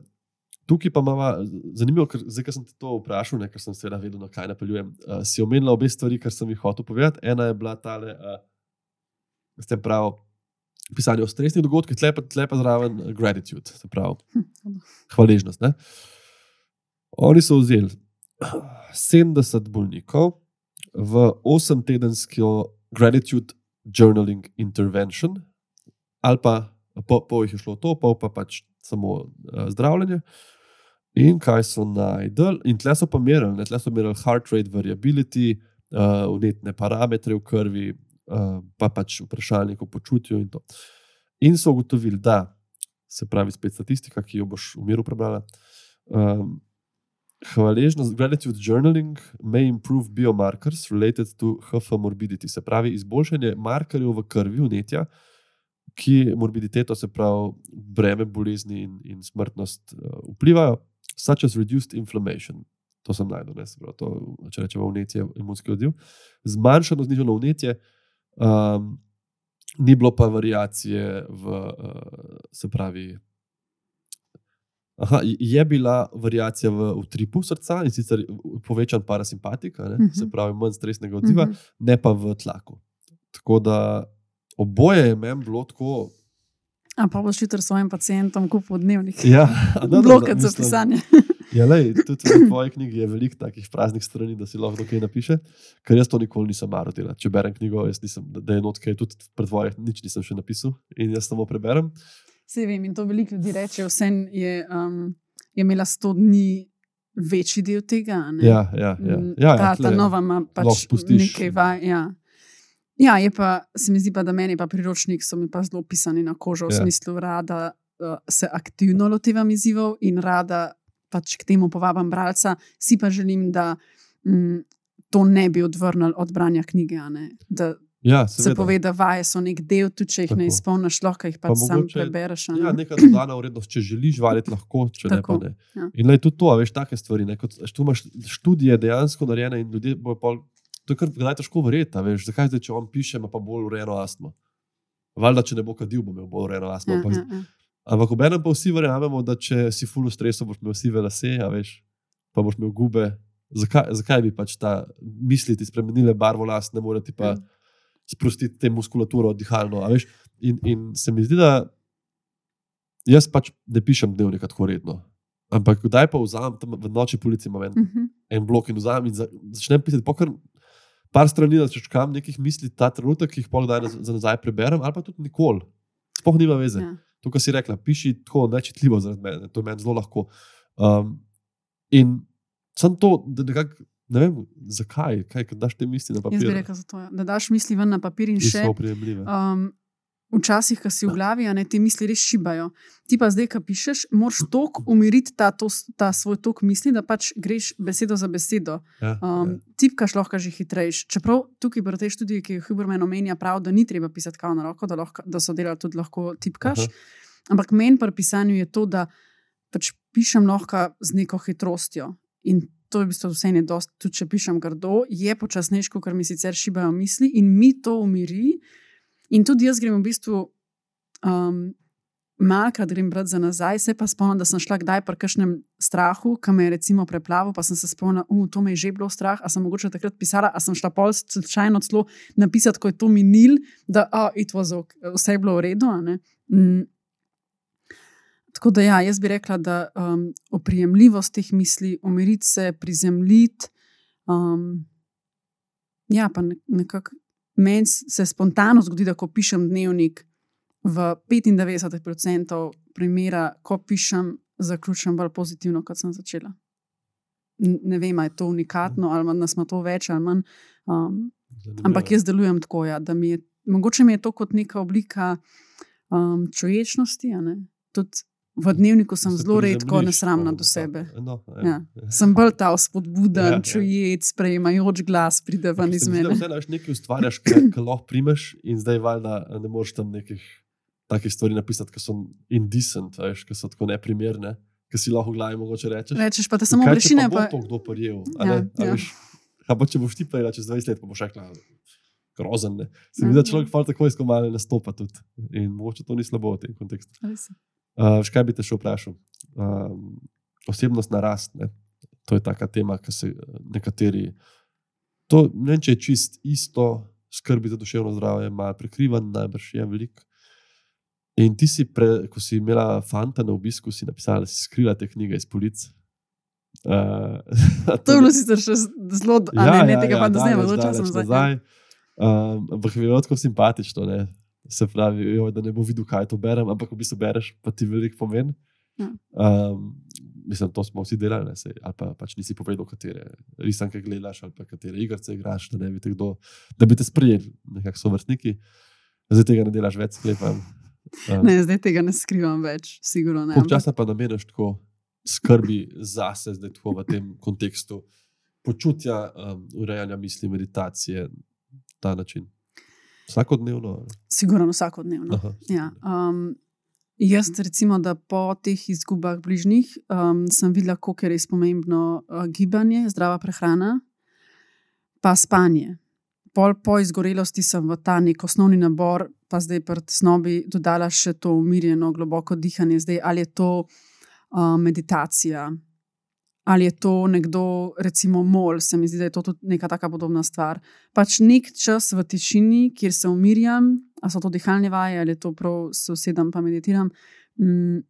Tukaj pa imamo zanimivo, ker zdaj, ko sem te to vprašal, ne, ker sem seveda vedel, na kaj napeljujem. Uh, si omenila obe stvari, kar sem jih hotel povedati. Ena je bila tale, uh, ste pravi, pisanje o stresnih dogodkih, tle pa, tle pa zraven eh, gratitude, se pravi, hvaležnost. Ne? Oni so vzeli 70 bolnikov v 8-tedensko gratitude journaling intervention, ali pa pol, pol jih je šlo to, pol pa pač samo uh, zdravljenje. In kaj so najdel, in tle so pa merili, ne, tle so merili heart rate variability, uh, unetne parametre v krvi, uh, pa pač vprašalnik o počutju in to. In so ugotovili, da se pravi, spet statistika, ki jo boš v miru prebrala. Um, hvaležnost, gratitude journaling may improve biomarkers related to HF morbidity, se pravi, izboljšanje markerjev v krvi, unetja, ki morbiditeto, se pravi, breme bolezni in, in smrtnost uh, vplivajo, such as reduced inflammation. To sem najdel, ne se pravi, to, če rečemo, unetje, imunski odziv. Zmanjšano znižano unetje Um, ni bilo pa variacije v, uh, se pravi. Aha, je bila variacija v utripu srca in sicer povečan parasimpatik, uh -huh. se Mhm. pravi manj stresnega odziva, uh Mhm. -huh. ne pa v tlaku. Tako da oboje je meni bilo tako. A pa boš jutri svojim pacijentom kupil dnevnik. Ja, no, no, Blokad za mislim, pisanje. Ja, lej, tudi v tvoji knjigi je veliko takih praznih strani, da si lahko kaj napiše, ker jaz to nikoli nisem maro delati. Če berem knjigo, jaz nisem, da- da je notka, tudi pred tvojih nič nisem še napisal in jaz samo preberem. Vse vem in to veliko ljudi reče. Vsem je, um, je imela 100 dni večji del tega. ne. Ja, ja, ja. Mm, ja, ta, ja ta tle nova ima pač nekaj vaj. Ja. Ja, pa, se mi zdi pa, da meni pa priročnik so mi pa zelo pisani na kožo, v Ja. smislu rada uh, se aktivno lotevam izzivov in rada pač k temu povabim bralca. Si pa želim, da mm, to ne bi odvrnili od branja knjige. ne. Da Ja, se seveda. pove, da vaje so nek del, tudi če jih ne Tako. izpolniš, lahko jih Pa pač sam mogoče- prebereš. ne. Ja, neka dodana vrednost, če želiš valiti, lahko, če Tako, ne pa ne. ja. In lej, tudi to, veš, take stvari. Ne, kot, tu imaš študije dejansko narejene in ljudje bojo pol. To je kar kdaj težko verjeti, a veš, zakaj zdaj, če on piše, ima pa bolj urejeno astmo. Valjda, če ne bo kadil, bo imel bolj urejeno astmo. Ampak ja, ja. Ampak obenem pa vsi verjamemo, da če si full stresu, boš imel sive lase, a veš, pa boš imel gube. Zakaj, zakaj bi pač ta misli ti spremenile barvo las, ne more ti pa Ja. sprostiti te muskulaturo dihalno. In, in se mi zdi, da jaz pač ne pišem dnevnika tako redno. Ampak kdaj pa vzamem tam v noči polici, imam en, Mhm. en blok in vzamem in za, začnem pisati, pokor par strani začkam nekih misli, ta trenutek, ki jih pol kdaj naz- za nazaj preberem, ali pa tudi nikoli. Sploh nima veze. Ja. To, kar si rekla, piši tako nečitljivo zaradi mene, to je meni zelo lahko. Um, in sem to, da nekako ne vem, zakaj, kaj, ker daš te misli na Jaz bi papir. rekel, zato, ja. da daš misli ven na papir in In še. Um, včasih, ko si v glavi, a ne te misli res šibajo. Ti pa zdaj, ko pišeš, moraš tok umiriti ta, to, ta svoj tok misli, da pač greš besedo za besedo. Ja, Um, ja. tipkaš lahko že hitrejš. Čeprav tukaj pri tej študiji, ki jo Huberman omenja, prav, da ni treba pisati kao na roko, da, lahko, da so delali tudi lahko tipkaš. Aha. Ampak meni pri pisanju je to, da pač pišem lahko z neko hitrostjo. In to je v bistvu vse ne dosti, tudi če pišem grdo, je počasnejše, ker mi sicer šibajo misli in mi to umiri. In tudi jaz grem v bistvu. Um, Malkrat grem brati za nazaj, se pa spomnim, da sem šla kdaj pri kakšnem strahu, ki me je recimo preplavil, pa sem se spomnila, da to me je že bilo strah, a sem mogoče takrat pisala, a sem šla pol slučajno celo napisati, ko je to minil, da oh, okay, vse je bilo v redu. Mm. Tako da ja, jaz bi rekla, da um, oprijemljivost teh misli, umiriti se, prizemljiti. Um, ja, pa ne, nekako meni se spontano zgodi, da ko pišem dnevnik, v 95% primera, ko pišem, zaključim bolj pozitivno, kot sem začela. Ne vem, ali je to unikatno, ali manj, da smo to več ali manj. Um, ampak jaz delujem tako, ja, da mi je, mogoče mi je to kot neka oblika um, čuječnosti. a ne. Tudi v dnevniku sem Se zelo redko nesramna po- do sebe. No, Ja. Sem bolj ta spodbuden, Ja, ja, ja. čuječ, sprejemajoč glas, pride ven iz mene. Vse znaš nekaj ustvarjaš, kar lahko primeš, in zdaj valjda ne moreš tam nekih takih stvari napisati, ki so indecent, ki so tako neprimerne, ki si lahko v glavi mogoče rečeš. Rečeš pa, da samo Kaj, brešine. Pa Pa... bo to kdo prijel. Ja, ne? Ja. veš, Kaj pa če boš ti pa čez 20 let, pa boš rekla, grozen. Ne? Se Ja, mi zdi, da ja. človek tako izkomale nastopa tudi. In mogoče to ni slabo v tem kontekstu. Uh, škaj bi te še vprašal? Um, osebnost narast. Ne? To je taka tema, ki se nekateri. To ne vem, če je čist isto, skrbi za duševno zdravje, malo prekrivan, najbrž je veliko. In ti si, pre, ko si imela fanta na obisku, si napisala, da si skrila te knjige iz polic. Uh, To je bilo sicer še z- zelo, a ne, ne tega pa da zdaj, zelo časa nazaj. ja. Um, ampak je bilo tako simpatično, ne? Se pravi, jo, da ne bo videl, kaj to berem, ampak v bistvu bereš, pa ti veliko pomeni. Ja. Um, mislim, to smo vsi delali, ne, sej, ali pa pač nisi povedal, katere risanke gledaš, ali pa katere igrice igraš, da, ne bi te kdo, da bi te sprejeli, nekako so vrstniki. Zdaj tega ne delaš več, sklepam. Um, Ne, zdaj tega ne skrivam več, sigurno ne. Časa pa nameniš tako skrbi zase, zdaj tako v tem kontekstu počutja, um, urejanja misli, meditacije, ta način? Vsakodnevno? Sigurno vsakodnevno. Aha. Ja, um, jaz, recimo, da po teh izgubah bližnjih um, sem videla, kako je res pomembno uh, gibanje, zdrava prehrana, pa spanje. pol po izgorelosti sem v ta nek osnovni nabor, pa zdaj pred snobi dodala še to umirjeno, globoko dihanje. Zdaj, ali je to uh, meditacija, ali je to nekdo, recimo, mol, se mi zdi, da je to tudi neka taka podobna stvar. Pač nek čas v tišini, kjer se umirjam, ali so to dihalne vaje, ali je to prav, se usedem pa meditiram. Mm,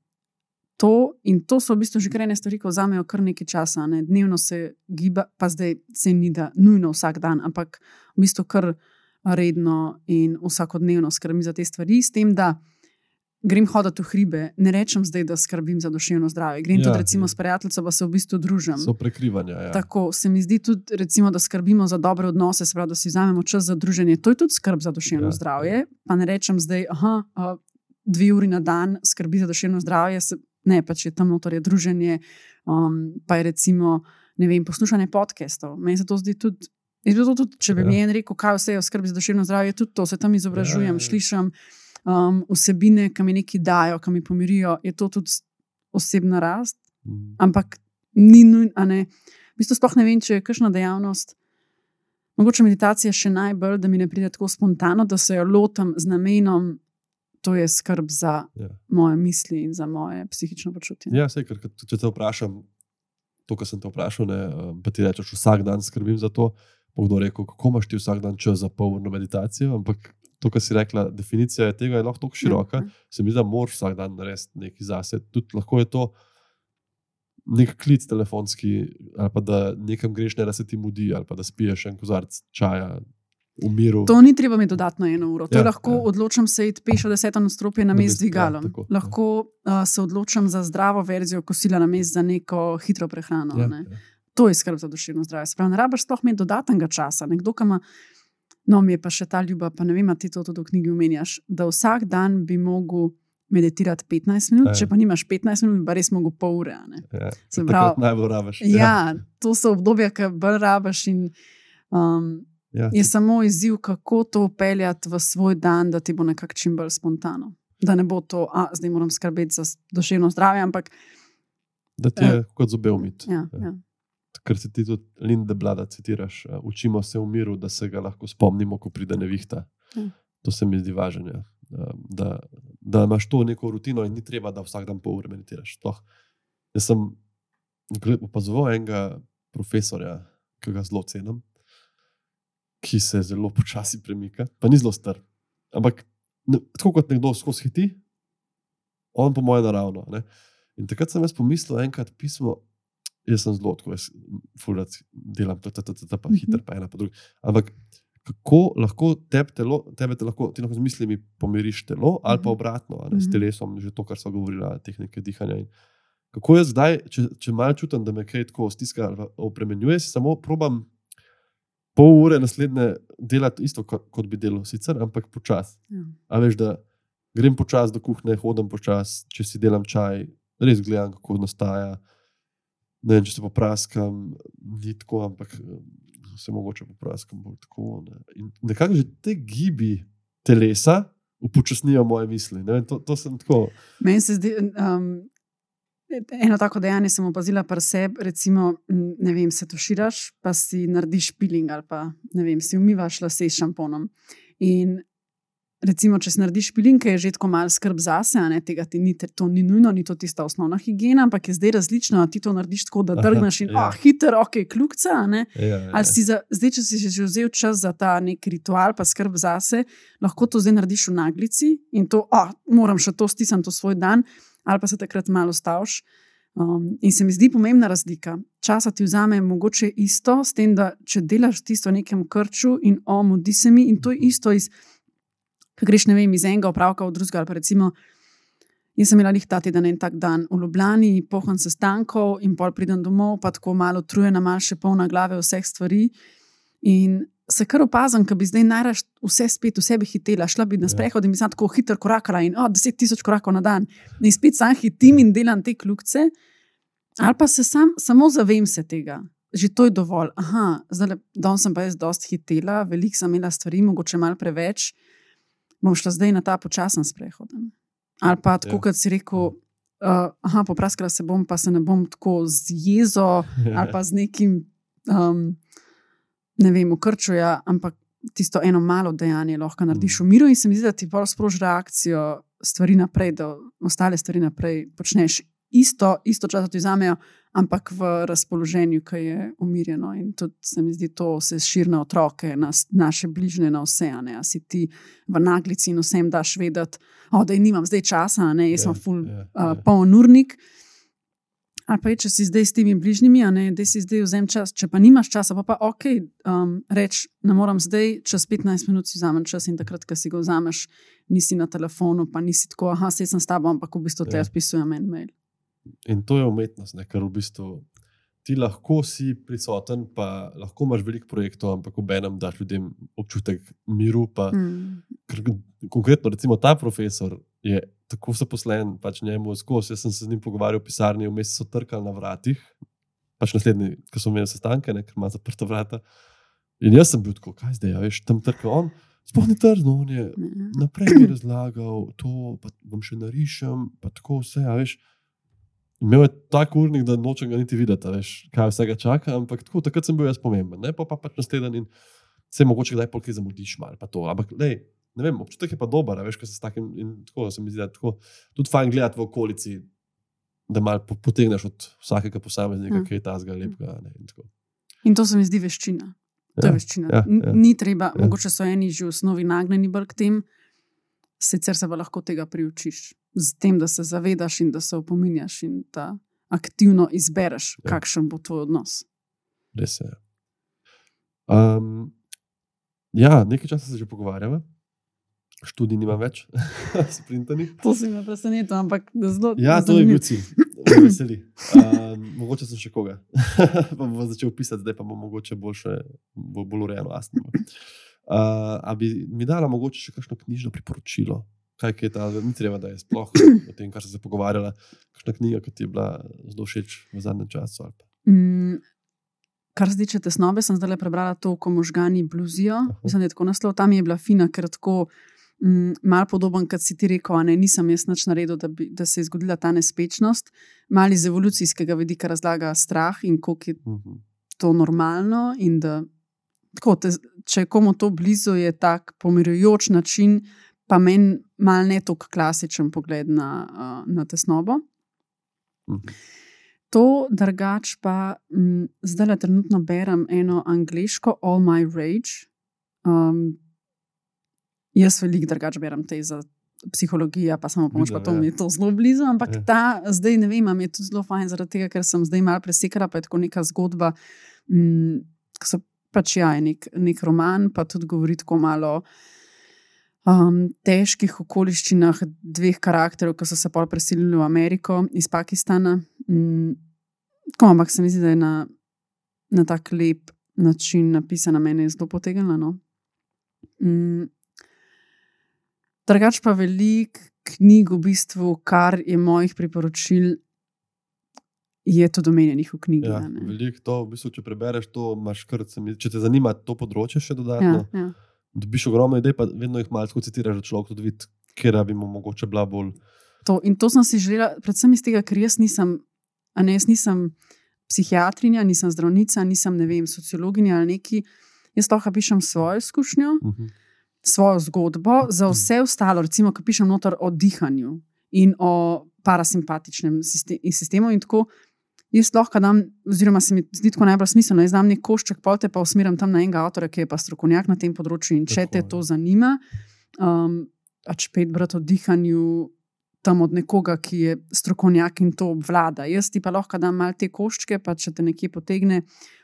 To, in to so v bistvu že krajne stvari, ki vzamejo kar nekaj časa. Ne? Dnevno se giba, pa zdaj se ni da nujno vsak dan, ampak v bistvu kar redno in vsakodnevno skrbim za te stvari, s tem, da grem hoditi v hribe. Ne rečem zdaj, da skrbim za duševno zdravje. Grem ja, tudi recimo ja. s prijateljem, pa se v bistvu družim. So prekrivanja. Ja. Tako se mi zdi tudi, recimo, da skrbimo za dobre odnose, se pravi, da si vzamemo čas za druženje. To je tudi skrb za duševno ja, zdravje. Ja. Pa ne rečem zdaj, da dve uri na dan skrbi za duševno zdravje. Se, ne, pač je tam notor je druženje, um, pa je recimo vem, poslušanje podcastov. Meni se to zdi tudi. tudi če bi ja. mi en rekel, kaj vse je v skrbi za duševno zdravje, tudi to se tam izobražujem, ja, ja. slišim um, vsebine, ki mi nekaj dajo, ki mi pomirijo, je to tudi osebna rast. Mm. Ampak ni nujno. V bistvu sploh ne vem, če je kakšna dejavnost. Mogoče meditacija še najbolj, da mi ne pride tako spontano, da se jo lotim z namenom, to je skrb za ja. moje misli in za moje psihično počutje. Ja, sej, ker, če te vprašam, to, kar sem te vprašal, ne, um, pa ti rečeš, vsak dan skrbim za to. Kdo rekel, kako imaš ti vsak dan čas za polno meditacijo, ampak to, kar si rekla, definicija tega je lahko tako široka. Mm. Se mi zdi, da moraš vsak dan narediti nekaj zase. Tudi lahko je to nek klic telefonski, ali pa da nekam greš, ne da se ti mudi, ali pa da spiješ en kozarc čaja. To ni treba imeti dodatno eno uro. Ja, lahko ja. odločim se iti peš od desetega nadstropja na mest z dvigalom. Ja, lahko ja. uh, se odločim za zdravo verzijo kosila na mest za neko hitro prehrano. Ja, ne? ja. To je skrb za duševno zdravje. Sprav, ne rabiš sploh imeti dodatnega časa. Nekdo, ki ima No, mi je pa še ta ljuba, pa ne vem, ti to tudi v knjigi omenjaš, da vsak dan bi mogel meditirati 15 minut, Aj. če pa nimaš 15 minut, pa res mogo pol ure. Ja, Se pravi, najbolj rabiš. Ja. ja, to so obdobja, ki bolj rabiš. In, um, ja. Je samo izziv, kako to upeljati v svoj dan, da ti bo nekako čim bolj spontano. Da ne bo to, da zdaj moram skrbeti za duševno zdravje, ampak. Da ti je uh, kot zobe umiti. Ja, ja. ja ker se ti tudi Linde Blada citiraš, uh, učimo se v miru, da se ga lahko spomnimo, ko pride nevihta. Mm. To se mi zdi važno. Ja. Uh, da, da imaš to neko rutino in ni treba, da vsak dan pol ure meditiraš. Toh. Jaz sem opazoval enega profesorja, ki ga zelo cenim, ki se zelo počasi premika, pa ni zelo star. Ampak ne, tako kot nekdo skozi hiti, on po mojem naravno. Ne? In takrat sem jaz pomislil, enkrat pismo, jaz sem zelo tako, jaz fulat delam, ta, ta, ta, ta, ta, pa hiter, pa ena pa druga. Ampak kako lahko tebe, telo, tebe te lahko, ti lahko z mislimi pomiriš telo, ali pa obratno, ne, s telesom, že to, kar so govorila, tehnike dihanja. Kako jaz zdaj, če, če malo čutim, da me kaj tako stiska ali opremenjuje, samo probam pol ure naslednje delati isto, kot, kot bi delal sicer, ampak počasi. Ja. A veš, da grem počasi do kuhne, hodim počasi, če si delam čaj, res gledam, kako nastaja ne vem, če se popraskam, ni tako, ampak eh, se mogoče popraskam bolj tako. Ne. In nekako že te gibi telesa upočasnijo moje misli. Ne, to, to Meni se zdi. Um... Eno tako dejanje sem opazila pri sebi, recimo, ne vem, se tuširaš, pa si narediš piling ali pa ne vem, si umivaš lase s šamponom. In Recimo, če si narediš pilinke, je že tako malo skrb zase, ne, tega ti ni, to ni nujno, ni to tista osnovna higiena, ampak je zdaj različno. Ti to narediš tako, da drgneš in ja. oh, hiter, ok, kljukca. Ja, ja, ja. Za, zdaj, če si že vzel čas za ta nek ritual, pa skrb zase, lahko to zdaj narediš v naglici in to, oh, moram še to stisniti v svoj dan, ali pa se takrat malo staviš. Um, in se mi zdi pomembna razlika. Časa ti vzame mogoče isto, s tem, da če delaš tisto v nekem krču in omudi se mi, in to je isto iz ki greš ne vem, iz enega opravka v drugega. Recimo, jaz sem imela jih ta teden en tak dan v Ljubljani, pohod sestankov in pol pridem domov, pa tako malo trujena, malo še polna glave vseh stvari. In se kar opazim, da bi zdaj najraž vse spet v sebi hitela, šla bi na ja. sprehod in bi se tako hitro korakala in oh, deset tisoč korakov na dan. In spet sam hitim in delam te kljukce, ali pa se sam, samo zavem se tega. Že to je dovolj. Aha, zdaj, danes sem pa jaz dosti hitela, veliko sem imela stvari, mogoče malo preveč bom šla zdaj na ta počasen sprehod. Ali pa tako, ja. kot si rekel, uh, aha, popraskala se bom, pa se ne bom tako z jezo ali pa z nekim, um, ne vem, ukrčuja, ampak tisto eno malo dejanje lahko narediš Mm. v miru, in se mi zdi, da ti pa sproži reakcijo stvari naprej, da ostale stvari naprej počneš. Isto, isto čas ti vzamejo, ampak v razpoloženju, ki je umirjeno. In tudi se mi zdi, to se širi na otroke, na naše bližnje, na vse. a ne. A si ti v naglici in vsem daš vedeti, oh, da nimam zdaj časa, ne, jaz sem full ja, uh, ja. poln urnik. Ali pa je, če si zdaj s temi bližnjimi, ne, da si zdaj vzem čas. Če pa nimaš časa, pa pa ok, um, reč, ne morem zdaj, čez 15 minut si vzamem čas in takrat, ko si ga vzameš, nisi na telefonu, pa nisi tako, ah, sej sem s tabo, ampak v bistvu te Ja. odpisujem en mail. In to je umetnost, ne? ker v bistvu ti lahko si prisoten, pa lahko imaš veliko projektov, ampak obenem daš ljudem občutek miru. Pa, Mm. ker, konkretno, recimo ta profesor je tako zaposlen, pač njemu skozi. Jaz sem se z njim pogovarjal v pisarni, vmes so trkali na vratih, pač naslednji, ki so imeli sestanke, ne, ker ima zaprta vrata. In jaz sem bil tako, kaj zdaj, a veš, tam trka on. Sploh ni trdno, on je Ne. naprej mi razlagal, to pa bom še narišem, pa tako vse. a Veš. Imel je tako urnik, da nočem ga niti videti, veš, kaj vsega čaka, ampak tako, takrat sem bil jaz pomemben. Ne? Pa, pa pač naslednji in se mogoče kdaj polk zamudiš malo, pa to. Ampak lej, ne vem, občutek je pa dober, veš, ko se s takim in tako se mi zdi, da je tako, tudi fajn gledati v okolici, da malo po- potegneš od vsakega posameznika, Ja. ki je ta zga lepega. ne, in tako. In to se mi zdi veščina. To je Ja, veščina. ja, ja. Ni treba, Ja. mogoče so eni že v osnovi nagnjeni bolj k tem, sicer se pa lahko tega priučiš. Z tem, da se zavedaš in da se opominjaš in da aktivno izbereš, Ja. kakšen bo tvoj odnos. Res je. Um, ja, nekaj časa se že pogovarjamo, študij nima več, sprintani. To si me presenetil, ampak zelo. Ja, to je bil cilj, me veseli. Um, mogoče sem še koga. pa bom začel pisati, zdaj pa bom mogoče boljše, bolj, bolj urejeno. Uh, a bi mi dala mogoče še kakšno knjižno priporočilo? Kaj je ta, ni treba, da je sploh o tem, kar sem se pogovarjala, kakšna knjiga, ki ti je bila zelo všeč v zadnjem času. ali Mm, kar se tiče tesnobe, sem zdaj prebrala to, ko možgani bluzijo. Mislim, da je tako naslov. Tam je bila fina, ker tako mm, mal podoben, kot si ti rekel, ne nisem jaz nič naredil, da, bi, da se je zgodila ta nespečnost. Mal iz evolucijskega vidika razlaga strah in koliko je Mhm. to normalno. Da, tako, te, če je komu to blizu, je tak pomirjujoč način, pa meni mal ne tako klasičen pogled na, uh, na tesnobo. Mhm. To, drugač pa m, zdaj le trenutno berem eno angliško, All My Rage. Um, jaz veliko drugač berem te za psihologijo, pa samo pomoč, pa Vidim, to ja. mi je to zelo blizu. Ampak Ja. ta zdaj ne vem, ali je tudi zelo fajn, zaradi tega, ker sem zdaj malo presekala, pa je tako neka zgodba. M, ko so pač ja, nek, nek roman, pa tudi govori tako malo. Um, težkih okoliščinah dveh karakterov, ki so se pol preselili v Ameriko iz Pakistana. Mm, tako, ampak se mi zdi, da je na, na tak lep način napisana, meni je zelo potegnjena. No? Mm, Drugač pa veliko knjig, v bistvu, kar je mojih priporočil, je tudi omenjenih v knjigi. Ja, veliko to, v bistvu, če prebereš to, imaš mi, če te zanima to področje še ja, dodatno, ja. Dobiš ogromno idej, pa vedno jih malo citiraš, da človek tudi vidi, kje bi mu mogoče bila bolj. To, in to sem si želela, predvsem iz tega, ker jaz nisem, ne, jaz nisem psihiatrinja, nisem zdravnica, nisem ne vem, sociologinja ali neki. Jaz lahko pišem svojo izkušnjo, Mhm. svojo zgodbo, za vse ostalo, recimo, ki pišem noter o dihanju in o parasimpatičnem sistemu. In tako, jaz lahko dam, oziroma se mi zdi tako najbolj smiselno, jaz dam nek košček, pol te pa usmerim tam na enega avtorja, ki je pa strokovnjak na tem področju. In če Tako, te to zanima, um, pač pet brati o dihanju. Tam od nekoga, ki je strokovnjak in to obvlada. Jaz ti pa lahko dam malo te koščke, pa če te nekje potegne,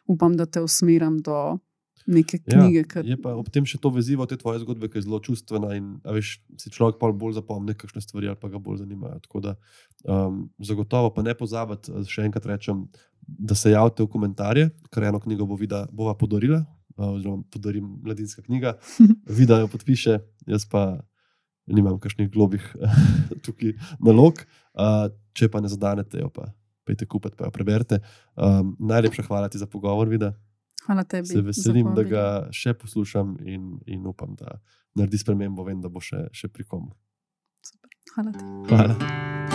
upam, da te usmerim do neke Ja, knjige. ker- Je pa ob tem še to vezivo te tvoje zgodbe, ki je zelo čustvena in veš, si človek pa bolj zapomni kakšne stvari ali pa ga bolj zanimajo. Tako da um, zagotovo pa ne pozabiti, eh, še enkrat rečem, da se javite v komentarje, ker eno knjigo bo vida, bova podarila, uh, oziroma podarim mladinska knjiga, vida jo podpiše, jaz pa nimam kakšnih globih tukaj nalog. Uh, če pa ne zadanete, jo pa pejte kupiti, pa jo preberite. Um, najlepša hvala ti za pogovor, vida. Hvala tebi. Se veselim, da ga še poslušam in, in upam, da naredi spremembo. Vem, da bo še, še pri komu. Hvala ti. Hvala.